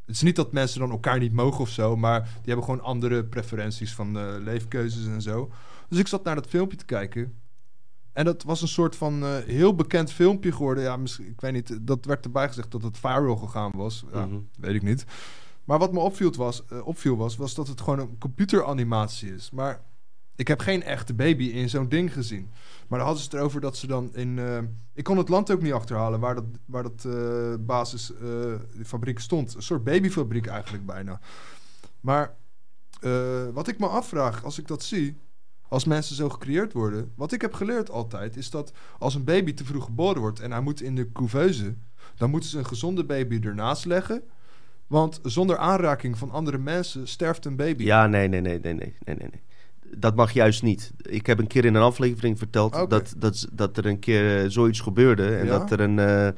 Het is niet dat mensen dan elkaar niet mogen of zo, maar die hebben gewoon andere preferenties van leefkeuzes en zo. Dus ik zat naar dat filmpje te kijken. En dat was een soort van eh, heel bekend filmpje geworden. Ja, misschien, ik weet niet, dat werd erbij gezegd dat het viral gegaan was. Ja, Mhm. Weet ik niet. Maar wat me opviel was, eh, opviel was, was dat het gewoon een computeranimatie is. Maar ik heb geen echte baby in zo'n ding gezien. Maar dan hadden ze het erover dat ze dan in... eh, ik kon het land ook niet achterhalen waar dat, waar dat eh, basis eh, die fabriek stond. Een soort babyfabriek eigenlijk bijna. Maar wat ik me afvraag als ik dat zie... Als mensen zo gecreëerd worden... Wat ik heb geleerd altijd is dat als een baby te vroeg geboren wordt... en hij moet in de couveuse... dan moeten ze een gezonde baby ernaast leggen... Want zonder aanraking van andere mensen sterft een baby. Ja, nee, nee, nee, nee, nee, nee, nee. Dat mag juist niet. Ik heb een keer in een aflevering verteld dat, dat, dat er een keer eh, zoiets gebeurde. En Ja? dat er een, eh,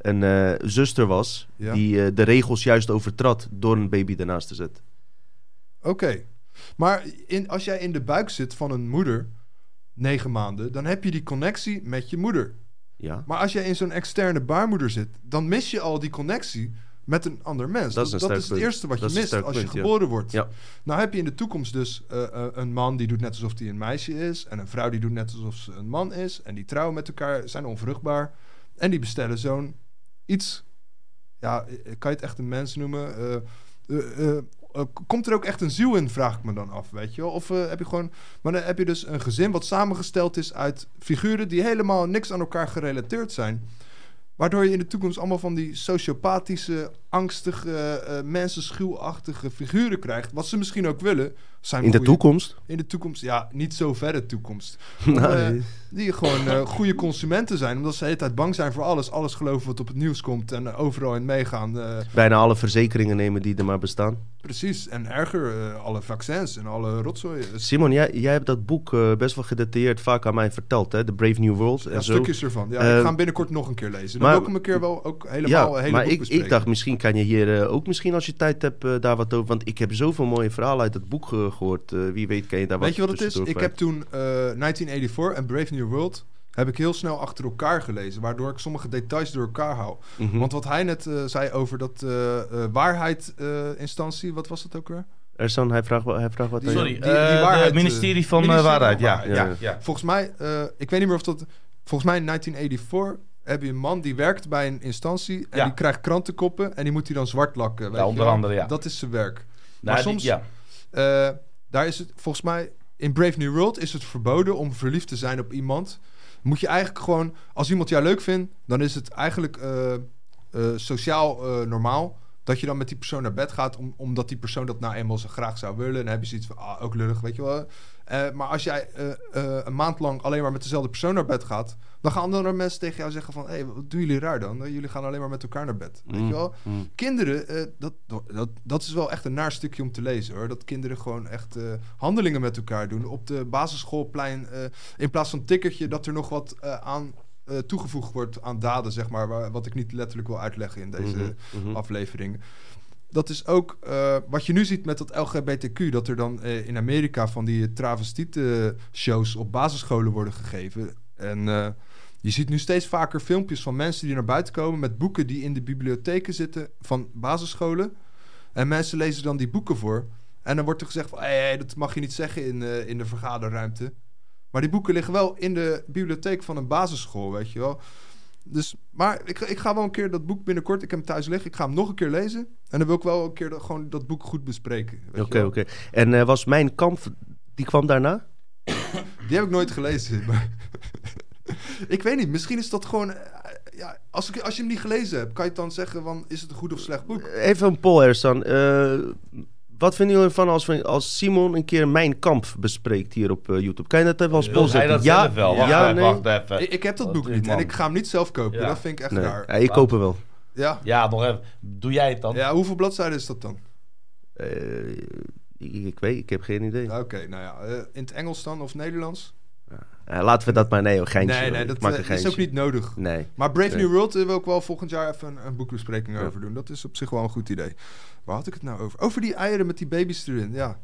een eh, zuster was Ja. die de regels juist overtrad door een baby ernaast te zetten. Oké. Maar in, als jij in de buik zit van een moeder, negen maanden, dan heb je die connectie met je moeder. Ja. Maar als jij in zo'n externe baarmoeder zit, dan mis je al die connectie met een ander mens. Dat is dat het punt. eerste wat je mist als je ja. geboren wordt. Ja. Nou heb je in de toekomst dus eh, eh, een man die doet net alsof hij een meisje is. En een vrouw die doet net alsof ze een man is. En die trouwen met elkaar, zijn onvruchtbaar. En die bestellen zo'n iets... Ja, eh, kan je het echt een mens noemen? Eh, eh, komt er ook echt een ziel in, vraag ik me dan af, weet je wel? Of eh, heb je gewoon... Maar dan heb je dus een gezin wat samengesteld is uit figuren... die helemaal niks aan elkaar gerelateerd zijn... Waardoor je in de toekomst allemaal van die sociopathische, angstige, eh mensenschuwachtige figuren krijgt. Wat ze misschien ook willen. Zijn In de toekomst? In de toekomst, ja, niet zo verre toekomst. [laughs] Nee. eh, die gewoon eh, goede consumenten zijn. Omdat ze de hele tijd bang zijn voor alles. Alles geloven wat op het nieuws komt. En overal in meegaan. Bijna alle verzekeringen nemen die er maar bestaan. precies. En erger, alle vaccins en alle rotzooi. Simon, jij, jij hebt dat boek best wel gedetailleerd vaak aan mij verteld, hè? The Brave New World ja, en zo. stukjes ervan. Ja, ik ga hem binnenkort nog een keer lezen. Dan maar- wil ik hem een keer wel ook helemaal ja, hele maar boek ik, ik dacht misschien kan je hier eh, ook misschien als je tijd hebt eh, daar wat over. Want ik heb zoveel mooie verhalen uit het boek eh, gehoord. Eh, wie weet kan je daar Weet je wat wat het is? Ik heb toen eh 1984 en Brave New World heb ik heel snel achter elkaar gelezen, waardoor ik sommige details door elkaar hou. Mhm. Want wat hij net zei over dat eh eh, waarheid-instantie, wat was dat ook weer? Ersan, hij vraagt, wel- hij vraagt wat Die-. Sorry, die- die waarheid, het ministerie van ministerie van Waarheid. Ja, Waarheid, ja, ja. ja. Volgens mij, eh, ik weet niet meer of dat. Volgens mij in 1984 heb je een man die werkt bij een instantie en Ja. die krijgt krantenkoppen en die moet hij dan zwart lakken. Weet Ja, je onder wel? andere, ja. Dat is zijn werk. Nou, Maar die- soms- ja. Eh, daar is het volgens mij in Brave New World is het verboden om verliefd te zijn op iemand. Moet je eigenlijk gewoon, als iemand jou leuk vindt, dan is het eigenlijk eh, eh, sociaal normaal dat je dan met die persoon naar bed gaat, om, omdat die persoon dat nou eenmaal zo graag zou willen. En dan heb je zoiets van, ah, ook lullig, weet je wel. Eh, maar als jij eh, eh, een maand lang alleen maar met dezelfde persoon naar bed gaat, dan gaan andere mensen tegen jou zeggen van, hé, hey, wat doen jullie raar dan? Jullie gaan alleen maar met elkaar naar bed, weet Mm, je wel. mm. Kinderen, dat, dat, dat is wel echt een naar stukje om te lezen hoor. Dat kinderen gewoon echt handelingen met elkaar doen. Op de basisschoolplein, in plaats van tikkertje, dat er nog wat aan eh, toegevoegd wordt aan daden, zeg maar. Waar, wat ik niet letterlijk wil uitleggen in deze mhm. aflevering. Dat is ook eh, wat je nu ziet met dat LGBTQ. Dat er dan eh, in Amerika van die travestieten shows op basisscholen worden gegeven. En eh, Je ziet nu steeds vaker filmpjes van mensen die naar buiten komen met boeken die in de bibliotheken zitten van basisscholen. En mensen lezen dan die boeken voor. En dan wordt er gezegd van, dat mag je niet zeggen in, eh, in de vergaderruimte. Maar die boeken liggen wel in de bibliotheek van een basisschool, weet je wel. Dus, maar ik, ik ga wel een keer dat boek binnenkort, ik heb hem thuis liggen, ik ga hem nog een keer lezen. En dan wil ik wel een keer dat, gewoon dat boek goed bespreken. Oké, oké. En eh, was mijn kamp, die kwam daarna? Die heb ik nooit gelezen. Maar [laughs] ik weet niet, misschien is dat gewoon... eh, ja, als, ik, als je hem niet gelezen hebt, kan je dan zeggen van... is het een goed of slecht boek? Even een poll, Ersan. Eh, wat vinden jullie ervan als, we- als Simon een keer mijn kamp bespreekt hier op eh, YouTube? Kan je dat even als hij zetten? dat ja, zelf wel? Wacht ja, even, nee. wacht even. Ik, ik heb dat boek niet en ik ga hem niet zelf kopen. Ja. Dat vind ik echt Nee, raar. ja, ik koop hem wel. Ja. Ja, nog even. Doe jij het dan? ja, hoeveel bladzijden is dat dan? Eh, ik, ik weet, ik heb geen idee. Oké, nou ja, eh, in het Engels dan of Nederlands? Eh, laten we dat maar, nee, een geintje. nee, nee, dat is ook niet nodig. Nee. Maar Brave Nee. New World wil ik wel volgend jaar even een, een boekbespreking Ja. over doen. Dat is op zich wel een goed idee. Waar had ik het nou over? Over die eieren met die baby's erin, ja.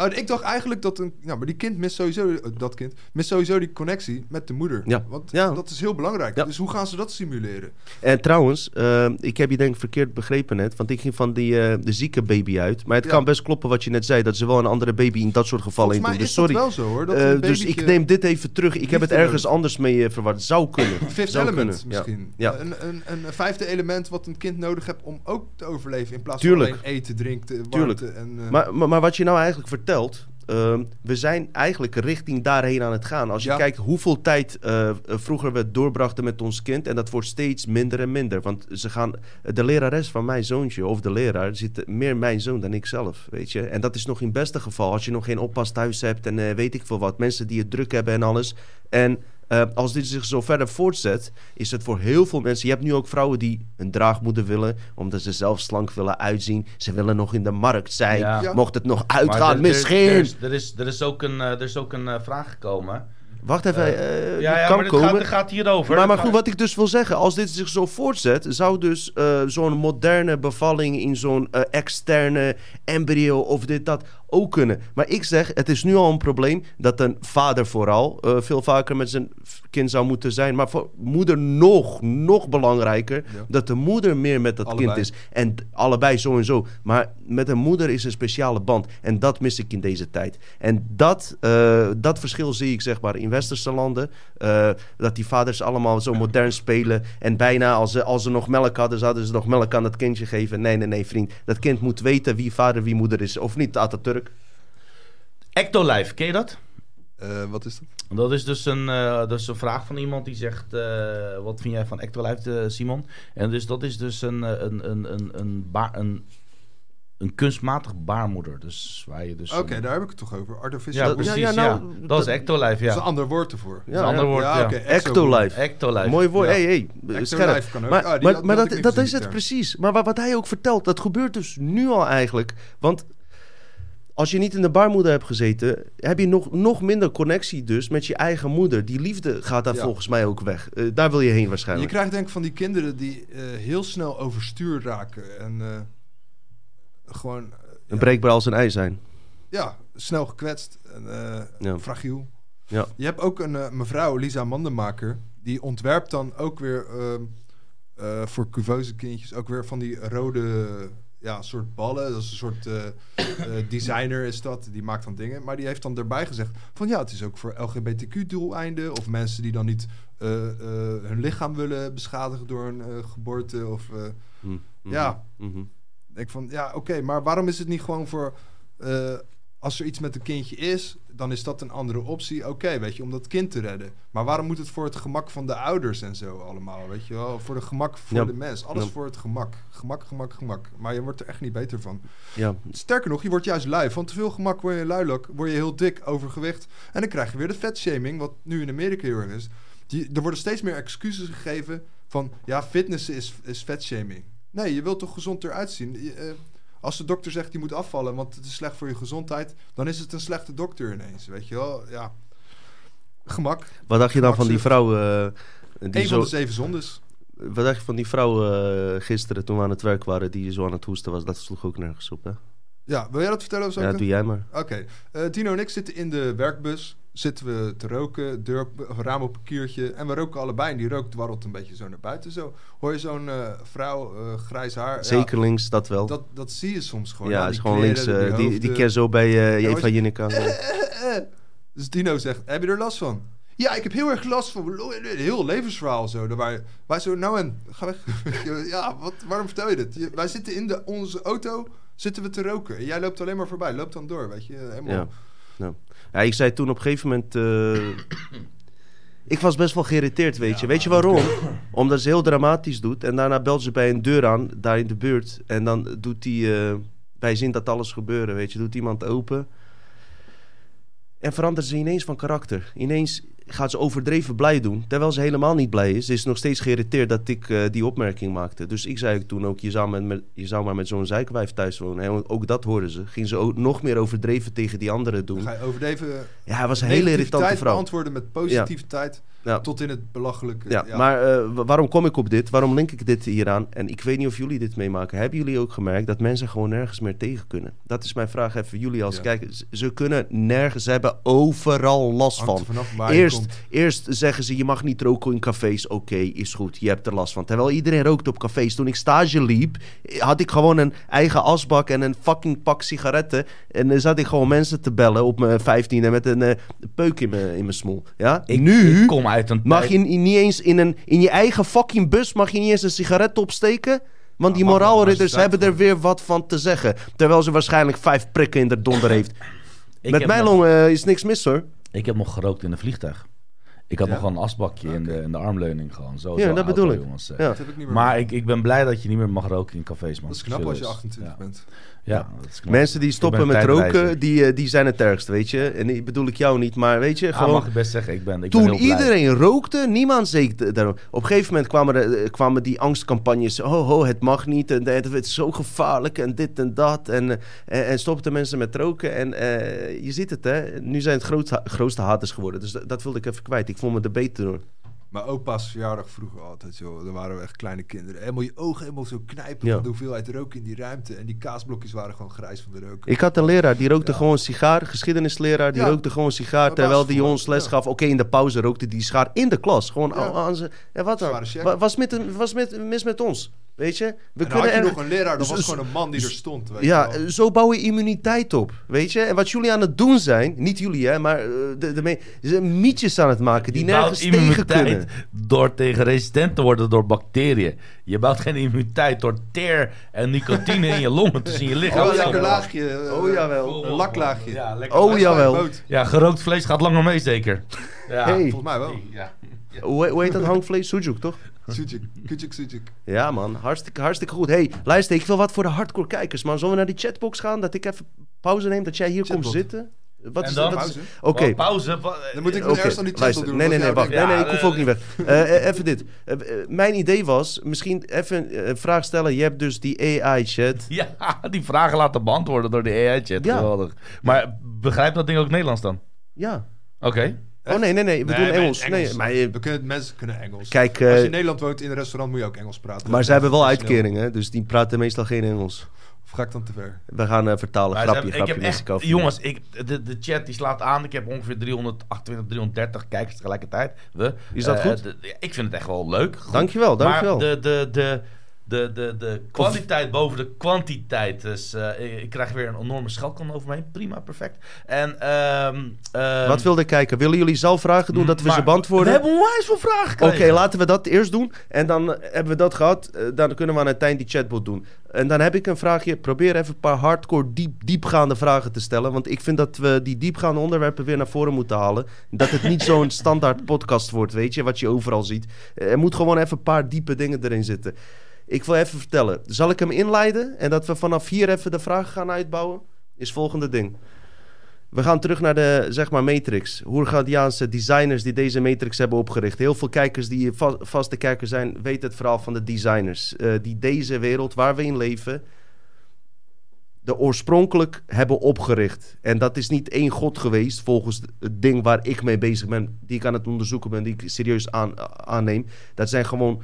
Oh, ik dacht eigenlijk dat een... Ja, maar die kind mist sowieso... Dat kind mist sowieso die connectie met de moeder. Ja. Want Ja. dat is heel belangrijk. Ja. Dus hoe gaan ze dat simuleren? En trouwens, eh, ik heb je denk ik verkeerd begrepen net. Want ik ging van die, eh, de zieke baby uit. Maar het Ja. kan best kloppen wat je net zei. Dat ze wel een andere baby in dat soort gevallen in doen. is Dus sorry. wel zo, hoor. Dat Eh, dus ik neem dit even terug. Ik heb het ergens anders mee eh, verward. Zou kunnen. Fifth Zou element kunnen, misschien. Ja. Een, een, een, vijfde element wat een kind nodig heeft om ook te overleven. In plaats Tuurlijk. van alleen eten, drinken, Tuurlijk. warmte en... Maar, maar, maar wat je nou eigenlijk vertelt. ehm, we zijn eigenlijk richting daarheen aan het gaan. Als je Ja. kijkt hoeveel tijd eh, vroeger we doorbrachten met ons kind. En dat wordt steeds minder en minder. Want ze gaan, de lerares van mijn zoontje of de leraar zit meer mijn zoon dan ik zelf. Weet je? En dat is nog in het beste geval. Als je nog geen oppas thuis hebt en eh, weet ik veel wat. Mensen die het druk hebben en alles. En eh, als dit zich zo verder voortzet, is het voor heel veel mensen. Je hebt nu ook vrouwen die een draagmoeder willen, omdat ze zelf slank willen uitzien. Ze willen nog in de markt zijn. Ja. Ja. Mocht het nog uitgaan, er- er- misschien. Er, is, er, is, er is ook een, eh, er is ook een eh, vraag gekomen. Wacht even, Eh, eh, ja, ja, kan maar het komen. gaat, het gaat hierover. maar, maar goed, wat ik dus wil zeggen, als dit zich zo voortzet, zou dus eh, zo'n moderne bevalling in zo'n eh, externe embryo of dit, dat ook kunnen. Maar ik zeg, het is nu al een probleem dat een vader vooral eh, veel vaker met zijn kind zou moeten zijn. Maar voor moeder nog, nog belangrijker, Ja. dat de moeder meer met dat Allebei. kind is. En allebei zo en zo. Maar met een moeder is een speciale band. En dat mis ik in deze tijd. En dat, eh, dat verschil zie ik zeg maar in westerse landen. eh, dat die vaders allemaal zo modern spelen. En bijna als ze, als ze nog melk hadden, zouden ze nog melk aan dat kindje geven. Nee, nee, nee, vriend. Dat kind moet weten wie vader, wie moeder is. Of niet, Atatürk. Ectolife, ken je dat? eh, wat is dat? Dat is dus een, eh, dat is een vraag van iemand die zegt: eh, Wat vind jij van Ectolife, Simon? En dus dat is dus een, een, een, een, een, ba- een, een kunstmatig baarmoeder. Dus waar je dus. Oké, een- daar heb ik het toch over. Artificial. ja, dat- precies. ja, Ja, ja, nou, dat, dat- is Ectolife, Dat is een ja. ander woord ervoor. Is een ander woord, ja. oké, Ectolife. Ectolife. Mooi woord. Ja. Hey, hey, Ectolife scherp. kan ook. Maar, Ah, die maar, had- maar die dat, dat is het precies. Maar wat, wat hij ook vertelt, dat gebeurt dus nu al eigenlijk. Want als je niet in de baarmoeder hebt gezeten, heb je nog, nog minder connectie dus met je eigen moeder. Die liefde gaat daar Ja. volgens mij ook weg. Eh, daar wil je heen Je waarschijnlijk. krijgt denk ik van die kinderen die eh, heel snel overstuur raken. En eh, gewoon... Een ja, breekbaar als een ei zijn. ja, snel gekwetst en Ja. fragiel. Ja. Je hebt ook een mevrouw, Lisa Mandenmaker, die ontwerpt dan ook weer ehm, eh, voor cuveuze kindjes ook weer van die rode ja, soort ballen. Dat is een soort eh, eh, [coughs] designer is dat, die maakt dan dingen. Maar die heeft dan erbij gezegd van ja, het is ook voor LGBTQ-doeleinden of mensen die dan niet eh, hun lichaam willen beschadigen door een geboorte of... Hm, mhm, Ja. mhm. ik van, ja, oké, maar waarom is het niet gewoon voor... als er iets met een kindje is, dan is dat een andere optie. Oké, weet je, om dat kind te redden. Maar waarom moet het voor het gemak van de ouders en zo allemaal, weet je wel? Voor de gemak voor Ja. de mens. Alles Ja. voor het gemak. Gemak, gemak, gemak. Maar je wordt er echt niet beter van. Ja. Sterker nog, je wordt juist lui. Van te veel gemak word je luilok, word je heel dik, overgewicht. En dan krijg je weer de vetshaming, wat nu in Amerika heel erg is. Die, er worden steeds meer excuses gegeven van... ja, fitness is, is vetshaming. Nee, je wilt toch gezond eruit zien? Je, eh, als de dokter zegt je moet afvallen, want het is slecht voor je gezondheid... dan is het een slechte dokter ineens, weet je wel? Ja, gemak. Wat dacht je dan van die vrouw... eh, die Een zo, van de zeven zondes. Wat dacht je van die vrouw eh, gisteren toen we aan het werk waren... die zo aan het hoesten was? Dat sloeg ook nergens op, hè? Ja, wil jij dat vertellen of zo? Ja, doe jij maar. Oké, eh, Tino en ik zitten in de werkbus. Zitten we te roken, deur, raam op een kiertje. En we roken allebei. En die rook dwarrelt een beetje zo naar buiten. Zo hoor je zo'n eh, vrouw, eh, grijs haar. Ja, Zeker links, dat wel. dat, dat zie je soms gewoon. ja, is die gewoon links. eh, die, die hoofden. keer zo bij eh Ja, Eva Jinneke. [laughs] Dus Dino zegt, heb je er last van? Ja, ik heb heel erg last van. Heel levensverhaal zo. Daar wij, zo, nou en, ga weg. [laughs] ja, wat, waarom vertel je dit? Je- wij zitten in de, onze auto, zitten we te roken. En jij loopt alleen maar voorbij. Loop dan door, weet je. Helemaal. Ja. Ja. Ja, ik zei toen op een gegeven moment... eh, ik was best wel geïrriteerd, weet je. Weet je waarom? Omdat ze heel dramatisch doet. En daarna belt ze bij een deur aan, daar in de buurt. En dan doet die... eh wij zien dat alles gebeuren, weet je. Doet iemand open. En verandert ze ineens van karakter. Ineens gaat ze overdreven blij doen. Terwijl ze helemaal niet blij is. Ze is nog steeds geïrriteerd dat ik eh, die opmerking maakte. Dus ik zei toen ook, je zou, met, met- je zou maar met zo'n zeikwijf thuis wonen. En ook dat hoorden ze. Ging ze ook nog meer overdreven tegen die anderen doen. Ga je overdreven Ja, hij was een hele irritante vrouw. beantwoorden met positiviteit. Ja. Tot in het belachelijke. Ja, maar eh, wa- waarom kom ik op dit? Waarom link ik dit hieraan? En ik weet niet of jullie dit meemaken. Hebben jullie ook gemerkt dat mensen gewoon nergens meer tegen kunnen? Dat is mijn vraag even jullie als Ja. kijkers. Ze kunnen nergens, ze hebben overal last Hangt van. er vanaf waar je Eerst, komt. eerst zeggen ze je mag niet roken in cafés. Oké, is goed, je hebt er last van. Terwijl iedereen rookt op cafés. Toen ik stage liep, had ik gewoon een eigen asbak en een fucking pak sigaretten. En dan zat ik gewoon mensen te bellen op mijn vijftiende met een eh, peuk in mijn, in mijn smoel. Ja? Ik, nu ik kom uit een mag je niet eens in, een, in je eigen fucking bus mag je niet eens een sigaret opsteken. Want die moraalridders hebben er weer wat van te zeggen. Terwijl ze waarschijnlijk vijf prikken in de donder heeft. Ik Met heb mijn nog- long eh, is niks mis hoor. Ik heb nog gerookt in een vliegtuig. Ik had Ja? nog wel een asbakje in, de, in de armleuning gewoon. Zo, Ja, zo dat bedoel ik. Jongens. eh. Ja. Dat heb ik niet meer Maar mee. ik, ik ben blij dat je niet meer mag roken in cafés, man. Dat is knap als je Serieus. 28 Ja, bent. ja dat is knap. Mensen die Ik stoppen met roken, die, eh, die zijn het ergst, weet je. En die bedoel ik jou niet, maar weet je, Ah, gewoon... mag ik best zeggen. Ik ben, ik ben Toen heel blij. iedereen rookte, niemand zei d- daarom. Op een gegeven moment kwamen, er, eh, kwamen die angstcampagnes. Oh, ho, het mag niet. En het is zo gevaarlijk. En dit en dat. En, en, en stopten mensen met roken. En eh, je ziet het, hè. Nu zijn het grootste, grootste haters geworden. Dus dat, dat wilde ik even kwijt. Ik vond me er beter door. Mijn opa's verjaardag vroeger altijd, joh. Dan waren we echt kleine kinderen. Helemaal je ogen helemaal zo knijpen Ja. van de hoeveelheid rook in die ruimte. En die kaasblokjes waren gewoon grijs van de rook. Ik had een leraar, die rookte Ja. gewoon sigaar. Geschiedenisleraar, die Ja. rookte gewoon sigaar. Terwijl die ons les gaf. Oké, in de pauze rookte die sigaar in de klas. Gewoon aan, aan zijn... En wat dan? Was, met, was met, mis met ons? Weet je? We en dan had je er- nog een leraar, dat Zo- was gewoon een man die er stond. Weet Ja, je wel. zo bouw je immuniteit op, weet je? En wat jullie aan het doen zijn, niet jullie hè, maar eh, de, de me- ze zijn mietjes aan het maken die Je bouwt nergens tegen immuniteit kunnen. door tegen resistent te worden door bacteriën. Je bouwt geen immuniteit door teer en nicotine in je longen te zien je lichaam. Oh, ja, lekker jawel. laagje. eh, Oh, jawel. Een laklaagje. Ja, lekker. Oh, jawel. Ja, gerookt vlees gaat langer mee zeker. Ja. Hey. Volgens mij wel. Ja. Hoe, hoe heet dat hangvlees? Sujuk, toch? Ja man, hartstikke, hartstikke goed. hey, luister, ik wil wat voor de hardcore kijkers, man. Zullen we naar die chatbox gaan? Dat ik even pauze neem, dat jij hier komt Chatbot. zitten? Wat En is dan? Pauze. Oké. Oh, pauze. pa- Dan moet ik Oké, nog eerst aan die luister. chat doen. Nee, nee, nee, wacht. Nee, nee, ik hoef eh, ook niet weg. Eh, eh, even dit. Eh, eh, mijn idee was, misschien even eh, een vraag stellen. Je hebt dus die AI-chat. [laughs] Ja, die vragen laten beantwoorden door de AI-chat. Ja. Geweldig. Maar begrijpt dat ding ook Nederlands dan? Ja. Oké. Oh nee, nee, nee. We Nee, doen Engels. Nee, maar, we kunnen, mensen kunnen Engels. kijk, Als je eh, in Nederland woont in een restaurant moet je ook Engels praten. maar ze hebben wel uitkeringen, dus die praten meestal geen Engels. Of ga ik dan te ver? We gaan eh, vertalen. Maar grapje, hebben- grapje. ik heb echt, jongens, ik, de, de chat die slaat aan. Ik heb ongeveer 328, 330 kijkers tegelijkertijd. We, Is dat Eh, goed? de- ik vind het echt wel leuk. Goed. Dankjewel, dankjewel. Maar de, de, de, de, de, de kwaliteit boven de kwantiteit. Dus eh, ik, krijg weer een enorme schelkan over me heen. Prima, perfect. En, ehm ehm, Wat wilde ik kijken? Willen jullie zelf vragen doen dat we ze beantwoorden? We hebben onwijs veel vragen Oké, laten we dat eerst doen. En dan hebben we dat gehad. eh, dan kunnen we aan het eind die chatbot doen. En dan heb ik een vraagje. Probeer even een paar hardcore, diep, diepgaande vragen te stellen. Want ik vind dat we die diepgaande onderwerpen weer naar voren moeten halen. Dat het niet zo'n [laughs] standaard podcast wordt, weet je, wat je overal ziet. Er moet gewoon even een paar diepe dingen erin zitten. Ik wil even vertellen. Zal ik hem inleiden? En dat we vanaf hier even de vragen gaan uitbouwen? Is volgende ding. We gaan terug naar de, zeg maar, Matrix. Hoergadiaanse designers die deze Matrix hebben opgericht. Heel veel kijkers die va- vaste kijkers zijn, weten het verhaal van de designers. eh, die deze wereld waar we in leven, de oorspronkelijk hebben opgericht. En dat is niet één god geweest, volgens het ding waar ik mee bezig ben, die ik aan het onderzoeken ben, die ik serieus aan, aanneem. Dat zijn gewoon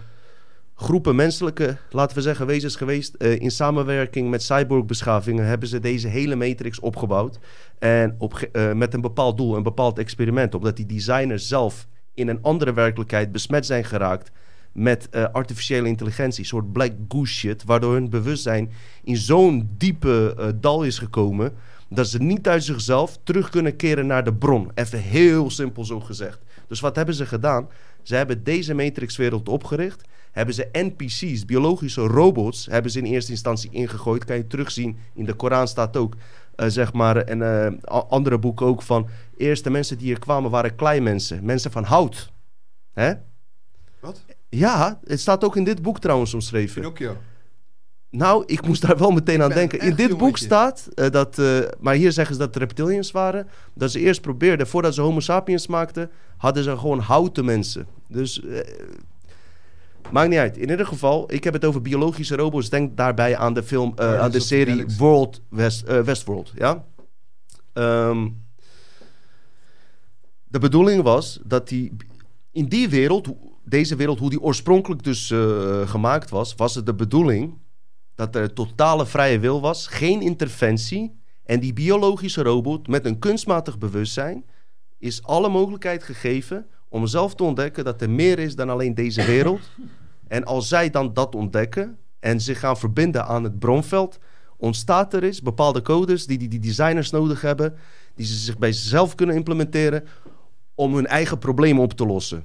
groepen menselijke, laten we zeggen, wezens geweest. Eh, in samenwerking met cyborg-beschavingen hebben ze deze hele matrix opgebouwd. En op, eh, met een bepaald doel, een bepaald experiment. Omdat die designers zelf in een andere werkelijkheid besmet zijn geraakt met eh, artificiële intelligentie. Een soort black goose shit. Waardoor hun bewustzijn in zo'n diepe dal is gekomen. Dat ze niet uit zichzelf terug kunnen keren naar de bron. Even heel simpel zo gezegd. Dus wat hebben ze gedaan? Ze hebben deze matrixwereld opgericht. Hebben ze NPC's, biologische robots, hebben ze in eerste instantie ingegooid. Kan je terugzien, in de Koran staat ook, eh, zeg maar, en eh, andere boeken ook van... Eerste mensen die hier kwamen waren kleinmensen, mensen van hout. Hè? Wat? Ja, het staat ook in dit boek trouwens omschreven. Pinocchio. Nou, ik moest daar wel meteen aan denken. In dit boek staat eh, dat, maar hier zeggen ze dat het reptilians waren. Dat ze eerst probeerden, voordat ze Homo sapiens maakten, hadden ze gewoon houten mensen. Dus maakt niet uit. In ieder geval, ik heb het over biologische robots. Denk daarbij aan de film, eh, aan de the serie. World West, eh, Westworld. Ja. Ehm, de bedoeling was dat die in die wereld, deze wereld, hoe die oorspronkelijk dus eh, gemaakt was, was het de bedoeling dat er totale vrije wil was, geen interventie. En die biologische robot met een kunstmatig bewustzijn is alle mogelijkheid gegeven om zelf te ontdekken dat er meer is dan alleen deze wereld. En als zij dan dat ontdekken en zich gaan verbinden aan het bronveld, ontstaat er is bepaalde codes die die, die designers nodig hebben, die ze zich bij zichzelf kunnen implementeren om hun eigen problemen op te lossen.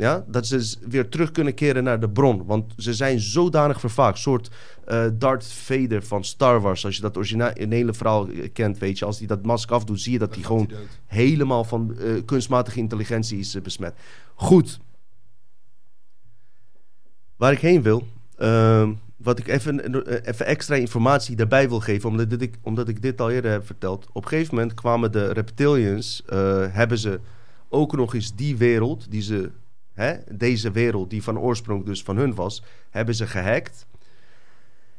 Ja, dat ze weer terug kunnen keren naar de bron. Want ze zijn zodanig vervaagd. Een soort eh Darth Vader van Star Wars. Als je dat originele verhaal eh, kent, weet je. Als hij dat masker afdoet, zie je dat hij gewoon hij helemaal van eh, kunstmatige intelligentie is besmet. Goed. Waar ik heen wil. ehm, wat ik even, even extra informatie daarbij wil geven. Omdat, dit ik, omdat ik dit al eerder heb verteld. Op een gegeven moment kwamen de reptilians. hebben ze ook nog eens die wereld. Die ze, hè, deze wereld die van oorsprong dus van hun was. Hebben ze gehackt.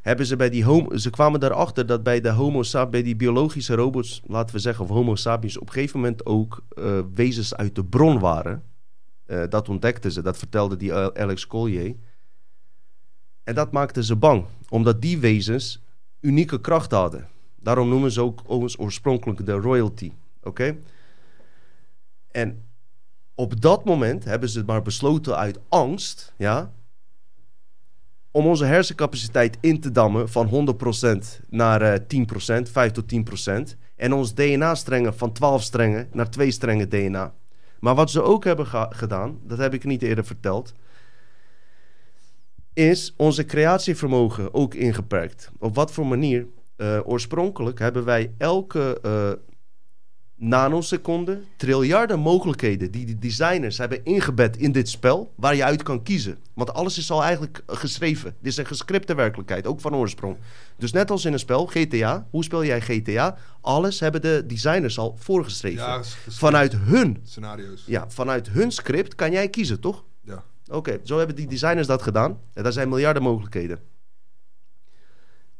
Hebben ze bij die homo, ze kwamen erachter dat bij de homo bij die biologische robots, laten we zeggen, of homo sapiens, op een gegeven moment ook eh, wezens uit de bron waren. Eh, dat ontdekten ze, dat vertelde die eh, Alex Collier. En dat maakte ze bang, omdat die wezens unieke kracht hadden. Daarom noemen ze ook oorspronkelijk de royalty. Oké? En op dat moment hebben ze maar besloten uit angst, ja, om onze hersencapaciteit in te dammen van 100% naar eh 10%, 5 tot 10%. En ons DNA-strengen van 12 strengen naar 2 strengen DNA. Maar wat ze ook hebben gedaan, dat heb ik niet eerder verteld, is onze creatievermogen ook ingeperkt. Op wat voor manier? Eh, oorspronkelijk hebben wij elke eh, nanoseconde triljarden mogelijkheden die de designers hebben ingebed in dit spel, waar je uit kan kiezen. Want alles is al eigenlijk geschreven. Dit is een gescripte werkelijkheid, ook van oorsprong. Dus net als in een spel, GTA, hoe speel jij GTA? Alles hebben de designers al voorgeschreven. Ja, vanuit hun, scenario's. ja, vanuit hun script kan jij kiezen, toch? Ja. Oké, zo hebben die designers dat gedaan. En daar zijn miljarden mogelijkheden.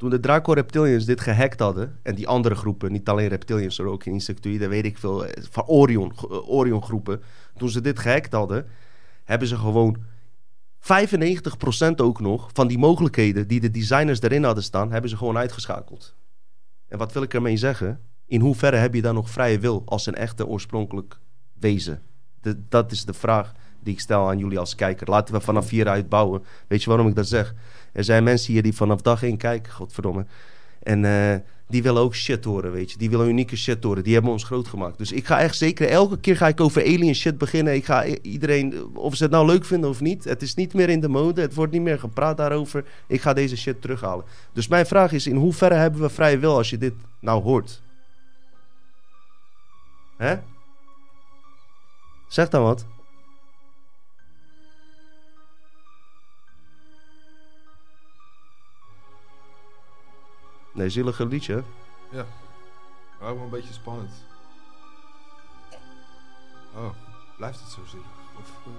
Toen de Draco Reptilians dit gehackt hadden, en die andere groepen, niet alleen Reptilians, maar ook insectoïden, weet ik veel, eh, van Orion, eh, Orion groepen. Toen ze dit gehackt hadden, hebben ze gewoon 95% ook nog van die mogelijkheden die de designers erin hadden staan, hebben ze gewoon uitgeschakeld. En wat wil ik ermee zeggen? In hoeverre heb je dan nog vrije wil als een echte oorspronkelijk wezen? Dat is de vraag die ik stel aan jullie als kijker. Laten we vanaf hieruit bouwen. Weet je waarom ik dat zeg? Er zijn mensen hier die vanaf dag één kijken, godverdomme. En eh, die willen ook shit horen, weet je. Die willen unieke shit horen. Die hebben ons groot gemaakt. Dus ik ga echt zeker, elke keer ga ik over alien shit beginnen. Ik ga iedereen, of ze het nou leuk vinden of niet. Het is niet meer in de mode. Het wordt niet meer gepraat daarover. Ik ga deze shit terughalen. Dus mijn vraag is, in hoeverre hebben we vrije wil als je dit nou hoort? Hè? Zeg dan wat. Nee, zielige liedje. hè? Oh, wel een beetje spannend. Oh, blijft het zo zielig? Of eh,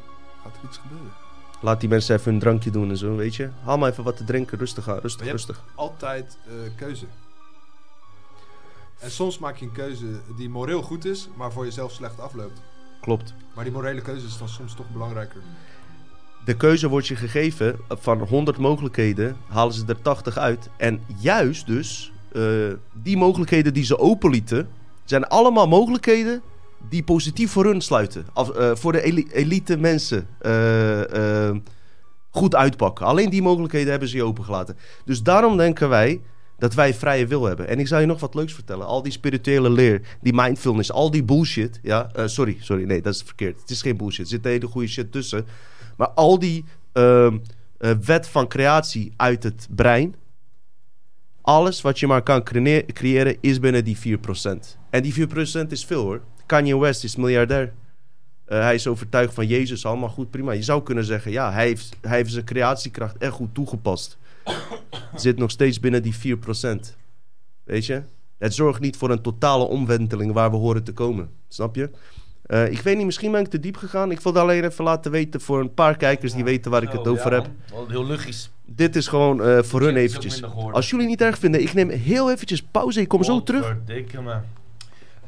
gaat er iets gebeuren? Laat die mensen even hun drankje doen en zo, weet je. Haal maar even wat te drinken. Rustig aan, rustig, Maar je hebt- rustig. Altijd eh, keuze. En soms maak je een keuze die moreel goed is, maar voor jezelf slecht afloopt. Klopt. Maar die morele keuze is dan soms toch belangrijker. De keuze wordt je gegeven van 100 mogelijkheden, halen ze er 80 uit. En juist dus, eh, die mogelijkheden die ze openlieten, zijn allemaal mogelijkheden die positief voor hun sluiten. Eh, voor de eli- elite mensen eh, goed uitpakken. Alleen die mogelijkheden hebben ze je opengelaten. Dus daarom denken wij dat wij vrije wil hebben. En ik zal je nog wat leuks vertellen. Al die spirituele leer, die mindfulness, al die bullshit. Ja, sorry, sorry, nee, dat is verkeerd. Het is geen bullshit. Er zit hele goede shit tussen. Maar al die ehm, eh, wet van creatie uit het brein. Alles wat je maar kan creëren is binnen die 4%. En die 4% is veel hoor. Kanye West is miljardair. Eh, hij is overtuigd van Jezus, allemaal goed, prima. Je zou kunnen zeggen, ja, hij heeft, hij heeft zijn creatiekracht echt goed toegepast. [coughs] Zit nog steeds binnen die 4%. Weet je? Het zorgt niet voor een totale omwenteling waar we horen te komen. Snap je? Eh, ik weet niet, misschien ben ik te diep gegaan. Ik wilde alleen even laten weten voor een paar kijkers die weten waar ik het Oh, over ja, heb. heel luchtjes. Dit is gewoon eh, voor hun eventjes. Als jullie niet erg vinden, ik neem heel eventjes pauze. Ik kom zo terug.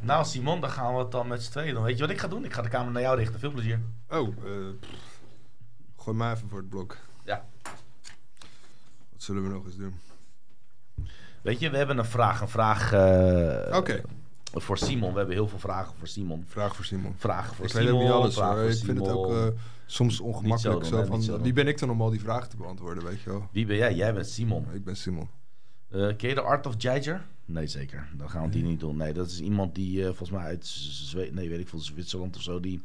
Nou Simon, dan gaan we het dan met z'n tweeën doen. Weet je wat ik ga doen? Ik ga de camera naar jou richten. Veel plezier. Oh, eh, gooi maar even voor het blok. Ja. Wat zullen we nog eens doen? Weet je, we hebben een vraag. Een vraag eh, Oké, voor Simon. We hebben heel veel vragen voor Simon. vraag voor Simon. Vragen voor ik weet Simon. ook niet alles voor Ik vind het ook eh, soms ongemakkelijk. zo van, zo wie ben ik dan om al die vragen te beantwoorden, weet je wel? Wie ben jij? Jij bent Simon. Ik ben Simon. Eh ken je de Art of Jager? Nee, zeker. Dan gaan we die niet doen. Nee, dat is iemand die eh, volgens mij uit Zweden, nee, weet ik veel, Zwitserland of zo, die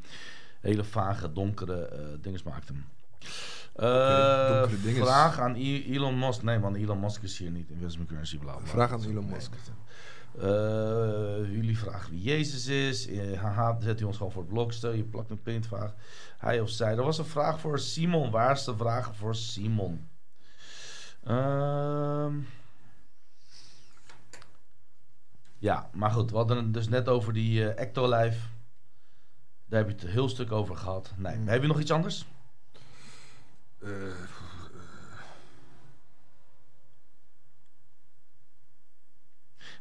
hele vage, donkere eh dingen maakte. Dinges. vraag aan Elon Musk. Nee, man, Elon Musk is hier niet. Investment currency, bla bla. Vraag aan Elon Musk. Jullie vragen wie Jezus is. Eh, haha, zet u ons gewoon voor het blok. Stel je plakt een pintvraag. Hij of zij. Er was een vraag voor Simon. Waar is de vraag voor Simon? Ehm. ja, maar goed. We hadden het dus net over die eh Ectolife. Daar heb je het een heel stuk over gehad. Nee. Mm. Heb je nog iets anders? Eh,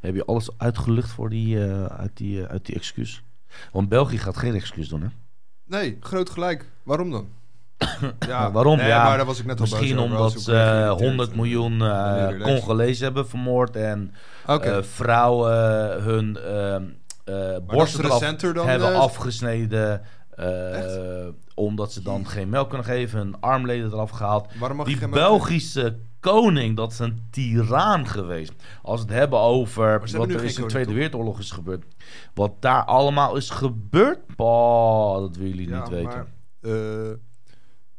Heb je alles uitgelucht voor die, eh, uit, die, eh, uit die excuus? Want België gaat geen excuus doen, hè? nee, groot gelijk. Waarom dan? [coughs] ja, Maar waarom? Nee, Ja, maar daar was ik net Misschien omdat ze ik eh, geïrriteerd. 100 miljoen eh, je leest. Congolezen hebben vermoord en vrouwen hun ehm eh borsten hebben afgesneden. omdat ze dan geen melk kunnen geven, hun armleden eraf gehaald. waarom mag je Die Belgische koning, dat is een tiran geweest. Als we het hebben over wat er is in de Tweede Wereldoorlog is gebeurd. Wat daar allemaal is gebeurd, bah, dat willen jullie Ja, niet weten. eh,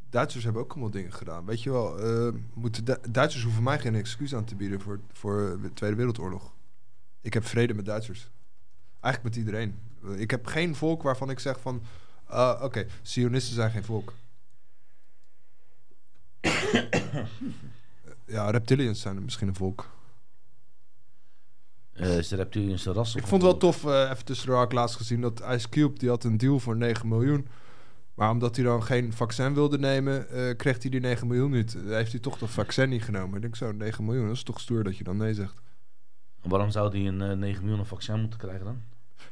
Duitsers hebben ook allemaal dingen gedaan. Weet je wel, eh, moeten Du- Duitsers hoeven mij geen excuus aan te bieden voor, voor de Tweede Wereldoorlog. Ik heb vrede met Duitsers. Eigenlijk met iedereen. Eh, Ik heb geen volk waarvan ik zeg van... ah, Oké, Zionisten zijn geen volk. [coughs] [coughs] [coughs] ja, reptilians zijn misschien een volk. Eh, is de reptiliënse ras. Ik vond het wel tof, eh, even had ik laatst gezien... dat Ice Cube, die had een deal voor 9 miljoen... Maar omdat hij dan geen vaccin wilde nemen, eh, kreeg hij die 9 miljoen niet. Heeft hij toch dat vaccin niet genomen? Ik denk zo, 9 miljoen, dat is toch stoer dat je dan nee zegt. Waarom zou die een eh, 9 miljoen vaccin moeten krijgen dan?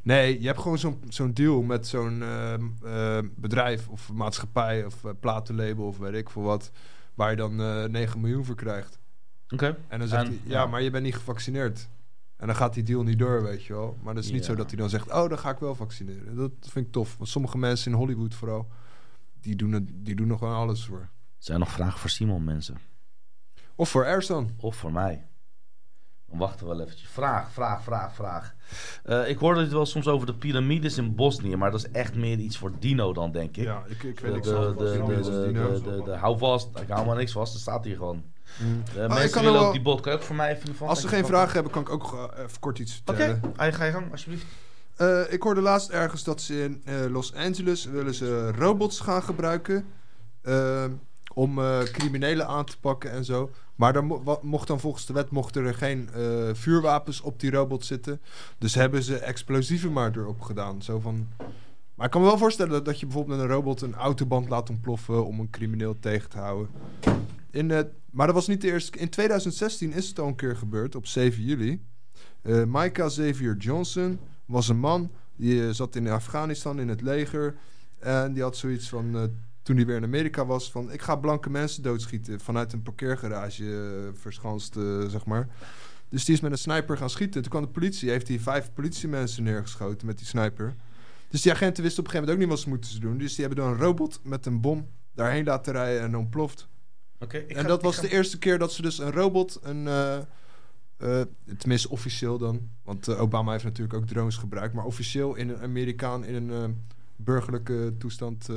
Nee, je hebt gewoon zo'n zo'n deal met zo'n ehm, eh, bedrijf of maatschappij of platenlabel of weet ik veel wat. Waar je dan eh 9 miljoen voor krijgt. Oké. En dan zegt En- hij, ja, ja. maar je bent niet gevaccineerd. En dan gaat die deal niet door, weet je wel. Maar dat is niet Ja. zo dat hij dan zegt, oh, dan ga ik wel vaccineren. Dat vind ik tof. Want sommige mensen in Hollywood vooral, die doen, het, die doen er gewoon alles voor. Zijn er nog vragen voor Simon, mensen? Of voor Ersan. Of voor mij? Dan wachten we wel eventjes. Vraag, vraag, vraag, vraag. Eh, ik hoorde het wel soms over de piramides in Bosnië, maar dat is echt meer iets voor Dino dan, denk ik. Ja, ik, ik weet niks de, de, de, de, de, de- hou vast, ik hou maar niks vast, er staat hier gewoon. Mm. Ik mensen willen ook die bot, kan je ook voor mij even van Als ze geen vragen hebben, kan ik ook eh, even kort iets Oké, vertellen. ga ga je gang, alsjeblieft. Eh, ik hoorde laatst ergens dat ze in Los Angeles willen ze robots gaan gebruiken. Om eh, criminelen aan te pakken en zo. Maar dan mocht dan volgens de wet mochten er geen eh, vuurwapens op die robot zitten. Dus hebben ze explosieven maar erop gedaan. Zo van... Maar ik kan me wel voorstellen dat je bijvoorbeeld met een robot een autoband laat ontploffen om een crimineel tegen te houden. In, eh, maar dat was niet de eerste. In 2016 is het al een keer gebeurd, op 7 juli. Eh Micah Xavier Johnson was een man die zat in Afghanistan in het leger. En die had zoiets van toen hij weer in Amerika was, van ik ga blanke mensen doodschieten vanuit een parkeergarage eh, verschanst, eh, zeg maar. Dus die is met een sniper gaan schieten. Toen kwam de politie, heeft hij vijf politiemensen neergeschoten met die sniper. Dus die agenten wisten op een gegeven moment ook niet wat ze moeten doen. Dus die hebben dan een robot met een bom daarheen laten rijden en ontploft. Oké, en ga- dat was ga- de eerste keer dat ze dus een robot, een, eh, tenminste officieel dan, want Obama heeft natuurlijk ook drones gebruikt, maar officieel in een Amerikaan in een burgerlijke toestand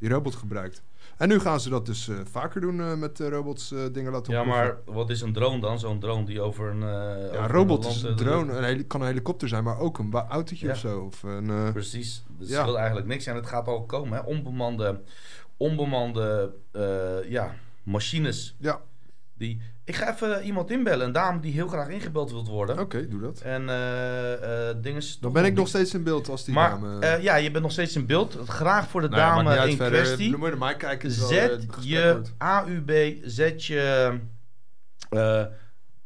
die robot gebruikt. En nu gaan ze dat dus eh, vaker doen eh, met eh, robots dingen laten Ja, maar wat is een drone dan? Zo'n drone die over een... Ja, over een robot is een drone, een kan een helikopter zijn, maar ook een autootje Ja. of zo. Of een, Precies. Dus Ja. het wil eigenlijk niks. En het gaat al komen, hè. Onbemande, onbemande ja, machines. ja, Die... Ik ga even iemand inbellen. Een dame die heel graag ingebeld wilt worden. oké, doe dat. En eh dingen... Dan ben ik nog steeds in beeld als die Maar dame... eh, ja, je bent nog steeds in beeld. Graag voor de Nou dame in verder. kwestie. Moet je naar mij kijken. Zet je. AUB, zet je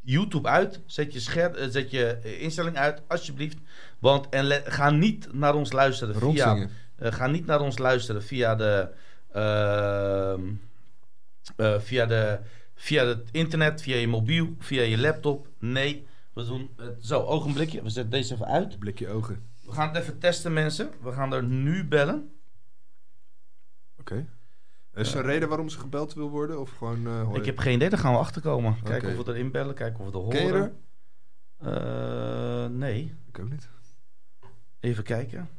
YouTube uit, zet je, scher zet je instelling uit, alsjeblieft. Want en le- ga niet naar ons luisteren via, eh, ga niet naar ons luisteren via de, ehm, eh, via de, via het internet, via je mobiel, via je laptop. Nee, we doen het zo. Ogenblikje, we zetten deze even uit. Blikje ogen. We gaan het even testen, mensen. We gaan er nu bellen. Oké. Is er een reden waarom ze gebeld wil worden? Of gewoon... hoor Ik heb geen idee, daar gaan we achterkomen. Kijken of we erin bellen, kijken of we er Ken horen. er? Eh, nee, Ik ook niet. even kijken.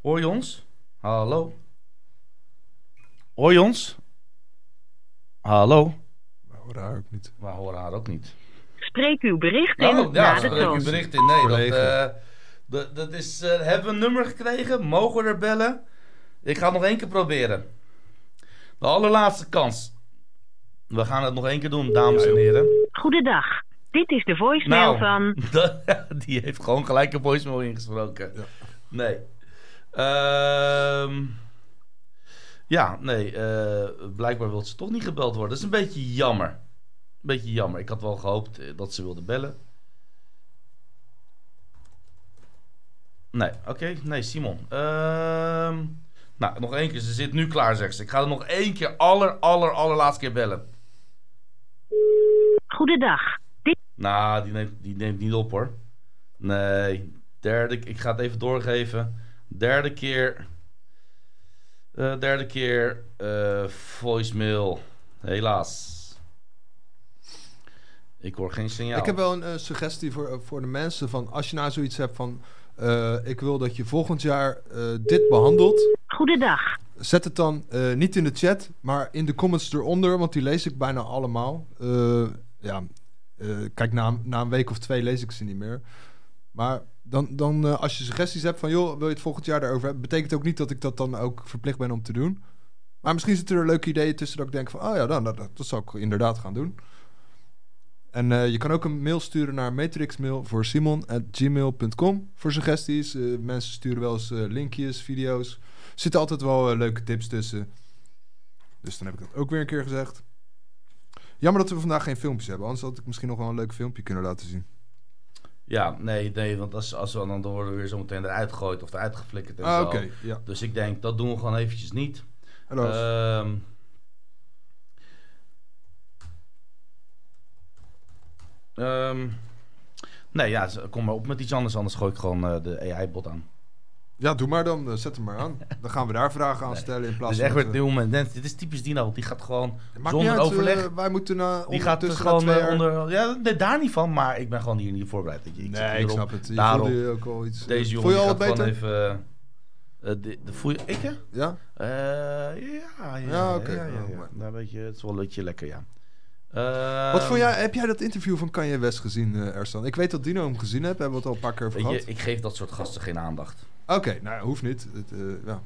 Hoor je ons? Hallo? Hoor je ons? Hallo? Nou, raar ook niet. We horen haar ook niet. Spreek uw bericht in Oh, ja, de spreek uw bericht in. Nee, dat, eh, dat, dat is... eh, hebben we een nummer gekregen? Mogen we er bellen? Ik ga het nog één keer proberen. De allerlaatste kans. We gaan het nog één keer doen, dames en heren. Goedendag. Dit is de voicemail Nou. van... [laughs] Die heeft gewoon gelijk een voicemail ingesproken. Ja. Nee. Ehm, ja, nee. eh, blijkbaar wil ze toch niet gebeld worden. Dat is een beetje jammer. Een beetje jammer. Ik had wel gehoopt eh, dat ze wilde bellen. Nee, oké. Nee, Simon. Ehm, nou, nog één keer. Ze zit nu klaar, zegt ze. Ik ga er nog één keer, aller, aller, allerlaatste keer bellen. Goedendag. Dit Nou, die neemt, die neemt niet op hoor. Nee. Derde, ik ga het even doorgeven. Derde keer. Eh, derde keer eh, voicemail. Helaas. Ik hoor geen signaal. Ik heb wel een eh, suggestie voor, voor de mensen. Van als je nou zoiets hebt van... eh, ik wil dat je volgend jaar eh, dit behandelt. Goedendag. Zet het dan eh, niet in de chat, maar in de comments eronder. Want die lees ik bijna allemaal. Eh, ja, eh, kijk, na, een- na een week of twee lees ik ze niet meer. Maar dan, dan eh, als je suggesties hebt van... joh, wil je het volgend jaar daarover hebben? Betekent ook niet dat ik dat dan ook verplicht ben om te doen. Maar misschien zitten er leuke ideeën tussen dat ik denk van... oh ja, dan, dat, dat zal ik inderdaad gaan doen. En eh, je kan ook een mail sturen naar matrixmail voor simon.gmail.com voor suggesties. Eh, mensen sturen wel eens linkjes, video's. Er zitten altijd wel leuke tips tussen. Dus dan heb ik dat ook weer een keer gezegd. Jammer dat we vandaag geen filmpjes hebben. Anders had ik misschien nog wel een leuk filmpje kunnen laten zien. Ja, nee, nee, want als, als we dan, dan worden we weer zo meteen eruit gegooid of eruit geflikkerd en Ah, zo. Ja. Dus ik denk, dat doen we gewoon eventjes niet. Ehm ehm, nee, ja, kom maar op met iets anders, anders gooi ik gewoon eh, de AI-bot aan. Ja, doe maar dan. Eh, zet hem maar aan. Dan gaan we daar vragen aan stellen in Dit plaats is van... echt weer we- nieuwe moment. Dit is typisch Dino, die gaat gewoon Maakt zonder uit, overleg. eh, wij moeten na, Die gaat na gewoon eh, onder... Ja, daar niet van, maar ik ben gewoon hier niet voorbereid. Ik zit Nee, ik snap het. Je Daarom. voelde je ook al iets... Deze jongen Voel je al beter? even... eh, eh, de, de, voel je... Ik, hè? Ja? Eh, ja, ja, Ja, oké. Ja, ja, Oh, ja. Nou, weet je, het is wel een beetje lekker, ja. Eh, Wat vond jij, heb jij dat interview van Kanye West gezien, eh Ersan? Ik weet dat Dino hem gezien heeft. Hebben we het al een paar keer over je, gehad. ik geef dat soort gasten geen aandacht. Oké, nou hoeft niet. Het, eh, ja.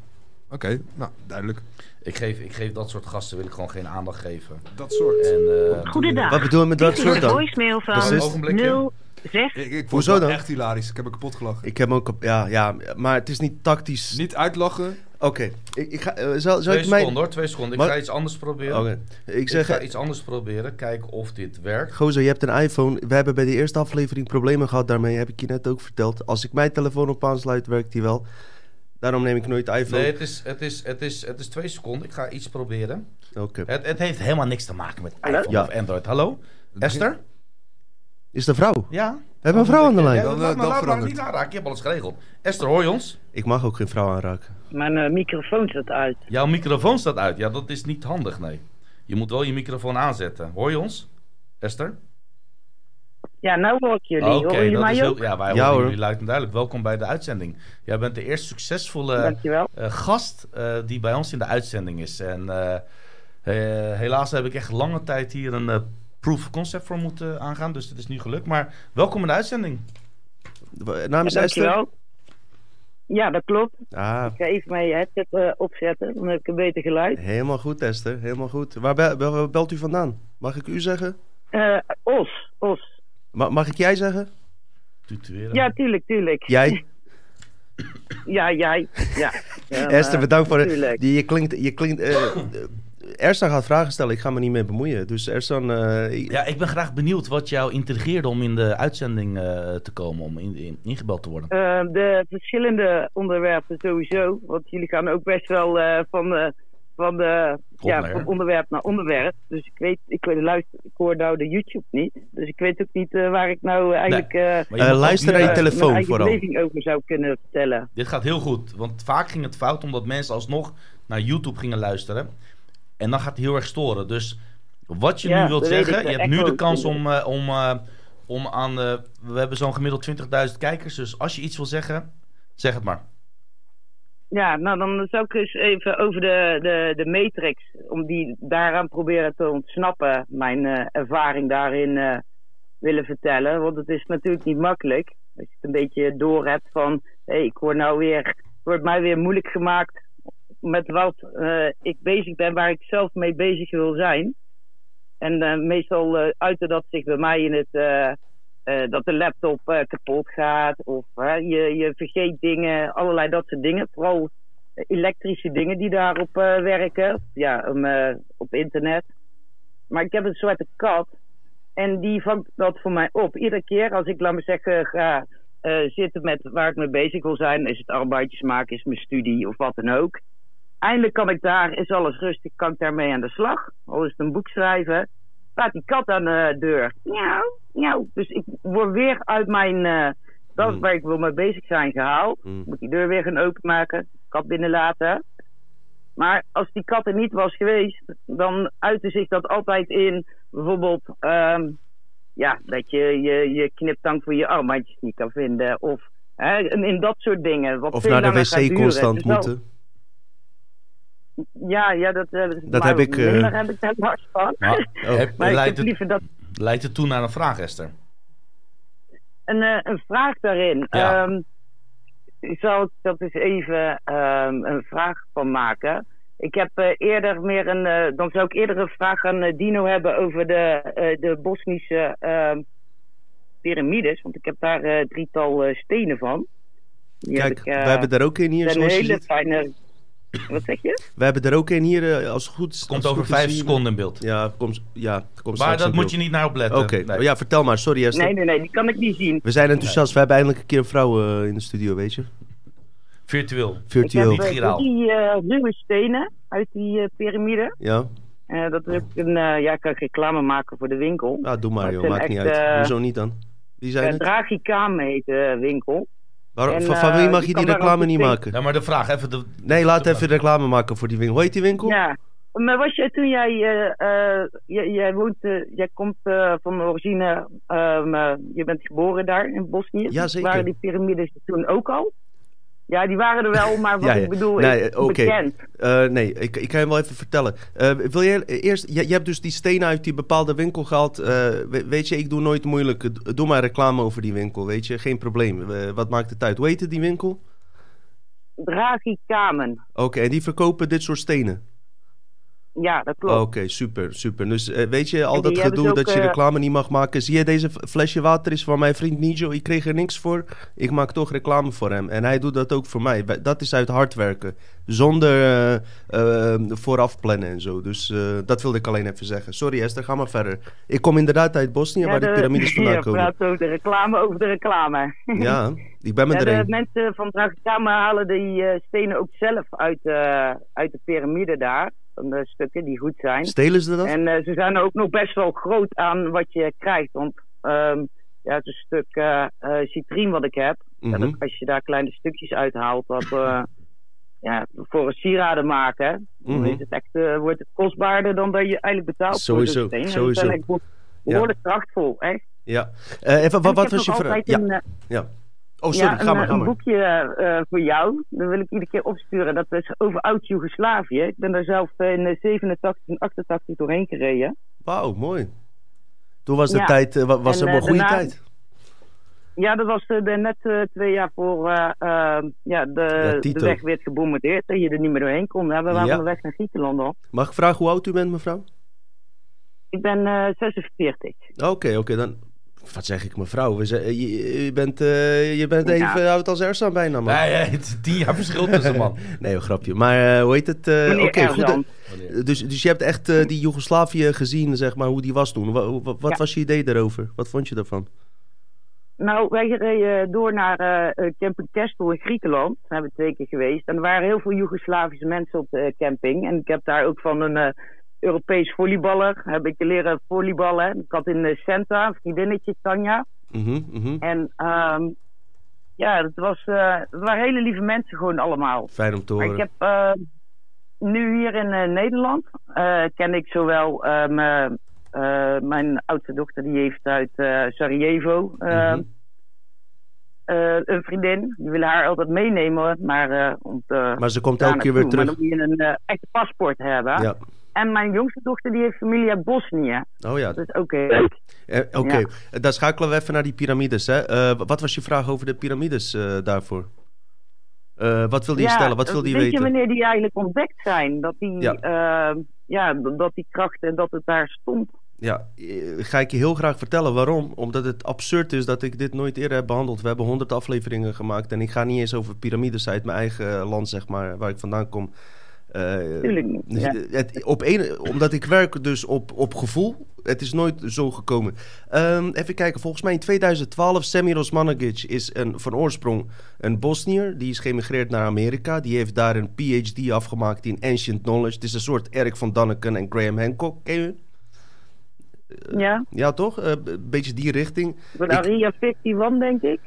Oké, nou, duidelijk. Ik geef, ik geef dat soort gasten wil ik gewoon geen aandacht geven. Dat soort. En, eh, Goedendag. Wat bedoel je met Dit dat soort dan? voicemail van Precies. Ogenblikje. 06. Ik, ik vond Hoezo dan? echt hilarisch. Ik heb ik kapot gelachen. Ik heb ook... Ja, ja, maar het is niet tactisch... Niet uitlachen. Oké, ik, ik ga... eh, zal, zal twee ik mij... seconden hoor, twee seconden. Ik Maar- ga iets anders proberen. Oké, ik Ik zeg... ga iets anders proberen. Kijken of dit werkt. Gozer, je hebt een iPhone. We hebben bij de eerste aflevering problemen gehad daarmee. Heb ik je net ook verteld. Als ik mijn telefoon op aansluit, werkt die wel. Daarom neem ik nooit iPhone. Nee, het is, het, is, het, is, het is twee seconden. Ik ga iets proberen. Oké. Het, het heeft helemaal niks te maken met iPhone Ja. of Android. Hallo? Esther? Is de vrouw? Ja? We hebben een vrouw aan de lijn. Ja, Dan, laat eh, dan verandert. niet aanraken. Je hebt alles geregeld. Esther, hoor je ons? Ik mag ook geen vrouw aanraken. Mijn eh, microfoon staat uit. Jouw microfoon staat uit. Ja, dat is niet handig, nee. Je moet wel je microfoon aanzetten. Hoor je ons? Esther? Ja, nou hoor ik jullie. Oké, dat mij is ook? heel... Ja, wij Ja, horen jullie luid en duidelijk. Welkom bij de uitzending. Jij bent de eerste succesvolle eh, gast eh, die bij ons in de uitzending is. En eh, eh, helaas heb ik echt lange tijd hier een proof of concept voor moeten aangaan. Dus het is nu gelukt. Maar welkom in de uitzending. W- Naam is Ja, Esther? Ja, dat klopt. Ah, Ik ga even mijn headset eh, opzetten, dan heb ik een beter geluid. helemaal goed Esther. Helemaal goed. Waar, be- be- waar belt u vandaan? Mag ik u zeggen? Eh, Os, Os. Ma- mag ik jij zeggen? Tutueren. Ja, tuurlijk, tuurlijk. Jij? Ja, jij. Ja. [laughs] Ja, Esther, bedankt voor het. je klinkt. Je klinkt eh, [clears throat] Ersan gaat vragen stellen. Ik ga me niet mee bemoeien. Dus Ersan. eh, ik- Ja, ik ben graag benieuwd wat jou intrigeerde om in de uitzending eh, te komen, om in, in- ingebeld te worden. Eh, de verschillende onderwerpen sowieso. Want jullie gaan ook best wel eh, van, eh, van, de, ja, naar. van onderwerp naar onderwerp. Dus ik weet, ik, weet, luister, ik hoor nou de YouTube niet. Dus ik weet ook niet eh, waar ik nou eigenlijk eh Maar je Eh, moet ook luister naar je telefoon mijn eigen vooral. beleving over zou kunnen vertellen. Dit gaat heel goed, want vaak ging het fout omdat mensen alsnog naar YouTube gingen luisteren. En dan gaat het heel erg storen. Dus wat je Ja, nu wilt zeggen, ik, je de hebt nu de kans om, eh, om, eh, om aan... eh, we hebben zo'n gemiddeld 20.000 kijkers, dus als je iets wil zeggen, zeg het maar. Ja, nou dan zou ik eens even over de, de, de matrix, om die daaraan proberen te ontsnappen, mijn eh, ervaring daarin willen vertellen. Want het is natuurlijk niet makkelijk. Als je het een beetje door hebt van, hé, ik word nou weer, het wordt mij weer moeilijk gemaakt met wat eh, ik bezig ben, waar ik zelf mee bezig wil zijn. En eh, meestal uh, dat zich bij mij in het, dat de laptop kapot gaat of je, je vergeet dingen, allerlei dat soort dingen. Vooral elektrische dingen die daarop werken, ja, op internet. Maar ik heb een zwarte kat en die vangt dat voor mij op. Iedere keer als ik, laat me zeggen, ga zitten met waar ik mee bezig wil zijn, is het arbeidjes maken, is mijn studie of wat dan ook. Eindelijk kan ik daar, is alles rustig, kan ik daarmee aan de slag. Al is het een boek schrijven, staat die kat aan de deur. Miauw, miauw. Dus ik word weer uit mijn, uh, dat mm. waar ik wil mee bezig zijn, gehaald. Mm. Moet die deur weer gaan openmaken, kat binnenlaten. Maar als die kat er niet was geweest, dan uitte zich dat altijd in bijvoorbeeld, um, ja, dat je je, je kniptang voor je armbandjes niet kan vinden. Of hè, in dat soort dingen. Wat of naar de wc constant Dus moeten. Ja, ja, dat, eh, Dat heb ik, eh, minder heb ik daar last van. Maar, heb- [laughs] maar ik leidt, heb het, liever dat, leidt het toe naar een vraag, Esther? een, eh, een vraag daarin. Ja. Ehm, ik zal ik dat eens even ehm, een vraag van maken. Ik heb eh, eerder meer een. dan zou ik eerder een vraag aan Dino hebben over de, eh, de Bosnische ehm, piramides. Want ik heb daar eh, drietal stenen van. Die heb Kijk, ik, eh, we hebben er ook een hier, je hele ziet. fijne. Wat zeg je? We hebben er ook een hier, eh, als het goed is. Komt over vijf seconden in beeld. Ja, komt, ja, komt Maar dat moet je niet naar opletten. Oké, Nee. ja, vertel maar. Sorry Esther. Nee, nee, nee, die kan ik niet zien. We zijn enthousiast. We hebben eindelijk een keer een vrouw eh, in de studio, weet je. Virtueel. Virtueel. Ik heb Niet eh, giraal. drie eh, ruwe stenen uit die eh, piramide. Ja? Eh, dat is ook een, eh, ja, ik kan reclame maken voor de winkel. ja, doe maar joh. Maakt niet uit. Hoezo niet dan? Wie zijn Uh, het? Dragicam heet de winkel. En, van, van eh, wie mag je je die reclame niet maken? Ja, maar de vraag, even de... Nee, laat even reclame maken voor die winkel. Hoe heet die winkel? Ja. Maar was jij toen jij, eh, eh, jij, jij woont, eh, jij komt eh, van origine, ehm, eh, je bent geboren daar in Bosnië. Ja, zeker. Waren die piramides toen ook al? Ja, die waren er wel, maar wat Ja, ja. ik bedoel Nee, is oké. bekend. Eh, nee, ik, ik kan je wel even vertellen. Eh, wil je eerst, je, je hebt dus die stenen uit die bepaalde winkel gehaald. Eh, we- weet je, ik doe nooit moeilijk. Doe maar reclame over die winkel, weet je. Geen probleem. Eh, wat maakt het uit? Hoe heet die winkel? Dragikamen. Oké, en die verkopen dit soort stenen. Ja, dat klopt. Oké, super, super. Dus eh, weet je, al die dat gedoe ook, dat je eh, reclame niet mag maken. Zie je, deze flesje water is van mijn vriend Nijo. Ik kreeg er niks voor. Ik maak toch reclame voor hem. En hij doet dat ook voor mij. Dat is uit hard werken. Zonder eh, eh, vooraf plannen en zo. Dus dat wilde ik alleen even zeggen. Sorry Esther, ga maar verder. Ik kom inderdaad uit Bosnië, waar die de- piramides [laughs] vandaan komen. praat over de reclame over de reclame. [laughs] Ja, ik ben met Ja, de mensen van Dragikama halen die stenen ook zelf uit, uit de piramide daar. Van de stukken die goed zijn. Stelen ze dat? En eh, ze zijn ook nog best wel groot aan wat je krijgt. Want ehm, ja, het is een stuk eh eh, citrien wat ik heb. Ja, Mhm. dat, als je daar kleine stukjes uithaalt, dat, eh, ja, voor een sieraden maken, dan Mhm. is het echt, eh, wordt het kostbaarder dan dat je eigenlijk betaalt Sowieso, voor dat sowieso. beho- behoorlijk krachtvol, echt. Ja. Eh, even, En wat, wat was je vraag? Ja, een, eh, ja. Oh, sorry, ja, ga een, maar, eh, een boekje eh, voor jou. Dat wil ik iedere keer opsturen. Dat is over oud-Joegoslavië. Ik ben daar zelf eh, in eh, 87 en 88 doorheen gereden. Wauw, mooi. Toen was de Ja. tijd, eh, wa- was En, er een eh, goede daarna- tijd. Ja, dat was eh, de- net eh, twee jaar voor eh, eh, ja, de, Ja, de weg werd gebombardeerd. Dat je er niet meer doorheen kon. Ja, we waren Ja. op weg naar Griekenland al. Mag ik vragen hoe oud u bent, mevrouw? Ik ben eh 46. Oké, oké, dan... Wat zeg ik, mevrouw? We ze- je, je bent, eh, je bent even oud als Ersan bijna, man. Nee, het is tien jaar verschil tussen, man. [laughs] Nee, een grapje. Maar eh, hoe heet het? eh, Oké, goed. Dus, dus je hebt echt die Joegoslavië gezien, zeg maar, hoe die was toen. Wa- wa- wat Ja. was je idee daarover? Wat vond je daarvan? Nou, wij reden door naar Camping Kestel in Griekenland. Daar hebben we twee keer geweest. En er waren heel veel Joegoslavische mensen op de camping. En ik heb daar ook van een Europees volleyballer heb ik leren volleyballen. Ik had in eh, Senta een vriendinnetje, Tanja. Mhm. En ehm, ja, het, was, eh, het waren hele lieve mensen gewoon allemaal. Fijn om te Maar horen. ik heb eh, nu hier in Nederland ken ik zowel mijn oudste dochter, die heeft uit Sarajevo Mhm. een vriendin. Die willen haar altijd meenemen, maar om te Maar ze komt elke keer weer naartoe. Maar terug. dan moet je een echt paspoort hebben. Ja. En mijn jongste dochter die heeft familie uit Bosnië. Oh ja, Dat is ook heel leuk. Eh, Oké, Ja. Dan schakelen we even naar die piramides. Hè. Eh, wat was je vraag over de piramides eh, daarvoor? Eh, wat wilde je stellen? Wat wilde je weet weten? je wanneer die eigenlijk ontdekt zijn? Dat die, Ja. dat die kracht en dat het daar stond. Ja, ga ik je heel graag vertellen waarom. Omdat het absurd is dat ik dit nooit eerder heb behandeld. We hebben honderd afleveringen gemaakt en ik ga niet eens over piramides uit mijn eigen land, zeg maar, waar ik vandaan kom. Eh, Tuurlijk niet. dus Ja. het, op een, omdat ik werk dus op, op gevoel. Het is nooit zo gekomen. Ehm, even kijken, volgens mij in 2012, Semir Osmanagic is een, van oorsprong een Bosnier. Die is geëmigreerd naar Amerika. Die heeft daar een PhD afgemaakt in Ancient Knowledge. Het is een soort Erik van Danneken en Graham Hancock. Ken je? Ja, Ja, toch? Eh, Een beetje die richting. Ik- Area 51 denk ik.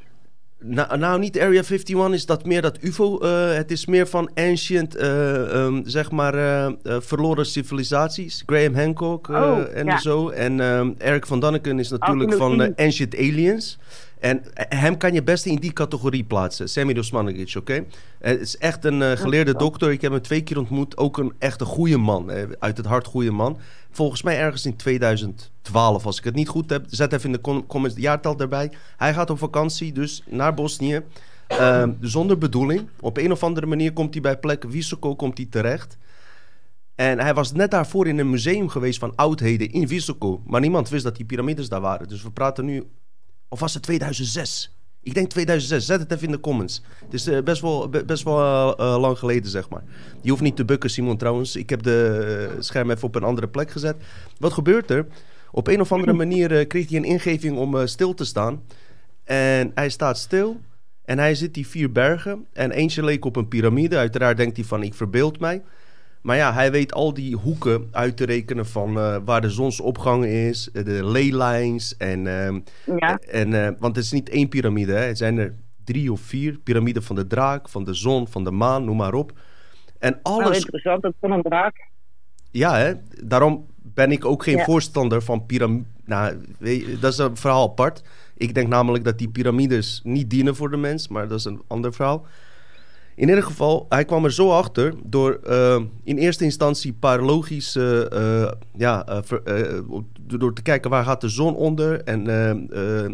Nou, nou, niet Area 51 is dat meer dat UFO. eh, het is meer van ancient, eh, ehm, zeg maar, eh, verloren civilisaties. Graham Hancock Oh, en ja. zo. En ehm, Eric van Danneken is natuurlijk van Ancient Aliens. En eh, hem kan je best in die categorie plaatsen. Semir Osmanagic, oké? Het is echt een eh, geleerde dokter. Ik heb hem twee keer ontmoet. Ook een echt een goede man. eh, uit het hart goede man. Volgens mij ergens in 2012. Als ik het niet goed heb, zet even in de com- comments de jaartal erbij. Hij gaat op vakantie dus naar Bosnië. Ehm, zonder bedoeling. Op een of andere manier komt hij bij plek Visoko komt hij terecht. En hij was net daarvoor in een museum geweest van oudheden in Visoko. Maar niemand wist dat die piramides daar waren. Dus we praten nu... Of was het 2006? Ik denk 2006. Zet het even in de comments. Het is eh, best wel, be- best wel eh, eh, lang geleden, zeg maar. Je hoeft niet te bukken, Simon, trouwens. Ik heb de scherm even op een andere plek gezet. Wat gebeurt er? Op een of andere manier kreeg hij een ingeving om stil te staan. En hij staat stil. En hij ziet die vier bergen. En eentje leek op een piramide. Uiteraard denkt hij van, ik verbeeld mij. Maar ja, hij weet al die hoeken uit te rekenen van eh, waar de zonsopgang is, eh, de leylines en... ehm, Ja, en, eh, want het is niet één piramide, hè. het zijn er drie of vier. Piramide van de draak, van de zon, van de maan, noem maar op. En nou alles... interessant. Dat van een draak. Ja, hè? daarom ben ik ook geen Ja. voorstander van piramide. Nou, weet je, dat is een verhaal apart. Ik denk namelijk dat die piramides niet dienen voor de mens, maar dat is een ander verhaal. In ieder geval, hij kwam er zo achter door eh, in eerste instantie een paar logische, eh, ja, eh, eh, door te kijken waar gaat de zon onder en eh, eh,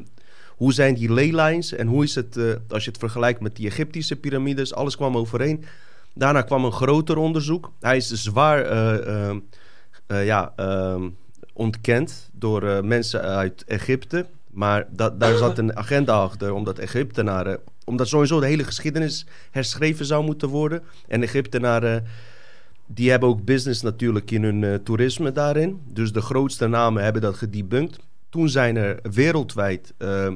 hoe zijn die leylines en hoe is het, als je het vergelijkt met die Egyptische piramides, alles kwam overeen. Daarna kwam een groter onderzoek. Hij is zwaar eh, eh, eh, ja, ehm, ontkend door mensen uit Egypte. Maar daar zat een agenda achter, omdat Egyptenaren... Omdat sowieso de hele geschiedenis herschreven zou moeten worden. En Egyptenaren, die hebben ook business natuurlijk in hun eh, toerisme daarin. Dus de grootste namen hebben dat gedebunked. Toen zijn er wereldwijd eh,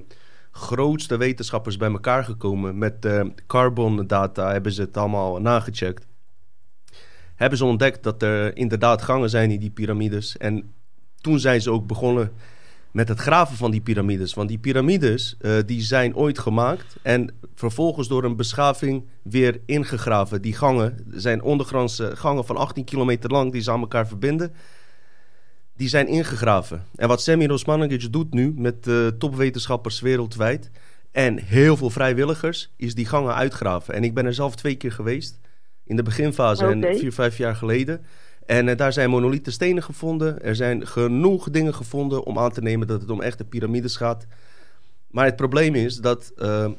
grootste wetenschappers bij elkaar gekomen. Met eh, carbon data hebben ze het allemaal nagecheckt. Hebben ze ontdekt dat er inderdaad gangen zijn in die piramides. En toen zijn ze ook begonnen met het graven van die piramides. Want die piramides eh, die zijn ooit gemaakt en vervolgens door een beschaving weer ingegraven. Die gangen zijn ondergrondse gangen van 18 kilometer lang die ze aan elkaar verbinden. Die zijn ingegraven. En wat Semir Osmanagic doet nu met eh, topwetenschappers wereldwijd en heel veel vrijwilligers, is die gangen uitgraven. En ik ben er zelf twee keer geweest. In de beginfase en vier, vijf jaar geleden. En eh, daar zijn monolithen stenen gevonden. Er zijn genoeg dingen gevonden om aan te nemen dat het om echte piramides gaat. Maar het probleem is dat eh,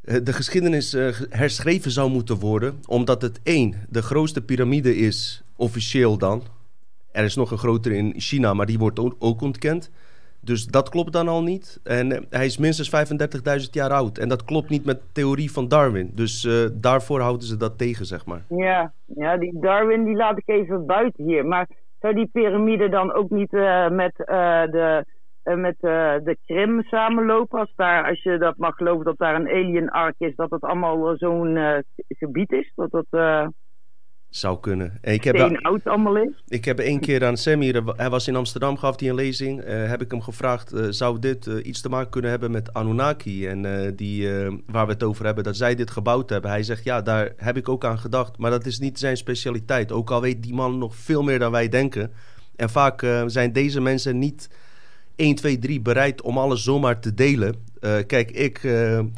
de geschiedenis eh, ge- herschreven zou moeten worden. Omdat het één, de grootste piramide is, officieel dan. Er is nog een grotere in China, maar die wordt ook ontkend. Dus dat klopt dan al niet. En eh, hij is minstens 35.000 jaar oud. En dat klopt niet met de theorie van Darwin. Dus eh, daarvoor houden ze dat tegen, zeg maar. Ja, ja, die Darwin die laat ik even buiten hier. Maar zou die piramide dan ook niet eh, met, de, met de Krim samenlopen? Als, daar, als je dat mag geloven dat daar een alien ark is, dat het allemaal zo'n gebied is? Dat eh Zou kunnen. En ik heb, oud allemaal is? ik heb één keer aan Semir, hij was in Amsterdam, gaf hij een lezing. eh, heb ik hem gevraagd, eh, zou dit eh, iets te maken kunnen hebben met Anunnaki? En die, waar we het over hebben, dat zij dit gebouwd hebben. Hij zegt, ja, daar heb ik ook aan gedacht. Maar dat is niet zijn specialiteit. Ook al weet die man nog veel meer dan wij denken. En vaak zijn deze mensen niet 1, 2, 3 bereid om alles zomaar te delen. Kijk, ik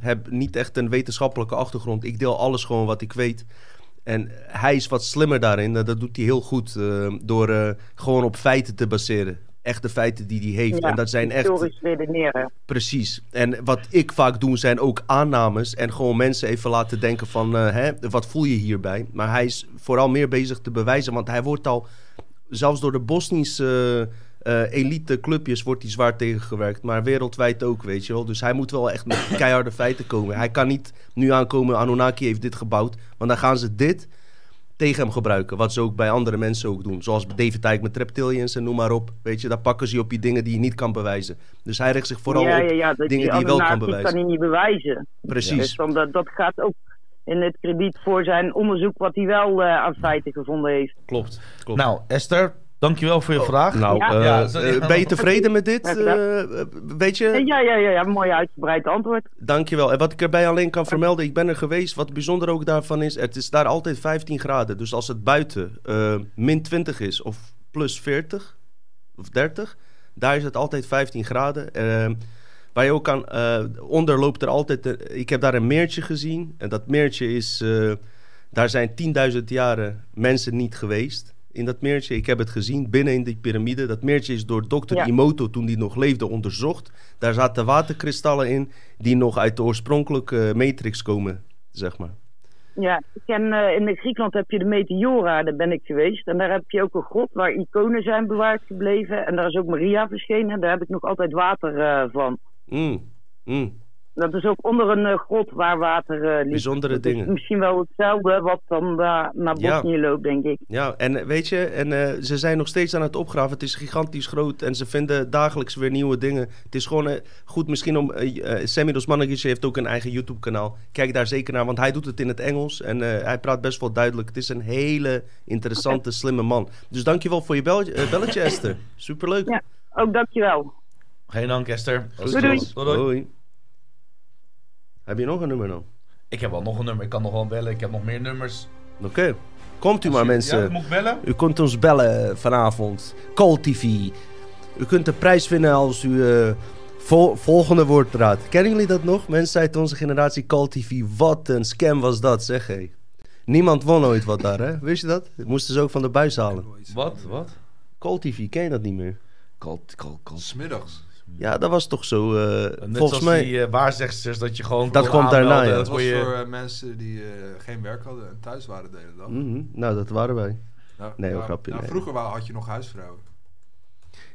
heb niet echt een wetenschappelijke achtergrond. Ik deel alles gewoon wat ik weet. En hij is wat slimmer daarin. Dat doet hij heel goed eh, door eh, gewoon op feiten te baseren. Echte feiten die hij heeft. Ja, en dat zijn echt Historisch redeneren. precies. En wat ik vaak doe zijn ook aannames. En gewoon mensen even laten denken van... eh, hè, wat voel je hierbij? Maar hij is vooral meer bezig te bewijzen. Want hij wordt al... Zelfs door de Bosnische eh, elite clubjes wordt hij zwaar tegengewerkt. Maar wereldwijd ook, weet je wel. Dus hij moet wel echt met [coughs] keiharde feiten komen. Hij kan niet nu aankomen... Anunnaki heeft dit gebouwd. Want dan gaan ze dit tegen hem gebruiken. Wat ze ook bij andere mensen ook doen. Zoals David Icke met reptilians en noem maar op. Weet je, daar pakken ze je op je dingen die je niet kan bewijzen. Dus hij richt zich vooral ja, op ja, ja, dat dingen die je wel kan bewijzen. kan hij niet bewijzen. Dus Precies. dan, dat, dat gaat ook in het krediet voor zijn onderzoek wat hij wel eh, aan feiten gevonden heeft. Klopt. klopt. Nou, Esther, dankjewel voor je vraag. Nou, Ja. eh, Ja, sorry. eh, ben je tevreden met dit? Eh, weet je, Ja, ja, ja, ja, mooi uitgebreid antwoord. dankjewel. En wat ik erbij alleen kan vermelden, ik ben er geweest. Wat bijzonder ook daarvan is, het is daar altijd 15 graden. Dus als het buiten eh, min 20 is of plus 40 of 30, daar is het altijd 15 graden. Eh, waar je ook kan, eh, onder loopt er altijd, ik heb daar een meertje gezien. En dat meertje is, eh, daar zijn 10.000 jaren mensen niet geweest. In dat meertje, ik heb het gezien binnen in die piramide. Dat meertje is door dokter Ja. Imoto, toen die nog leefde, onderzocht. Daar zaten waterkristallen in die nog uit de oorspronkelijke matrix komen, zeg maar. Ja, ik ken, eh, in Griekenland heb je de Meteora, daar ben ik geweest. En daar heb je ook een grot waar iconen zijn bewaard gebleven. En daar is ook Maria verschenen. Daar heb ik nog altijd water eh, van. Mm, mm. Dat is ook onder een eh, grot waar water eh liep. Bijzondere dingen. is misschien wel hetzelfde wat dan daar naar Ja. Bosnië loopt, denk ik. Ja, en eh, weet je, en, eh, ze zijn nog steeds aan het opgraven. Het is gigantisch groot en ze vinden dagelijks weer nieuwe dingen. Het is gewoon goed misschien om... Sammy Dosmanagic heeft ook een eigen YouTube-kanaal. Kijk daar zeker naar, want hij doet het in het Engels. En eh, hij praat best wel duidelijk. Het is een hele interessante, slimme man. Dus dankjewel voor je bel eh, belletje, Esther. Superleuk. Ja. Ook dankjewel. Geen dank, Esther. Goed Doei, doei. zo. Heb je nog een nummer dan? Ik heb wel nog een nummer. Ik kan nog wel bellen. Ik heb nog meer nummers. Oké. Komt u maar, mensen. Ja, moet ik bellen? U kunt ons bellen vanavond. Call TV. U kunt de prijs winnen als u eh, vol- volgende woord raadt. Kennen jullie dat nog? Mensen uit onze generatie Call TV. Wat een scam was dat, zeg hé. Niemand won ooit wat daar, hè? Wist je dat? Moesten ze ook van de buis halen. Wat? Wat? Call TV, ken je dat niet meer? Kal, kal, kal. Smiddags. Ja, dat was toch zo. eh, Net volgens zoals mij. die uh, waarzegsters, dat je gewoon... Dat kwam daarna, ja. dat was je- voor eh, mensen die eh, geen werk hadden en thuis waren de hele dag. Mhm, Nou, dat waren wij. Nou, Nee, nou, grapje, nou, nee. Vroeger had je nog huisvrouwen.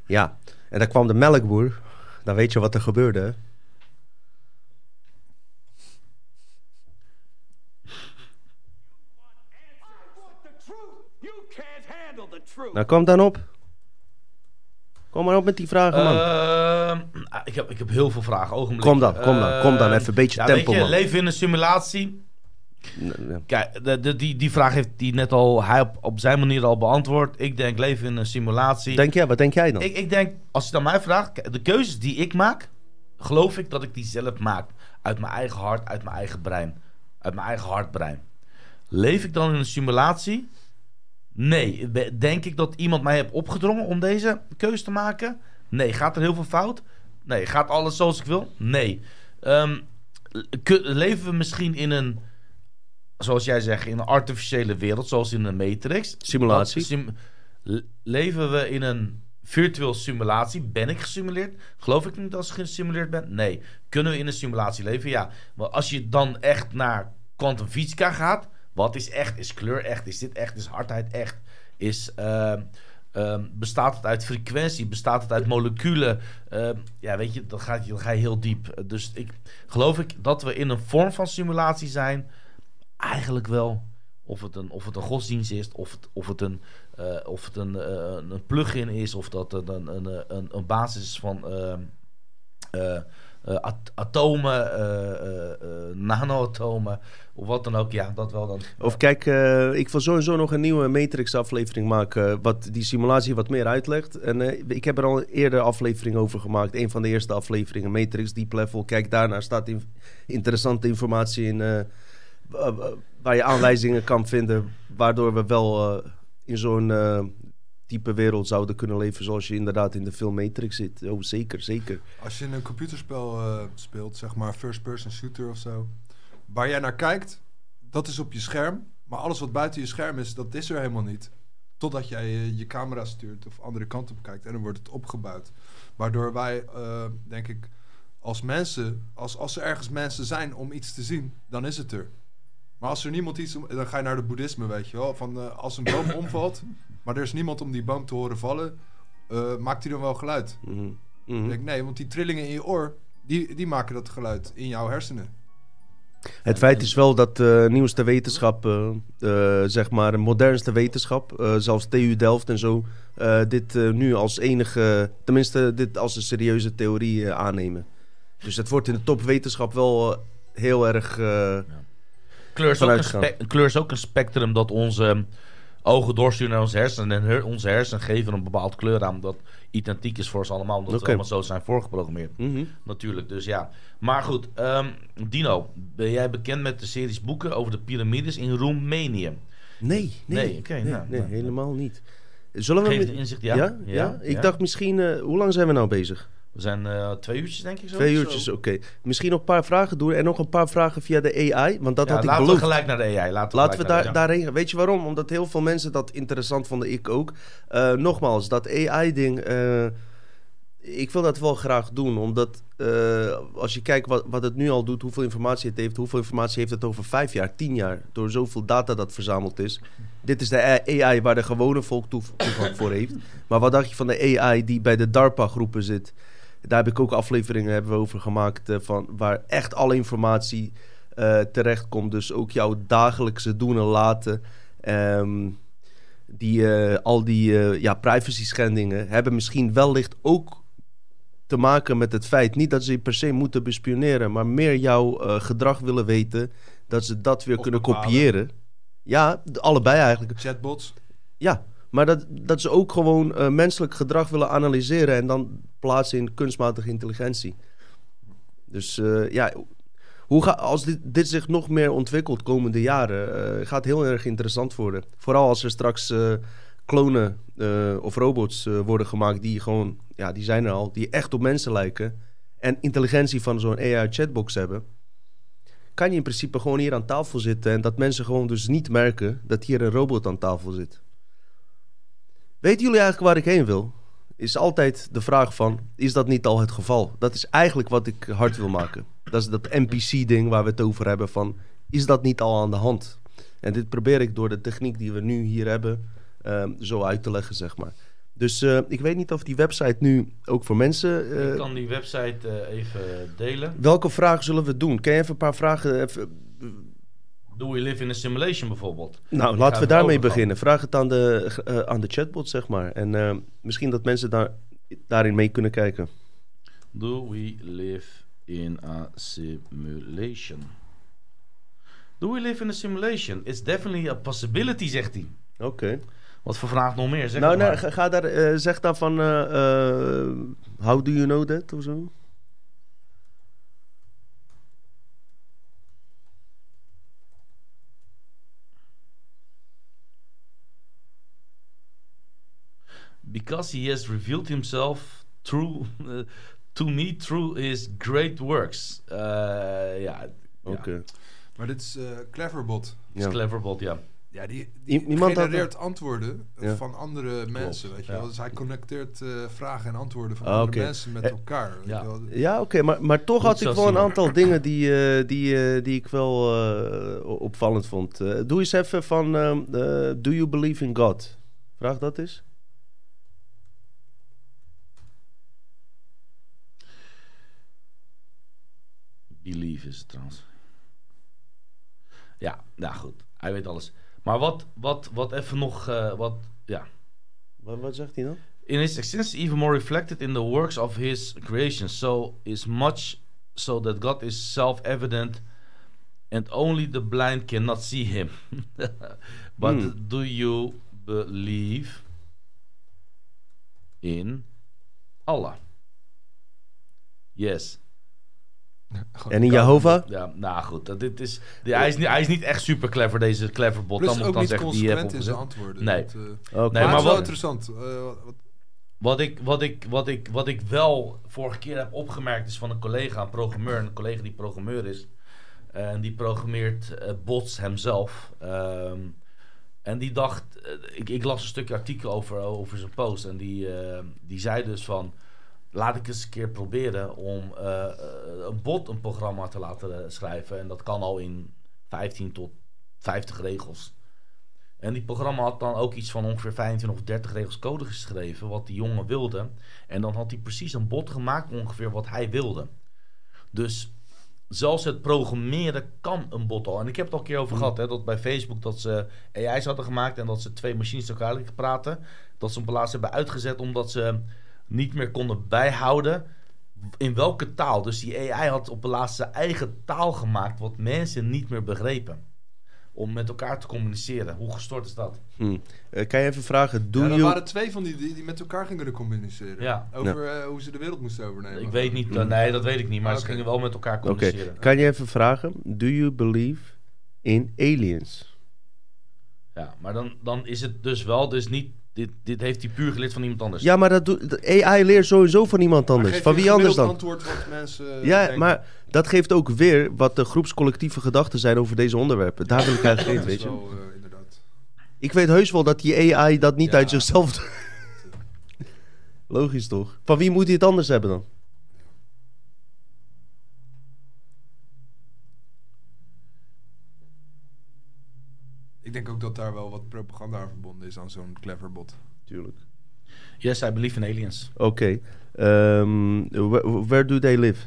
Ja, en dan kwam de melkboer. Dan weet je wat er gebeurde. hè? Nou, kom dan op. Kom maar op met die vragen, man. Ehm, ah, ik, heb, ik heb heel veel vragen. Ogenblik. Kom dan, kom dan, kom dan. Ehm, Even een beetje ja, tempo, weet je, man. leven in een simulatie. Kijk, de, de, die, die vraag heeft hij net al hij op, op zijn manier al beantwoord. Ik denk leven in een simulatie. Denk jij, wat denk jij dan? Ik, ik denk, als je dan mij vraagt, de keuzes die ik maak, geloof ik dat ik die zelf maak. Uit mijn eigen hart, uit mijn eigen brein. Uit mijn eigen hartbrein. Leef ik dan in een simulatie? Nee. Denk ik dat iemand mij heeft opgedrongen om deze keuze te maken? Nee. Gaat er heel veel fout? Nee. Gaat alles zoals ik wil? Nee. Ehm, leven we misschien in een, zoals jij zegt, in een artificiële wereld, zoals in een Matrix? Simulatie. Dat sim- le- leven we in een virtueel simulatie? Ben ik gesimuleerd? Geloof ik niet als ik gesimuleerd ben? Nee. Kunnen we in een simulatie leven? Ja. Maar als je dan echt naar kwantumfysica gaat, wat is echt? Is kleur echt? Is dit echt? Is hardheid echt? Is, ehm, ehm, bestaat het uit frequentie? Bestaat het uit moleculen? Ehm, ja, weet je, dan ga, je, dan ga je heel diep. Dus ik geloof ik dat we in een vorm van simulatie zijn. Eigenlijk wel. Of het een, of het een godsdienst is, of het, of het, een, eh, of het een, eh, een plugin is, of dat het een, een, een, een, een basis is van eh, at- atomen, eh, eh, eh, nanoatomen, of wat dan ook. Ja, dat wel dan. Of kijk, eh, ik wil sowieso nog een nieuwe Matrix-aflevering maken. Wat die simulatie wat meer uitlegt. En eh, ik heb er al eerder aflevering over gemaakt. Een van de eerste afleveringen, Matrix Deep Level. Kijk, daarna staat in- interessante informatie in. eh, wa- wa- waar je aanwijzingen kan vinden. Waardoor we wel eh, in zo'n eh, type wereld zouden kunnen leven. Zoals je inderdaad in de film Matrix zit. Oh, zeker, zeker. Als je in een computerspel eh, speelt, zeg maar first-person shooter of zo, waar jij naar kijkt, dat is op je scherm. Maar alles wat buiten je scherm is, dat is er helemaal niet. Totdat jij eh, je camera stuurt of andere kant op kijkt en dan wordt het opgebouwd. Waardoor wij, eh, denk ik, als mensen, als, als er ergens mensen zijn om iets te zien, dan is het er. Maar als er niemand iets, om- dan ga je naar de boeddhisme, weet je wel. Van als een boom [coughs] omvalt, maar er is niemand om die boom te horen vallen, eh, maakt hij dan wel geluid? Mhm. Ik Mhm. denk, nee, want die trillingen in je oor, die, die maken dat geluid in jouw hersenen. Het feit is wel dat de nieuwste wetenschap, eh, zeg maar, de modernste wetenschap, eh, zelfs TU Delft en zo, eh, dit eh, nu als enige, tenminste, dit als een serieuze theorie eh, aannemen. Dus het wordt in de topwetenschap wel heel erg. eh, Kleur is, ook een kleur is ook een spectrum dat onze ogen doorsturen naar onze hersenen. En her- onze hersenen geven een bepaald kleur aan dat identiek is voor ons allemaal. Omdat Oké. we allemaal zo zijn voorgeprogrammeerd. mhm. Natuurlijk, dus ja. Maar goed, ehm, Dino, ben jij bekend met de series boeken over de piramides in Roemenië? Nee, nee, Nee, nee, nou, nee, nou. helemaal niet. Zullen we. Geef inzicht, ja. ja? Ja? Ik dacht misschien, eh, hoe lang zijn we nou bezig? We zijn eh, twee uurtjes, denk ik zo. Twee uurtjes, oké. Misschien nog een paar vragen doen en nog een paar vragen via de AI, want dat Ja, had ik laten beloofd. we gelijk naar de AI. Laten we, Laten we daar, daarheen gaan. Weet je waarom? Omdat heel veel mensen dat interessant vonden, ik ook. Eh, nogmaals, dat AI-ding, eh, ik wil dat wel graag doen. Omdat als je kijkt wat, wat het nu al doet, hoeveel informatie het heeft, hoeveel informatie heeft het over vijf jaar, tien jaar, door zoveel data dat verzameld is. Dit is de AI waar de gewone volk toegang voor heeft. Maar wat dacht je van de AI die bij de DARPA-groepen zit? Daar heb ik ook afleveringen hebben we over gemaakt, eh, van waar echt alle informatie eh terecht komt. Dus ook jouw dagelijkse doen en laten. Ehm, die, eh, al die ja, privacy schendingen hebben misschien wellicht ook te maken met het feit... niet dat ze je per se moeten bespioneren... maar meer jouw gedrag willen weten... dat ze dat weer Of kunnen bepalen. kopiëren. Ja, allebei eigenlijk. Chatbots. Ja, maar dat, dat ze ook gewoon eh, menselijk gedrag willen analyseren... en dan plaatsen in kunstmatige intelligentie. Dus eh, ja, hoe ga, als dit, dit zich nog meer ontwikkelt komende jaren... eh, gaat heel erg interessant worden. Vooral als er straks klonen of robots worden gemaakt... die gewoon, ja, die zijn er al, die echt op mensen lijken... en intelligentie van zo'n AI-chatbox hebben... kan je in principe gewoon hier aan tafel zitten... en dat mensen gewoon dus niet merken dat hier een robot aan tafel zit. Weten jullie eigenlijk waar ik heen wil? is altijd de vraag van... is dat niet al het geval? Dat is eigenlijk wat ik hard wil maken. Dat is dat NPC-ding waar we het over hebben van... is dat niet al aan de hand? En dit probeer ik door de techniek die we nu hier hebben... ehm, zo uit te leggen, zeg maar. Dus eh, ik weet niet of die website nu ook voor mensen... eh, ik kan die website eh, even delen. Welke vragen zullen we doen? Kan je even een paar vragen... Even... Do we live in a simulation bijvoorbeeld? Nou, Die laten we we daarmee beginnen. Vraag het aan de, eh, aan de chatbot, zeg maar. En eh, misschien dat mensen daar, daarin mee kunnen kijken. Do we live in a simulation? Do we live in a simulation? It's definitely a possibility, zegt hij. Oké. Wat voor vraag nog meer? Zeg Nou, maar. ga, ga daar, eh, zeg dan van... eh, eh, how do you know that? Of zo. Because he has revealed himself through, uh, [laughs] to me through his great works. Eh, ja, Oké. Maar dit is eh, Cleverbot. is Ja. cleverbot, ja. Ja, die, die iemand had- genereert antwoorden Ja. van andere mensen, weet je ja. wel. Dus hij connecteert eh, vragen en antwoorden van Ah, andere mensen met Eh, elkaar. weet ja. je wel. Ja, oké. maar, maar toch Goed had ik wel een aantal [laughs] dingen die, eh, die, eh, die ik wel eh, opvallend vond. Eh, doe eens even van... do you believe in God? Vraag dat eens. Believe is het trouwens. Ja, nou goed. Hij weet alles. Maar wat, wat, wat even nog... eh, wat, ja. Wat, wat zegt hij dan? In his existence even more reflected in the works of his creation. So is much so that God is self-evident and only the blind cannot see him. [laughs] But Hmm. do you believe in Allah? Yes. En in. Jehovah? Ja, nou goed. dat- Dit is, die, hij, is niet, hij is niet echt super clever, deze clever bot. Plus Dan ook dan niet consequent in zijn antwoorden. Nee. Dat, eh. Nee, maar, maar het is wel wat- interessant. Eh, wat- wat- Wat ik, wat, ik, wat, ik, wat ik wel vorige keer heb opgemerkt is van een collega, een programmeur, een collega die programmeur is. En die programmeert eh, bots hemzelf. Ehm, en die dacht, ik, ik las een stukje artikel over, over zijn post. En die, die zei dus van, laat ik eens een keer proberen om eh, eh, een bot een programma te laten eh, schrijven. En dat kan al in 15 tot 50 regels. En die programma had dan ook iets van ongeveer 25 of 30 regels code geschreven, wat die jongen wilde. En dan had hij precies een bot gemaakt, ongeveer wat hij wilde. Dus zelfs het programmeren kan een bot al. En ik heb het al een keer over gehad, hè, dat bij Facebook dat ze AI's hadden gemaakt en dat ze twee machines elkaar lieten praten. Dat ze op laatst hebben uitgezet omdat ze niet meer konden bijhouden in welke taal. Dus die AI had op het laatst zijn eigen taal gemaakt, wat mensen niet meer begrepen. Om met elkaar te communiceren. Hoe gestoord is dat? Hm. Eh, kan je even vragen, do ja, er you... waren twee van die, die die met elkaar gingen communiceren. Ja. Over eh, hoe ze de wereld moesten overnemen. Ik weet niet, eh, nee, dat weet ik niet. Maar ze gingen wel met elkaar Oké, communiceren. kan je even vragen, do you believe in aliens? Ja, maar dan, dan is het dus wel, dus niet, dit, dit heeft hij puur geleerd van iemand anders. Ja, maar dat doet, AI leert sowieso van iemand anders. Van wie anders dan? antwoord wat mensen Ja, denken. maar dat geeft ook weer wat de groepscollectieve gedachten zijn over deze onderwerpen. Daar wil ik eigenlijk is weet je. wel, eh, inderdaad. Ik weet heus wel dat die AI dat niet Ja. uit zichzelf doet. [laughs] Logisch toch? Van wie moet hij het anders hebben dan? Ik denk ook dat daar wel wat propaganda aan verbonden is aan zo'n clever bot. Tuurlijk. Yes, I believe in aliens. Oké. Ehm, where, where do they live?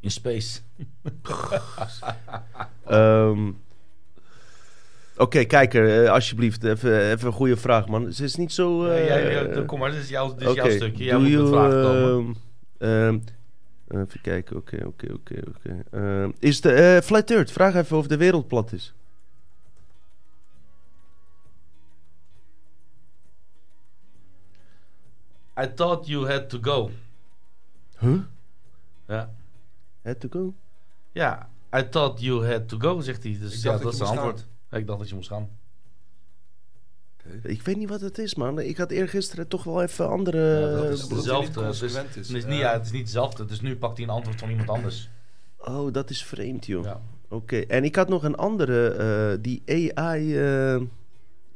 In space. [laughs] Ehm, Oké, kijker, eh, alsjeblieft. Even, even een goede vraag, man. Ze is niet zo... Ja, eh, jij- jij- kom maar, dit is jouw, dit is jouw Oké, stukje. Jij do moet met you, vragen komen. ehm, ehm, even kijken, oké, oké, oké, oké. Ehm, Is de eh, Flat Earth, vraag even of de wereld plat is. I thought you had to go. Huh? Ja. Had to go? Ja, I thought you had to go, zegt hij. Dus Ik ja, dacht dat dat is moest antwoord. Ik dacht dat je moest gaan. Ik weet niet wat het is, man. Ik had eergisteren toch wel even andere... Ja, dat is eh, niet. Het is, het is Ja. niet, ja, het is niet hetzelfde. Dus nu pakt hij een antwoord van iemand anders. Oh, dat is vreemd, joh. Ja. Oké, en ik had nog een andere, eh, die AI... eh,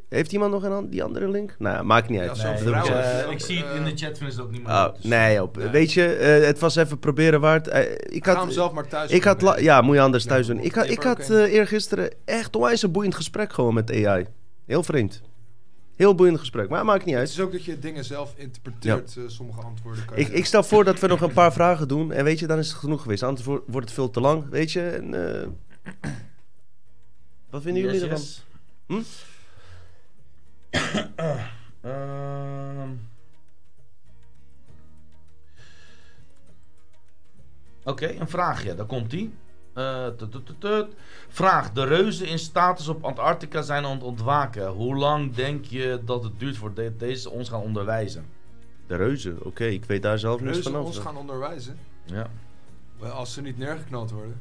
heeft iemand nog een an- die andere link? Nou, ja, maakt niet uit. Ja, zo'n Nee, vrouw ik, eh, zie het in eh, de chat, vinden ze het ook niet meer. Oh, leuk, dus- nee, op. Nee. weet je, eh, het was even proberen waard. Eh, ik Ga had, hem zelf maar thuis ik had, ja, moet je anders Ja, thuis doen. Ik ik had er eh, eergisteren echt onwijs een boeiend gesprek gewoon met AI. Heel vreemd. Heel boeiend gesprek, maar maakt niet Het uit. is ook dat je dingen zelf interpreteert, eh, sommige antwoorden. Kan Ik, ik stel voor dat we nog een paar vragen doen. En weet je, dan is het genoeg geweest. Anders wo- wordt het veel te lang, weet je. En, eh, wat vinden jullie Yes, ervan? yes. Hm? [coughs] Ehm. Oké, een vraagje, daar komt die. Vraag: De reuzen in status op Antarctica zijn aan het ontwaken. Hoe lang denk je dat het duurt voordat deze ons gaan onderwijzen? De reuzen, oké. ik weet daar zelf niets Reuzen van ons af. gaan onderwijzen. Ja. Als ze niet neergeknald worden.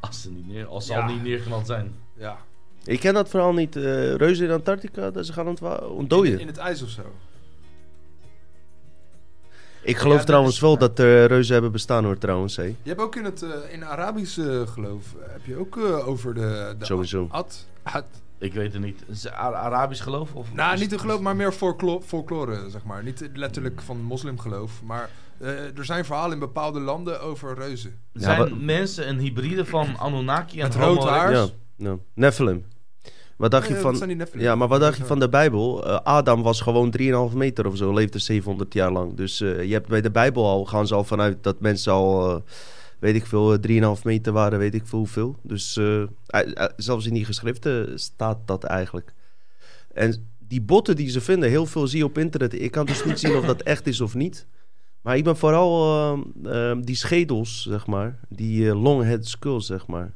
Als ze, niet neer, als ze Ja. al niet neerknald zijn. Ja. Ik ken dat verhaal niet. eh, reuzen in Antarctica, dat ze gaan ontwa- In, ontdooien. in het ijs of zo. Ik geloof trouwens is- wel dat er reuzen hebben bestaan hoor, trouwens. Hé. Je hebt ook in het eh, in Arabische geloof eh, heb je ook eh, over de, de Sowieso. Ad, ad- Ik weet het niet. Is het Ara- Arabisch geloof? Of nou, is- niet een geloof, maar meer folklo- folklore, zeg maar. Niet letterlijk van moslimgeloof, maar eh, er zijn verhalen in bepaalde landen over reuzen. Zijn Ja, wat- mensen een hybride van Anunnaki en Met rood haar. Ja, ja. Nephilim. Wat dacht je van... Ja, maar wat dacht je van de Bijbel? Eh, Adam was gewoon 3,5 meter of zo, leefde 700 jaar lang. Dus eh, je hebt bij de Bijbel al, gaan ze al vanuit dat mensen al, eh, weet ik veel, eh, 3,5 meter waren, weet ik veel hoeveel. Dus zelfs in die geschriften staat dat eigenlijk. En die botten die ze vinden, heel veel zie je op internet. Ik kan dus niet zien of dat echt is of niet. Maar ik ben vooral eh, eh, die schedels, zeg maar, die long head skulls, zeg maar.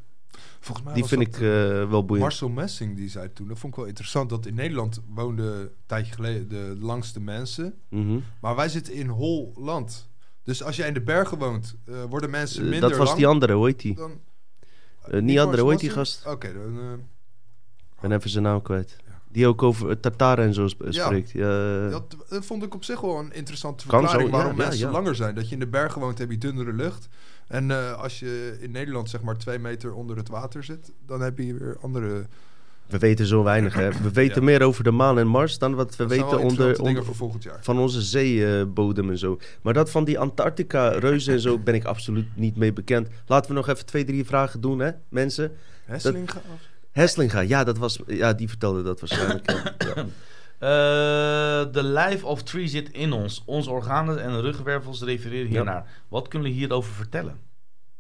Volgens mij Die vind ik eh, wel boeiend. Marcel Messing die zei toen, dat vond ik wel interessant, dat in Nederland woonden een tijdje geleden de langste mensen. Mhm. Maar wij zitten in hol land. Dus als jij in de bergen woont, eh, worden mensen Eh, minder dat was lang die andere, hoe heet die? dan... Niet andere, hoe heet die gast? Oké, dan... ben even zijn naam kwijt. Ja. Die ook over Tartaren en zo spreekt. Ja. Dat, vond ik op zich wel een interessante verklaring zo, waarom ja, mensen langer zijn. Dat je in de bergen woont, heb je dunnere lucht. En eh, als je in Nederland zeg maar twee meter onder het water zit, dan heb je weer andere... We weten zo weinig, hè. We weten Ja. meer over de maan en Mars dan wat we dat zijn weten wel onder, interessante dingen onder, voor volgend jaar. van onze zeebodem en zo. Maar dat van die Antarctica-reuzen en zo [laughs] ben ik absoluut niet mee bekend. Laten we nog even twee, drie vragen doen, hè, mensen. Heslinga, ja, dat was, ja, die vertelde dat waarschijnlijk. ja. [clears throat] Eh, De life of tree zit in ons. Onze organen en ruggenwervels refereren hiernaar. Wat kunnen we hierover vertellen?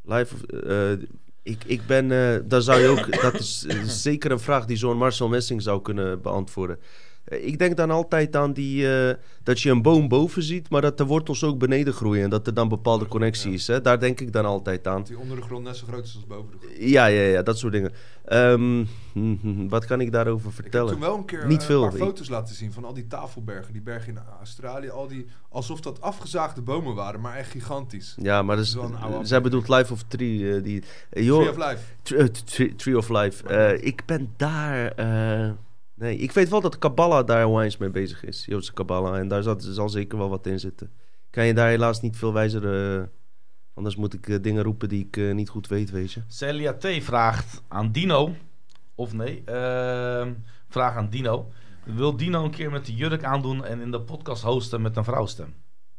Live, eh, ik, ik ben, eh, daar zou je ook, dat is zeker een vraag die zo'n Marcel Messing zou kunnen beantwoorden. Eh, ik denk dan altijd aan die, eh, dat je een boom boven ziet, maar dat de wortels ook beneden groeien en dat er dan bepaalde connectie is. Hè? Daar denk ik dan altijd aan. Dat die onder de grond net zo groot is als boven de grond. Ja, ja, ja, dat soort dingen. Ehm, hm, hm, wat kan ik daarover Ik heb vertellen? toen wel een keer Niet eh, veel. een paar foto's laten zien van al die tafelbergen. Die bergen in Australië. Al die, alsof dat afgezaagde bomen waren, maar echt gigantisch. Ja, maar dat is, Dat is zij bedoelt Life of Tree. die, joh, Tree of Life. Tree, Tree- of Life. Ik ben daar. Nee, ik weet wel dat Kabbalah daar onwijs mee bezig is. Joodse Kabbalah. En daar zat, zal zeker wel wat in zitten. Kan je daar helaas niet veel wijzer. eh, anders moet ik eh, dingen roepen die ik eh, niet goed weet, weet je. Celia T. vraagt aan Dino. Of nee, ehm, vraag aan Dino. Wil Dino een keer met de jurk aandoen en in de podcast hosten met een vrouwstem?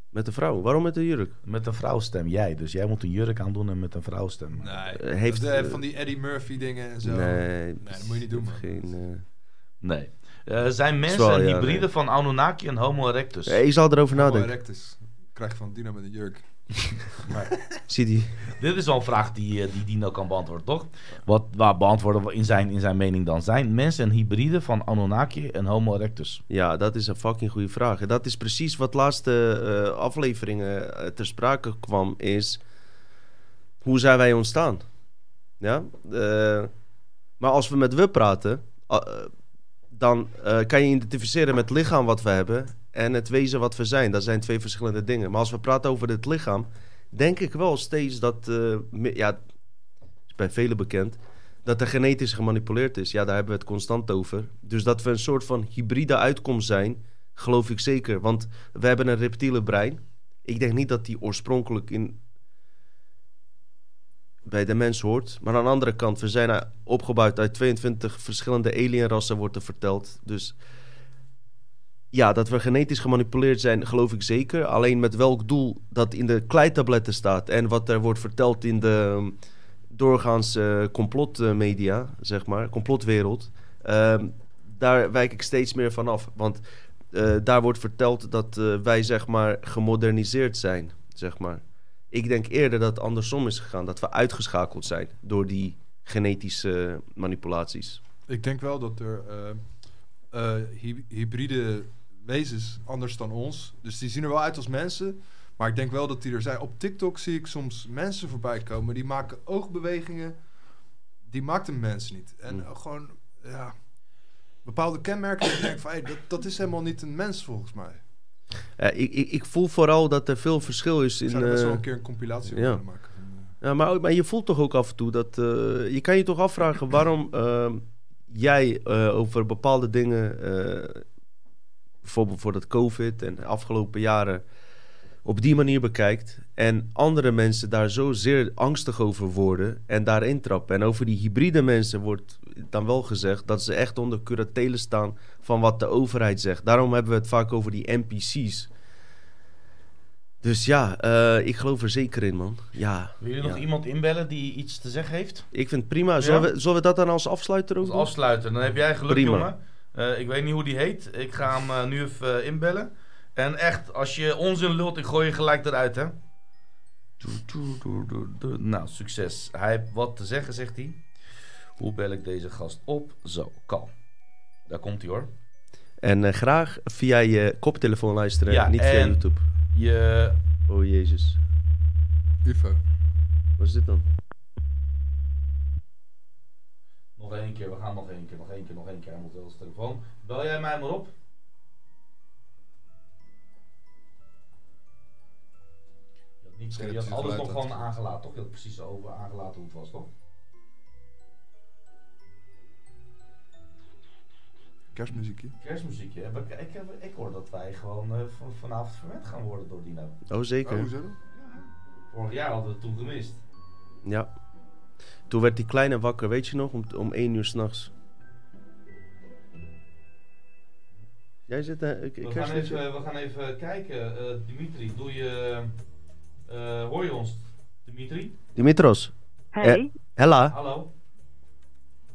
Met de vrouw. Waarom met de jurk? Met een vrouwstem, jij. Dus jij moet een jurk aandoen en met een vrouwstem. Nee, heeft, eh, van die Eddie Murphy dingen en zo. Nee, dat moet je niet doen, man. Geen, eh, Nee. Eh, zijn mensen Zwaar, een ja, hybride nee. van Anunnaki en Homo erectus? eh, ik zal erover Homo nadenken. erectus. Krijg je van Dino met een jurk. [laughs] Zie die. Dit is wel een vraag die, eh, die Dino kan beantwoorden, toch? Wat waar beantwoorden we in zijn, in zijn mening dan? Zijn mensen een hybride van Anunnaki en Homo erectus? Ja, dat is een fucking goede vraag. En dat is precies wat laatste eh, afleveringen ter sprake kwam, is hoe zijn wij ontstaan? Ja? eh, maar als we met we praten, ah, dan eh, kan je identificeren met het lichaam wat we hebben en het wezen wat we zijn. Dat zijn twee verschillende dingen. Maar als we praten over het lichaam, denk ik wel steeds dat, me- ja, is bij velen bekend, dat er genetisch gemanipuleerd is. Ja, daar hebben we het constant over. Dus dat we een soort van hybride uitkomst zijn, geloof ik zeker. Want we hebben een reptiele brein. Ik denk niet dat die oorspronkelijk in... bij de mens hoort. Maar aan de andere kant, we zijn eh, opgebouwd uit 22 verschillende alienrassen, wordt er verteld. Dus ja, dat we genetisch gemanipuleerd zijn, geloof ik zeker. Alleen met welk doel dat in de kleitabletten staat en wat er wordt verteld in de um, doorgaans uh, complotmedia, zeg maar, complotwereld. Um, daar wijk ik steeds meer van af. Want uh, daar wordt verteld dat uh, wij, zeg maar, gemoderniseerd zijn, zeg maar. Ik denk eerder dat het andersom is gegaan. Dat we uitgeschakeld zijn door die genetische manipulaties. Ik denk wel dat er uh, hy hybride wezens anders dan ons. Dus die zien er wel uit als mensen. Maar ik denk wel dat die er zijn. Op TikTok zie ik soms mensen voorbij komen. Die maken oogbewegingen. Die maakt een mens niet. En Mm. gewoon, ja... Bepaalde kenmerken. ik denk van, hey, dat, dat is helemaal niet een mens volgens mij. Uh, ik, ik, ik, voel vooral dat er veel verschil is in. Ik zou er best wel uh, een keer een compilatie ja. van maken. Ja, maar, maar je voelt toch ook af en toe dat. Je kan je toch afvragen waarom uh, jij over bepaalde dingen. bijvoorbeeld voor dat COVID en de afgelopen jaren. op die manier bekijkt. En andere mensen daar zo zeer angstig over worden. en daarin trappen. En over die hybride mensen wordt dan wel gezegd. dat ze echt onder curatele staan. van wat de overheid zegt. Daarom hebben we het vaak over die NPC's. Dus ja, uh, ik geloof er zeker in, man. Ja. Wil je nog iemand inbellen die iets te zeggen heeft? Ik vind het prima. Zullen, ja? we, zullen we dat dan als afsluiter ook Als afsluiter. Dan heb jij geluk, prima. jongen. Uh, ik weet niet hoe die heet. Ik ga hem uh, nu even uh, inbellen. En echt, als je onzin lult, ik gooi je gelijk eruit, hè. Nou, succes. Hij heeft wat te zeggen, zegt hij. Hoe bel ik deze gast op? Zo, kalm. Daar komt hij, hoor. En uh, graag via je koptelefoon luisteren, ja, niet via YouTube. Je... Oh, jezus. Ivo. Wat is dit dan? Nog één keer, we gaan nog één keer, nog één keer, nog één keer. Hij moet wel zijn telefoon. Bel jij mij maar op? Je had, niet, je had alles nog gewoon aangelaten, toch? Je had precies over aangelaten hoe het was, toch? Kerstmuziekje. Kerstmuziekje. Ik, ik, ik hoor dat wij gewoon uh, van, vanavond verwend gaan worden door Dino. Oh, zeker. Oh, hoezo? Vorig jaar hadden we het toen gemist. Ja. Toen werd die kleine wakker, weet je nog? Om, om één uur s'nachts. Jij zit uh, we, gaan even, we gaan even kijken. Uh, Dimitri, doe je... Uh, hoor je ons, Dimitri? Dimitros. Hey. Hella. Hallo.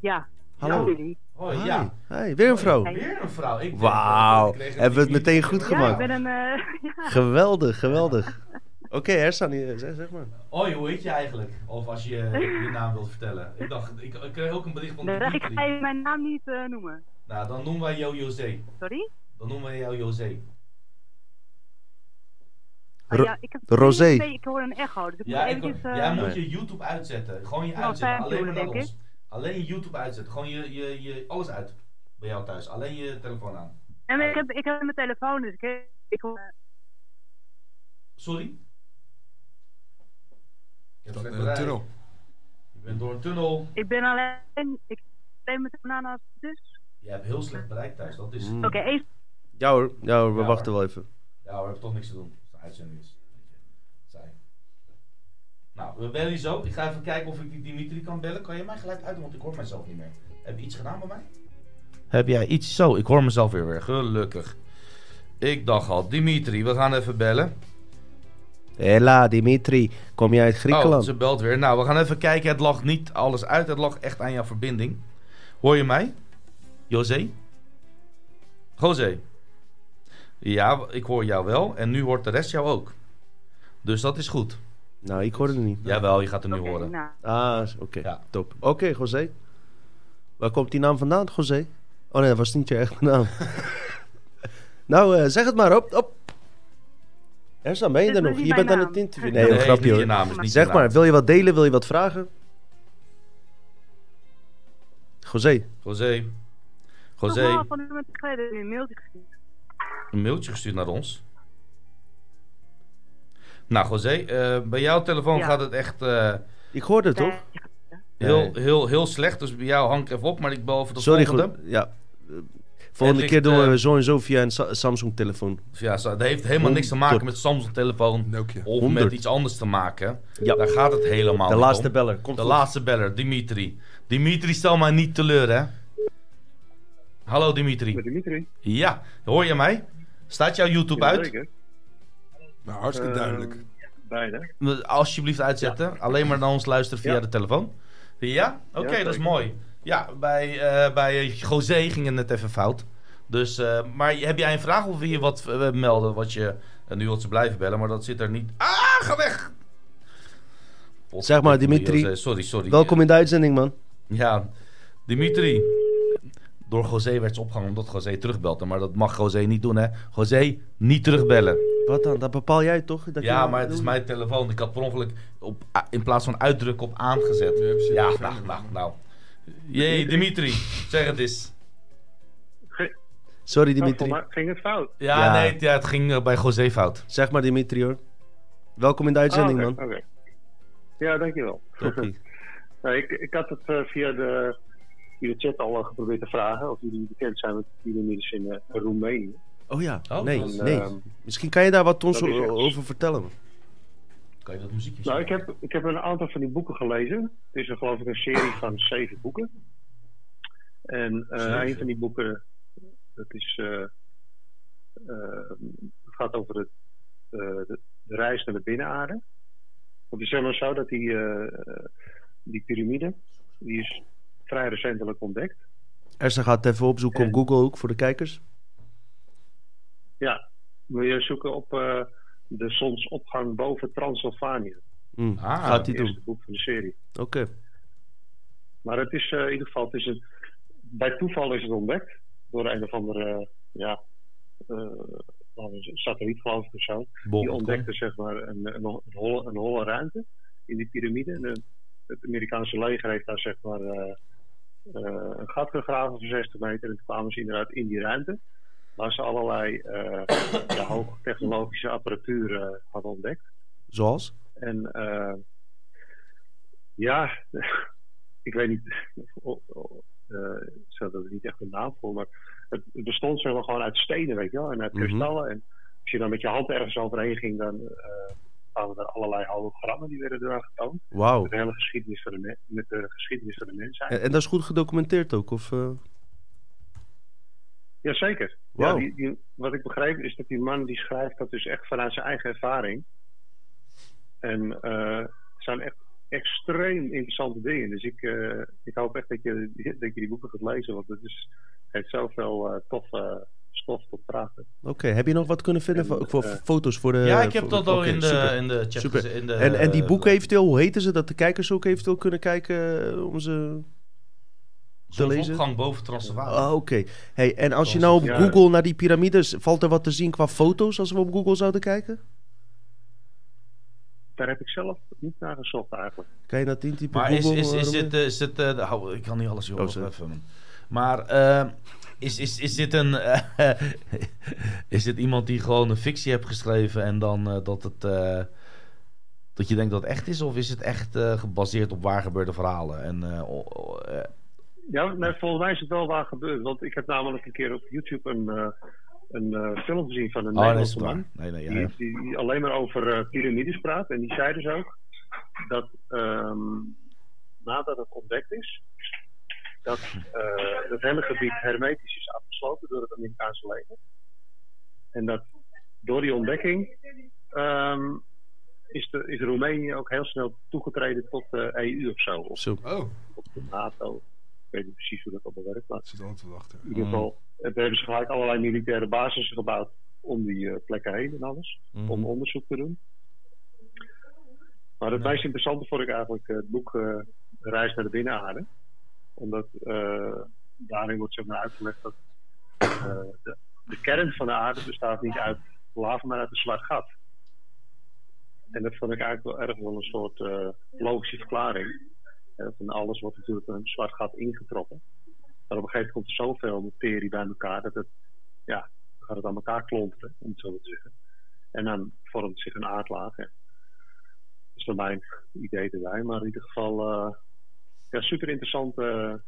Ja. Hallo. jullie. Hoi, Hi. ja. Hey, weer een vrouw. Weer een vrouw. Wauw. Hebben we het meteen goed ja, gemaakt. Ik ben een, uh, [laughs] ja. Geweldig, geweldig. Oké, okay, Hersan, zeg, zeg maar. Hoi, hoe heet je eigenlijk? Of als je [laughs] je naam wilt vertellen. Ik dacht, ik, ik kreeg ook een bericht van nee, Dimitri. Ik ga je mijn naam niet uh, noemen. Nou, dan noemen wij jou José. Sorry? Dan noemen wij jou José. Ah, ja, ik heb Rosé. Ik hoor een echo. Dus ik ja, moet ik, eventjes, uh, jij moet je YouTube uitzetten. Gewoon je Oh, uitzetten. Alleen maar naar ons. Alleen je YouTube uitzetten. Gewoon je, je, je, alles uit. Bij jou thuis. Alleen je telefoon aan. En ik heb, ik heb mijn telefoon, dus ik, ik hoor... Sorry? Je bent in een tunnel. Je bent door een tunnel. Ik ben alleen... Ik ben met de naast dus. Je hebt heel slecht bereik thuis. Dat is... Mm. Oké, okay, even... Ja hoor, ja hoor, we Ja, wachten hoor. wel even. Ja hoor, we hebben toch niks te doen. Als de uitzending is. Je. Nou, we bellen je zo. Ik ga even kijken of ik die Dimitri kan bellen. Kan je mij gelijk uit, want ik hoor mezelf niet meer. Heb je iets gedaan bij mij? Heb jij iets? Zo, ik hoor mezelf weer weer. Gelukkig. Ik dacht al, Dimitri, we gaan even bellen. Hela, Dimitri, kom jij uit Oh, Griekenland? ze belt weer. Nou, we gaan even kijken. Het lag niet alles uit. Het lag echt aan jouw verbinding. Hoor je mij? José? José? Ja, ik hoor jou wel. En nu hoort de rest jou ook. Dus dat is goed. Nou, ik hoorde het niet. Jawel, je gaat hem nu okay, horen. Nou. Ah, oké, okay. Ja. top. Oké, okay, José. Waar komt die naam vandaan, José? Oh nee, dat was niet je echte naam. [laughs] nou, uh, zeg het maar op. op. Ersan, ben je er nog? Je bent aan het interview. Nee, nee een grapje je naam is niet zeg maar, wil je wat delen? Wil je wat vragen? José. José. José. Een mailtje gestuurd. Een mailtje gestuurd naar ons. Nou, José, uh, bij jouw telefoon Ja. gaat het echt uh, Ik hoorde het toch? heel, heel, heel slecht. Dus bij jou hang ik even op, maar ik bel even de Sorry, volgende. Ja. Volgende Het keer doen we eh, zo en zo via een Sa- Samsung telefoon. Dus ja, dat heeft helemaal niks te maken met Samsung telefoon Nokia. of 100. met iets anders te maken. Ja. Daar gaat het helemaal De niet laatste om. beller. Komt De goed. laatste beller, Dimitri. Dimitri, stel mij niet teleur, hè? Hallo Dimitri. Met Dimitri. Ja, hoor je mij? Staat jouw YouTube uit? Zeker. Nou, hartstikke duidelijk. Beide. Alsjeblieft uitzetten. Alleen maar naar ons luisteren via Ja. de telefoon. Ja? Oké, Ja, dat is mooi. Ja, bij, eh bij José ging het net even fout. Dus, eh, maar heb jij een vraag of wil je wat eh, melden? Wat je, en nu wilt ze blijven bellen, maar dat zit er niet. Ah, ga weg! Zeg maar, Dimitri. José, Sorry, sorry. Welkom in de uitzending, man. Ja, Dimitri. Door José werd ze opgehangen omdat José terugbelde. Maar dat mag José niet doen, hè? José, niet terugbellen. Wat dan? Dat bepaal jij toch? Dat Ja, maar het is mijn telefoon. Ik had per ongeluk op, in plaats van uitdrukken op aangezet. Ja, nou, nou, nou. Jee, Dimitri, zeg het eens. Sorry, Dimitri. ging het fout. Ja, Ja. nee, het, ja, het ging eh, bij José fout. Zeg maar, Dimitri, hoor. Welkom in de uitzending, Ah, man. Ja, dankjewel. [laughs] Nou, ik, ik had het eh, via, de, via de chat al eh, geprobeerd te vragen of jullie bekend zijn met piramides in eh, Roemenië. Oh ja, Oh, nee, nee. ehm, Misschien kan je daar wat ons over vertellen. Kan je dat muziekje Nou, ik heb, ik heb een aantal van die boeken gelezen. Het is een, geloof ik een serie van zeven boeken. En eh, Zeven. een van die boeken, dat is, eh, eh, gaat over het, eh, de, de reis naar de binnenaarde. Want het is helemaal zo dat die, eh, die piramide, die is vrij recentelijk ontdekt. Ersa gaat het even opzoeken op En- Google ook voor de kijkers. Ja, wil je zoeken op eh, de zonsopgang boven Transylvanië. Hm, Ah, gaat Het hij doen. eerste boek van de serie. Oké. Maar het is eh, in ieder geval, het is een, bij toeval is het ontdekt door een of andere, ja, eh, zeggen, satelliet geloof ik of zo. Die ontdekte zeg maar een, een, een, holle, een holle ruimte in die piramide. En het Amerikaanse leger heeft daar zeg maar eh, eh, een gat gegraven van 60 meter. En toen kwamen ze inderdaad in die ruimte. Waar ze allerlei eh ja, hoogtechnologische apparatuur hadden ontdekt. Zoals? En eh, ja, [laughs] ik weet niet, ik zou er niet echt een naam voor, maar het, het bestond zeg maar gewoon uit stenen, weet je wel, en uit Mhm. kristallen. En als je dan met je hand ergens overheen ging, dan eh kwamen er allerlei hologrammen die werden eraan getoond. Wauw. Met de hele geschiedenis van de, me- met de geschiedenis van de mensheid. En, en dat is goed gedocumenteerd ook? Of, eh? Jazeker. Ja, die, die, wat ik begreep is dat die man die schrijft dat dus echt vanuit zijn eigen ervaring. En eh, het zijn echt extreem interessante dingen. Dus ik, eh, ik hoop echt dat je, dat je die boeken gaat lezen, want het is, heeft zoveel eh toffe stof tot praten. Oké, heb je nog wat kunnen vinden En, voor, foto's voor de... ja, ik heb voor- dat al in, de, in de chat Super. in de, En, en die boeken eventueel, hoe heten ze? Dat de kijkers ook eventueel kunnen kijken om ze... te lezen? Zonsopgang boven Transylvanië. Ah, oké. Hey, en als je nou op. Google naar die piramides, valt er wat te zien qua foto's als we op Google zouden kijken? Daar heb ik zelf niet naar gezocht eigenlijk. Kan je dat intypen? Maar is, Google, is, is eh, dit, eh, is dit eh, hou, ik kan niet alles Oh, joh, sorry. even. man. Maar is, is, is dit een, [laughs] is dit iemand die gewoon een fictie heeft geschreven en dan eh, dat het, eh, dat je denkt dat het echt is? Of is het echt eh, gebaseerd op waar gebeurde verhalen? En, Ja, volgens mij is het wel waar gebeurd. Want ik heb namelijk een keer op YouTube een, eh, een eh, film gezien van een oh, Nederlandse man. Nee, nee, ja, Die, ja. die, die alleen maar over eh, piramides praat. En die zei dus ook dat ehm, nadat het ontdekt is, dat eh, het hele gebied hermetisch is afgesloten door het Amerikaanse leger. En dat door die ontdekking ehm, is, de, is Roemenië ook heel snel toegetreden tot de EU of zo. Of Zo. Oh, tot de NATO. Ik weet niet precies hoe dat allemaal werkt. Maar zit al te wachten. in ieder geval eh, hebben ze gelijk allerlei militaire basissen gebouwd om die eh, plekken heen en alles. Mhm. Om onderzoek te doen. Maar het meest interessante vond ik eigenlijk eh, het boek De Reis naar de Binnenaarde. Omdat daarin wordt zeg maar uitgelegd dat de, de kern van de aarde bestaat niet uit lava, maar uit een zwart gat. En dat vond ik eigenlijk wel erg wel een soort logische verklaring. Eh, van alles wordt natuurlijk een zwart gat ingetrokken. Maar op een gegeven moment komt er zoveel materie bij elkaar dat het, ja, dan gaat het aan elkaar klonteren, om het zo te zeggen. En dan vormt zich een aardlaag. hè. Dat is dan mijn idee erbij. Maar in ieder geval, eh, ja, super interessante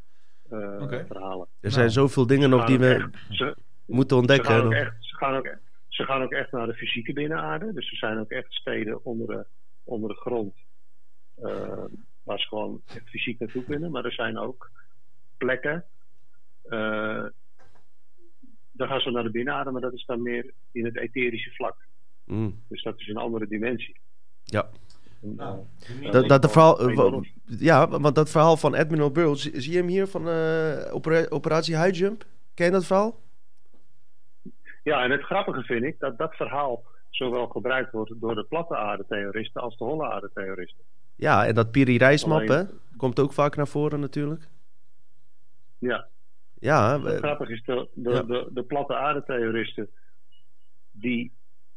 eh, Oké. verhalen. Er zijn zoveel dingen nog die we Ze, moeten ze, ontdekken. gaan ook echt, ze, gaan ook, ze gaan ook echt naar de fysieke binnenaarde. Dus er zijn ook echt steden onder de, onder de grond. eh, waar ze gewoon fysiek naartoe kunnen. Maar er zijn ook plekken. eh daar gaan ze naar de binnenaarde, maar dat is dan meer in het etherische vlak. Mm, Dus dat is een andere dimensie. ja. En, Nou, eh, Dat, dat de verhaal, nog? ja, want dat verhaal van Admiral Burl, zie, zie je hem hier van eh, opera- Operatie High Jump? Ken je dat verhaal? Ja, en het grappige vind ik dat dat verhaal zowel gebruikt wordt door de platte aarde-theoristen als de holle aarde-theoristen. Ja, en dat Piri Reismap, hè? Komt ook vaak naar voren natuurlijk. Ja, Ja, grappige is de, de, ja. de, de platte aarde-theoristen die,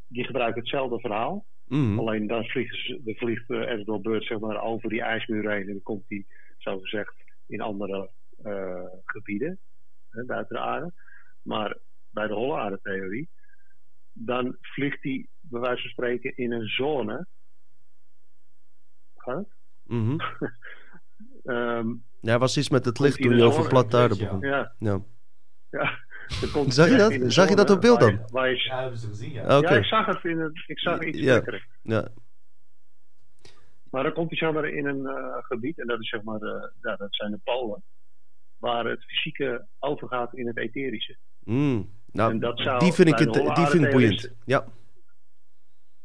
die gebruiken hetzelfde verhaal. mhm. Alleen dan vliegen ze, dan vliegt uh, Edward Bird zeg maar, over die ijsmuur heen en dan komt hij, zo gezegd, in andere eh, gebieden hè, buiten de aarde. Maar bij de holle aarde-theorie, dan vliegt hij, bij wijze van spreken, in een zone. Gaat mhm. [laughs] Ehm, Ja, was iets met het licht toen je er over aarde ja. begon. ja, Ja. komt Zag je dat? Zag je dat op beeld waar dan? je- waar je- Ja, hebben ze gezien, ja. Oké, Ja, ik zag het in het, ik zag iets Ja. ja. Maar dan komt hij zeg maar in een eh, gebied, en dat, is zeg maar de, ja, dat zijn de Polen, waar het fysieke overgaat in het etherische. Mm. Nou, En dat zou die vind ik, het, die vind ik boeiend. Ja,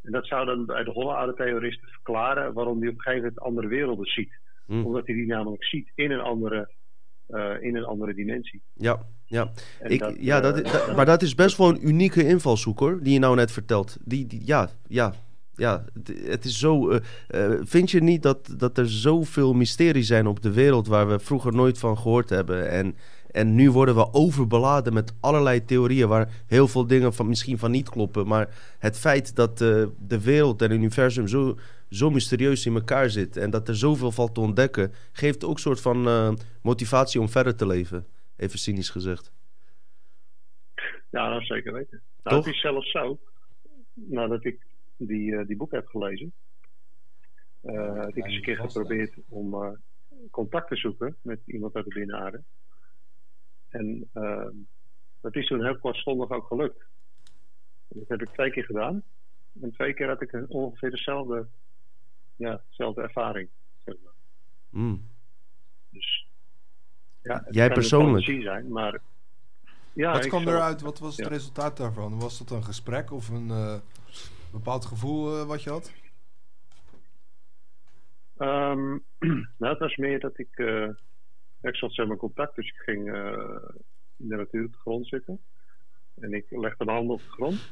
En dat zou dan bij de holle aarde-theoristen verklaren waarom hij op een gegeven moment andere werelden ziet. Mm. Omdat hij die namelijk ziet in een andere, eh, in een andere dimensie. ja, ja. En Ik, dat, ja eh, dat, dat- maar dat is best wel een unieke invalshoek hoor, die je nou net vertelt. Die, die, ja, ja, ja, het, is zo. eh, eh, vind je niet dat, dat er zoveel mysterie zijn op de wereld waar we vroeger nooit van gehoord hebben? En, en nu worden we overbeladen met allerlei theorieën waar heel veel dingen van, misschien van niet kloppen. Maar het feit dat eh, de wereld en het universum zo, zo mysterieus in elkaar zit en dat er zoveel valt te ontdekken, geeft ook een soort van eh, motivatie om verder te leven. Even cynisch gezegd. Ja, dat zeker weten. Nou, Toch? het is zelfs zo, nadat ik die, eh, die boek heb gelezen, eh heb ik eens een keer geprobeerd om eh, contact te zoeken met iemand uit de binnenaarde. En eh, dat is toen heel kortstondig ook gelukt. En dat heb ik twee keer gedaan. En twee keer had ik ongeveer dezelfde, ja, dezelfde ervaring. Zeg maar. Mm. Dus, ja, het Jij kan een persoonlijk? zijn, maar... Ja, wat ik kwam eruit? Wat was het Ja. resultaat daarvan? Was dat een gesprek of een eh, bepaald gevoel eh, wat je had? Ehm, [clears throat] nou, het was meer dat ik. Ik zat maar in contact, dus ik ging eh, in de natuur op de grond zitten. En ik legde mijn handen op de grond.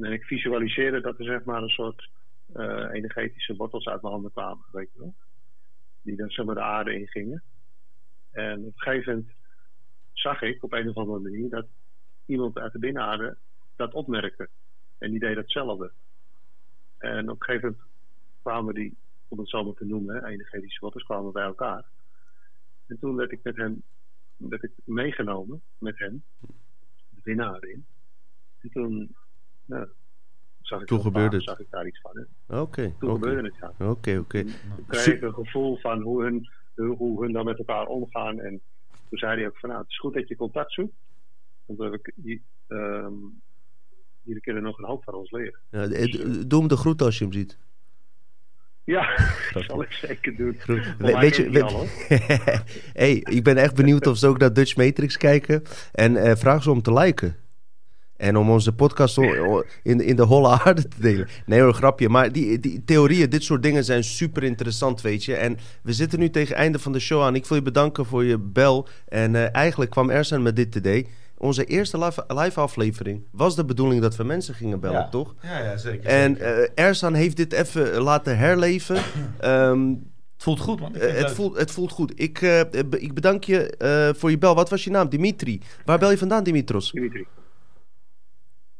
En ik visualiseerde dat er zeg maar een soort eh, energetische wortels uit mijn handen kwamen, weet je wel. Die dan zeg maar de aarde ingingen. En op een gegeven moment zag ik op een of andere manier dat iemand uit de binnenaarde dat opmerkte. En die deed hetzelfde. En op een gegeven moment kwamen die om het zo maar te noemen, energetische wortels kwamen bij elkaar. En toen werd ik met hem werd ik meegenomen met hem, de winnaar in. En toen nou, zag ik Toen gebeurde zag ik daar iets van. Oké, Toen gebeurde het ja. Oké, oké. Toen kreeg ik een gevoel van hoe hun, hoe- hun dan met elkaar omgaan. En toen zei hij ook van nou, het is goed dat je contact zoekt. Want dan heb ik die, jullie kunnen nog een hoop van ons leren. Ja, eh, d- doe hem de groet als je hem ziet. Ja, [laughs] dat zal ik zeker doen. We- weet je, we- al, [laughs] hey, ik ben echt benieuwd of ze ook naar Dutch Matrix kijken. En eh, vraag ze om te liken. En om onze podcast in, in de holle aarde te delen. Nee hoor, grapje. Maar die, die theorieën, dit soort dingen zijn super interessant, weet je. En we zitten nu tegen het einde van de show aan. Ik wil je bedanken voor je bel. En eh, eigenlijk kwam Ersan met dit idee. Onze eerste live, live aflevering was de bedoeling dat we mensen gingen bellen, Ja. toch? Ja, ja, zeker. En eh Ersan heeft dit even laten herleven. [clears throat] Ehm, het voelt goed, man. Het, leuk. voelt, het voelt goed. Ik, eh, be- ik bedank je eh, voor je bel. Wat was je naam? Dimitri. Waar bel je vandaan, Dimitros? Dimitri.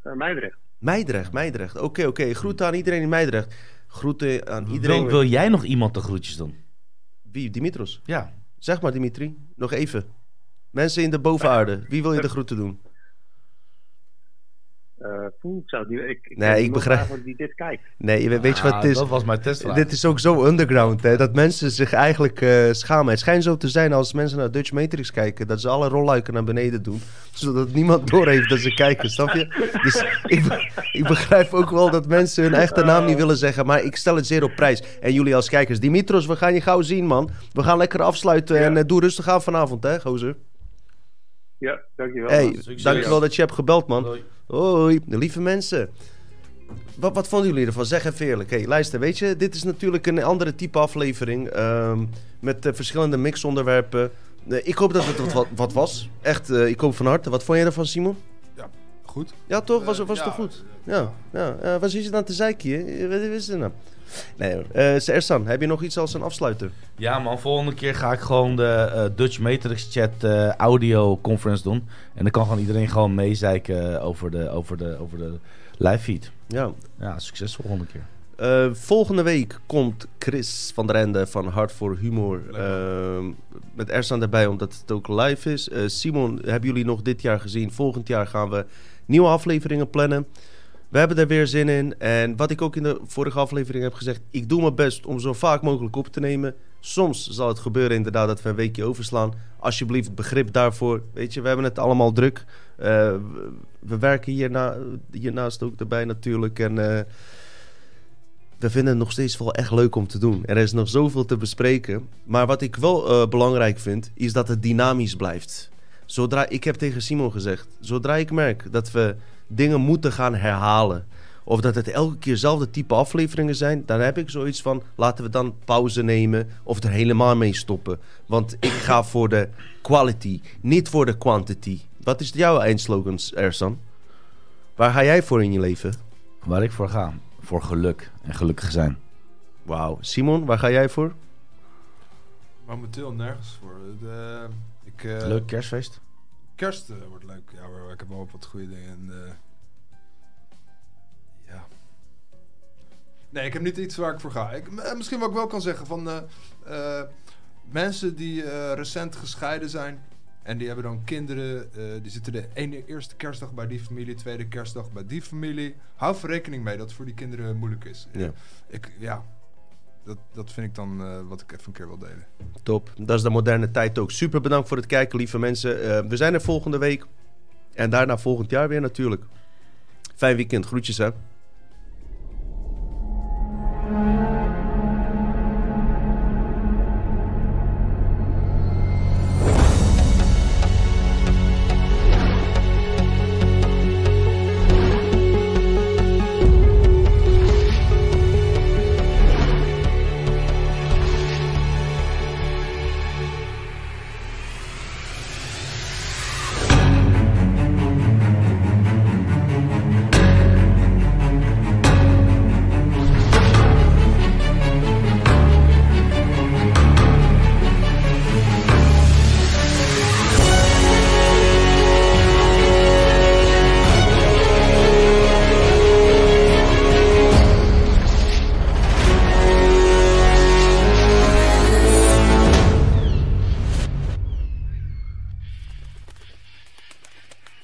Uh, Meidrecht. Meidrecht, Meidrecht. Oké, oké. Groeten aan iedereen in Meidrecht. Groeten aan iedereen. Wil, wil jij nog iemand de groetjes doen? Wie? Dimitros? Ja. Zeg maar, Dimitri. Nog even. Mensen in de bovenaarde. Wie wil je de groeten doen? Uh, poeh. Ik zou het niet, ik, ik Nee, ik begrijp- die dit kijkt. Nee, we- weet je wat Ah, het is? Dat was mijn. Dit is ook zo underground, hè, dat mensen zich eigenlijk eh, schamen. Het schijnt zo te zijn als mensen naar Dutch Matrix kijken, dat ze alle rolluiken naar beneden doen, zodat niemand doorheeft dat ze kijken, snap je? Dus ik, ik begrijp ook wel dat mensen hun echte naam niet willen zeggen, maar ik stel het zeer op prijs. En jullie als kijkers, Dimitros, we gaan je gauw zien, man. We gaan lekker afsluiten Ja. en eh, doe rustig aan vanavond, hè, gozer. Ja, dankjewel. Hey, succes. dankjewel dat je hebt gebeld, man. Doei. Hoi, lieve mensen. Wat, wat vonden jullie ervan? Zeg even eerlijk. Hey, luister, weet je, dit is natuurlijk een andere type aflevering. ehm, met eh, verschillende mixonderwerpen. Eh, ik hoop dat het wat, wat, was. Echt, eh, ik hoop van harte. Wat vond je ervan, Simon? Goed. Ja, toch? Was, Eh, was het ja, toch goed? eh, Ja, ja. Eh, waar zit je dan te zeiken? hier? Wat is het nou? Nee hoor. Eh Ersan, heb je nog iets als een afsluiter? Ja man, volgende keer ga ik gewoon de eh, Dutch Matrix Chat eh, audio conference doen. En dan kan gewoon iedereen gewoon meezeiken over de, over de, over de live feed. Ja. Ja, succes volgende keer. Eh, volgende week komt Chris van der Ende van Hart voor Humor. Ehm, met Ersan erbij, omdat het ook live is. Eh, Simon, hebben jullie nog dit jaar gezien? Volgend jaar gaan we nieuwe afleveringen plannen. We hebben er weer zin in. En wat ik ook in de vorige aflevering heb gezegd... ik doe mijn best om zo vaak mogelijk op te nemen. Soms zal het gebeuren inderdaad dat we een weekje overslaan. Alsjeblieft begrip daarvoor. Weet je, we hebben het allemaal druk. Eh, we, we werken hierna, hiernaast ook erbij natuurlijk. En... eh, we vinden het nog steeds wel echt leuk om te doen. Er is nog zoveel te bespreken. Maar wat ik wel eh, belangrijk vind, is dat het dynamisch blijft. Zodra, ik heb tegen Simon gezegd, zodra ik merk dat we dingen moeten gaan herhalen... of dat het elke keer dezelfde type afleveringen zijn... dan heb ik zoiets van, laten we dan pauze nemen of er helemaal mee stoppen. Want ik ga voor de quality, niet voor de quantity. Wat is jouw eindslogan, Ersan? Waar ga jij voor in je leven? Waar ik voor ga. Voor geluk en gelukkig zijn. Wauw. Simon, waar ga jij voor? Momenteel nergens voor. De, ik, eh, Leuk kerstfeest. Kerst eh, wordt leuk. Ja, maar ik heb wel wat goede dingen. En, eh, ja. Nee, ik heb niet iets waar ik voor ga. Ik, misschien wat ik wel kan zeggen van mensen die recent gescheiden zijn. En die hebben dan kinderen. die zitten de ene eerste kerstdag bij die familie, tweede kerstdag bij die familie. Hou er rekening mee dat het voor die kinderen moeilijk is. Ja. Ik, ja dat, dat vind ik dan eh, wat ik even een keer wil delen. Top, dat is de moderne tijd ook. Super bedankt voor het kijken, lieve mensen. Eh, we zijn er volgende week. En daarna volgend jaar weer natuurlijk. Fijn weekend, groetjes hè.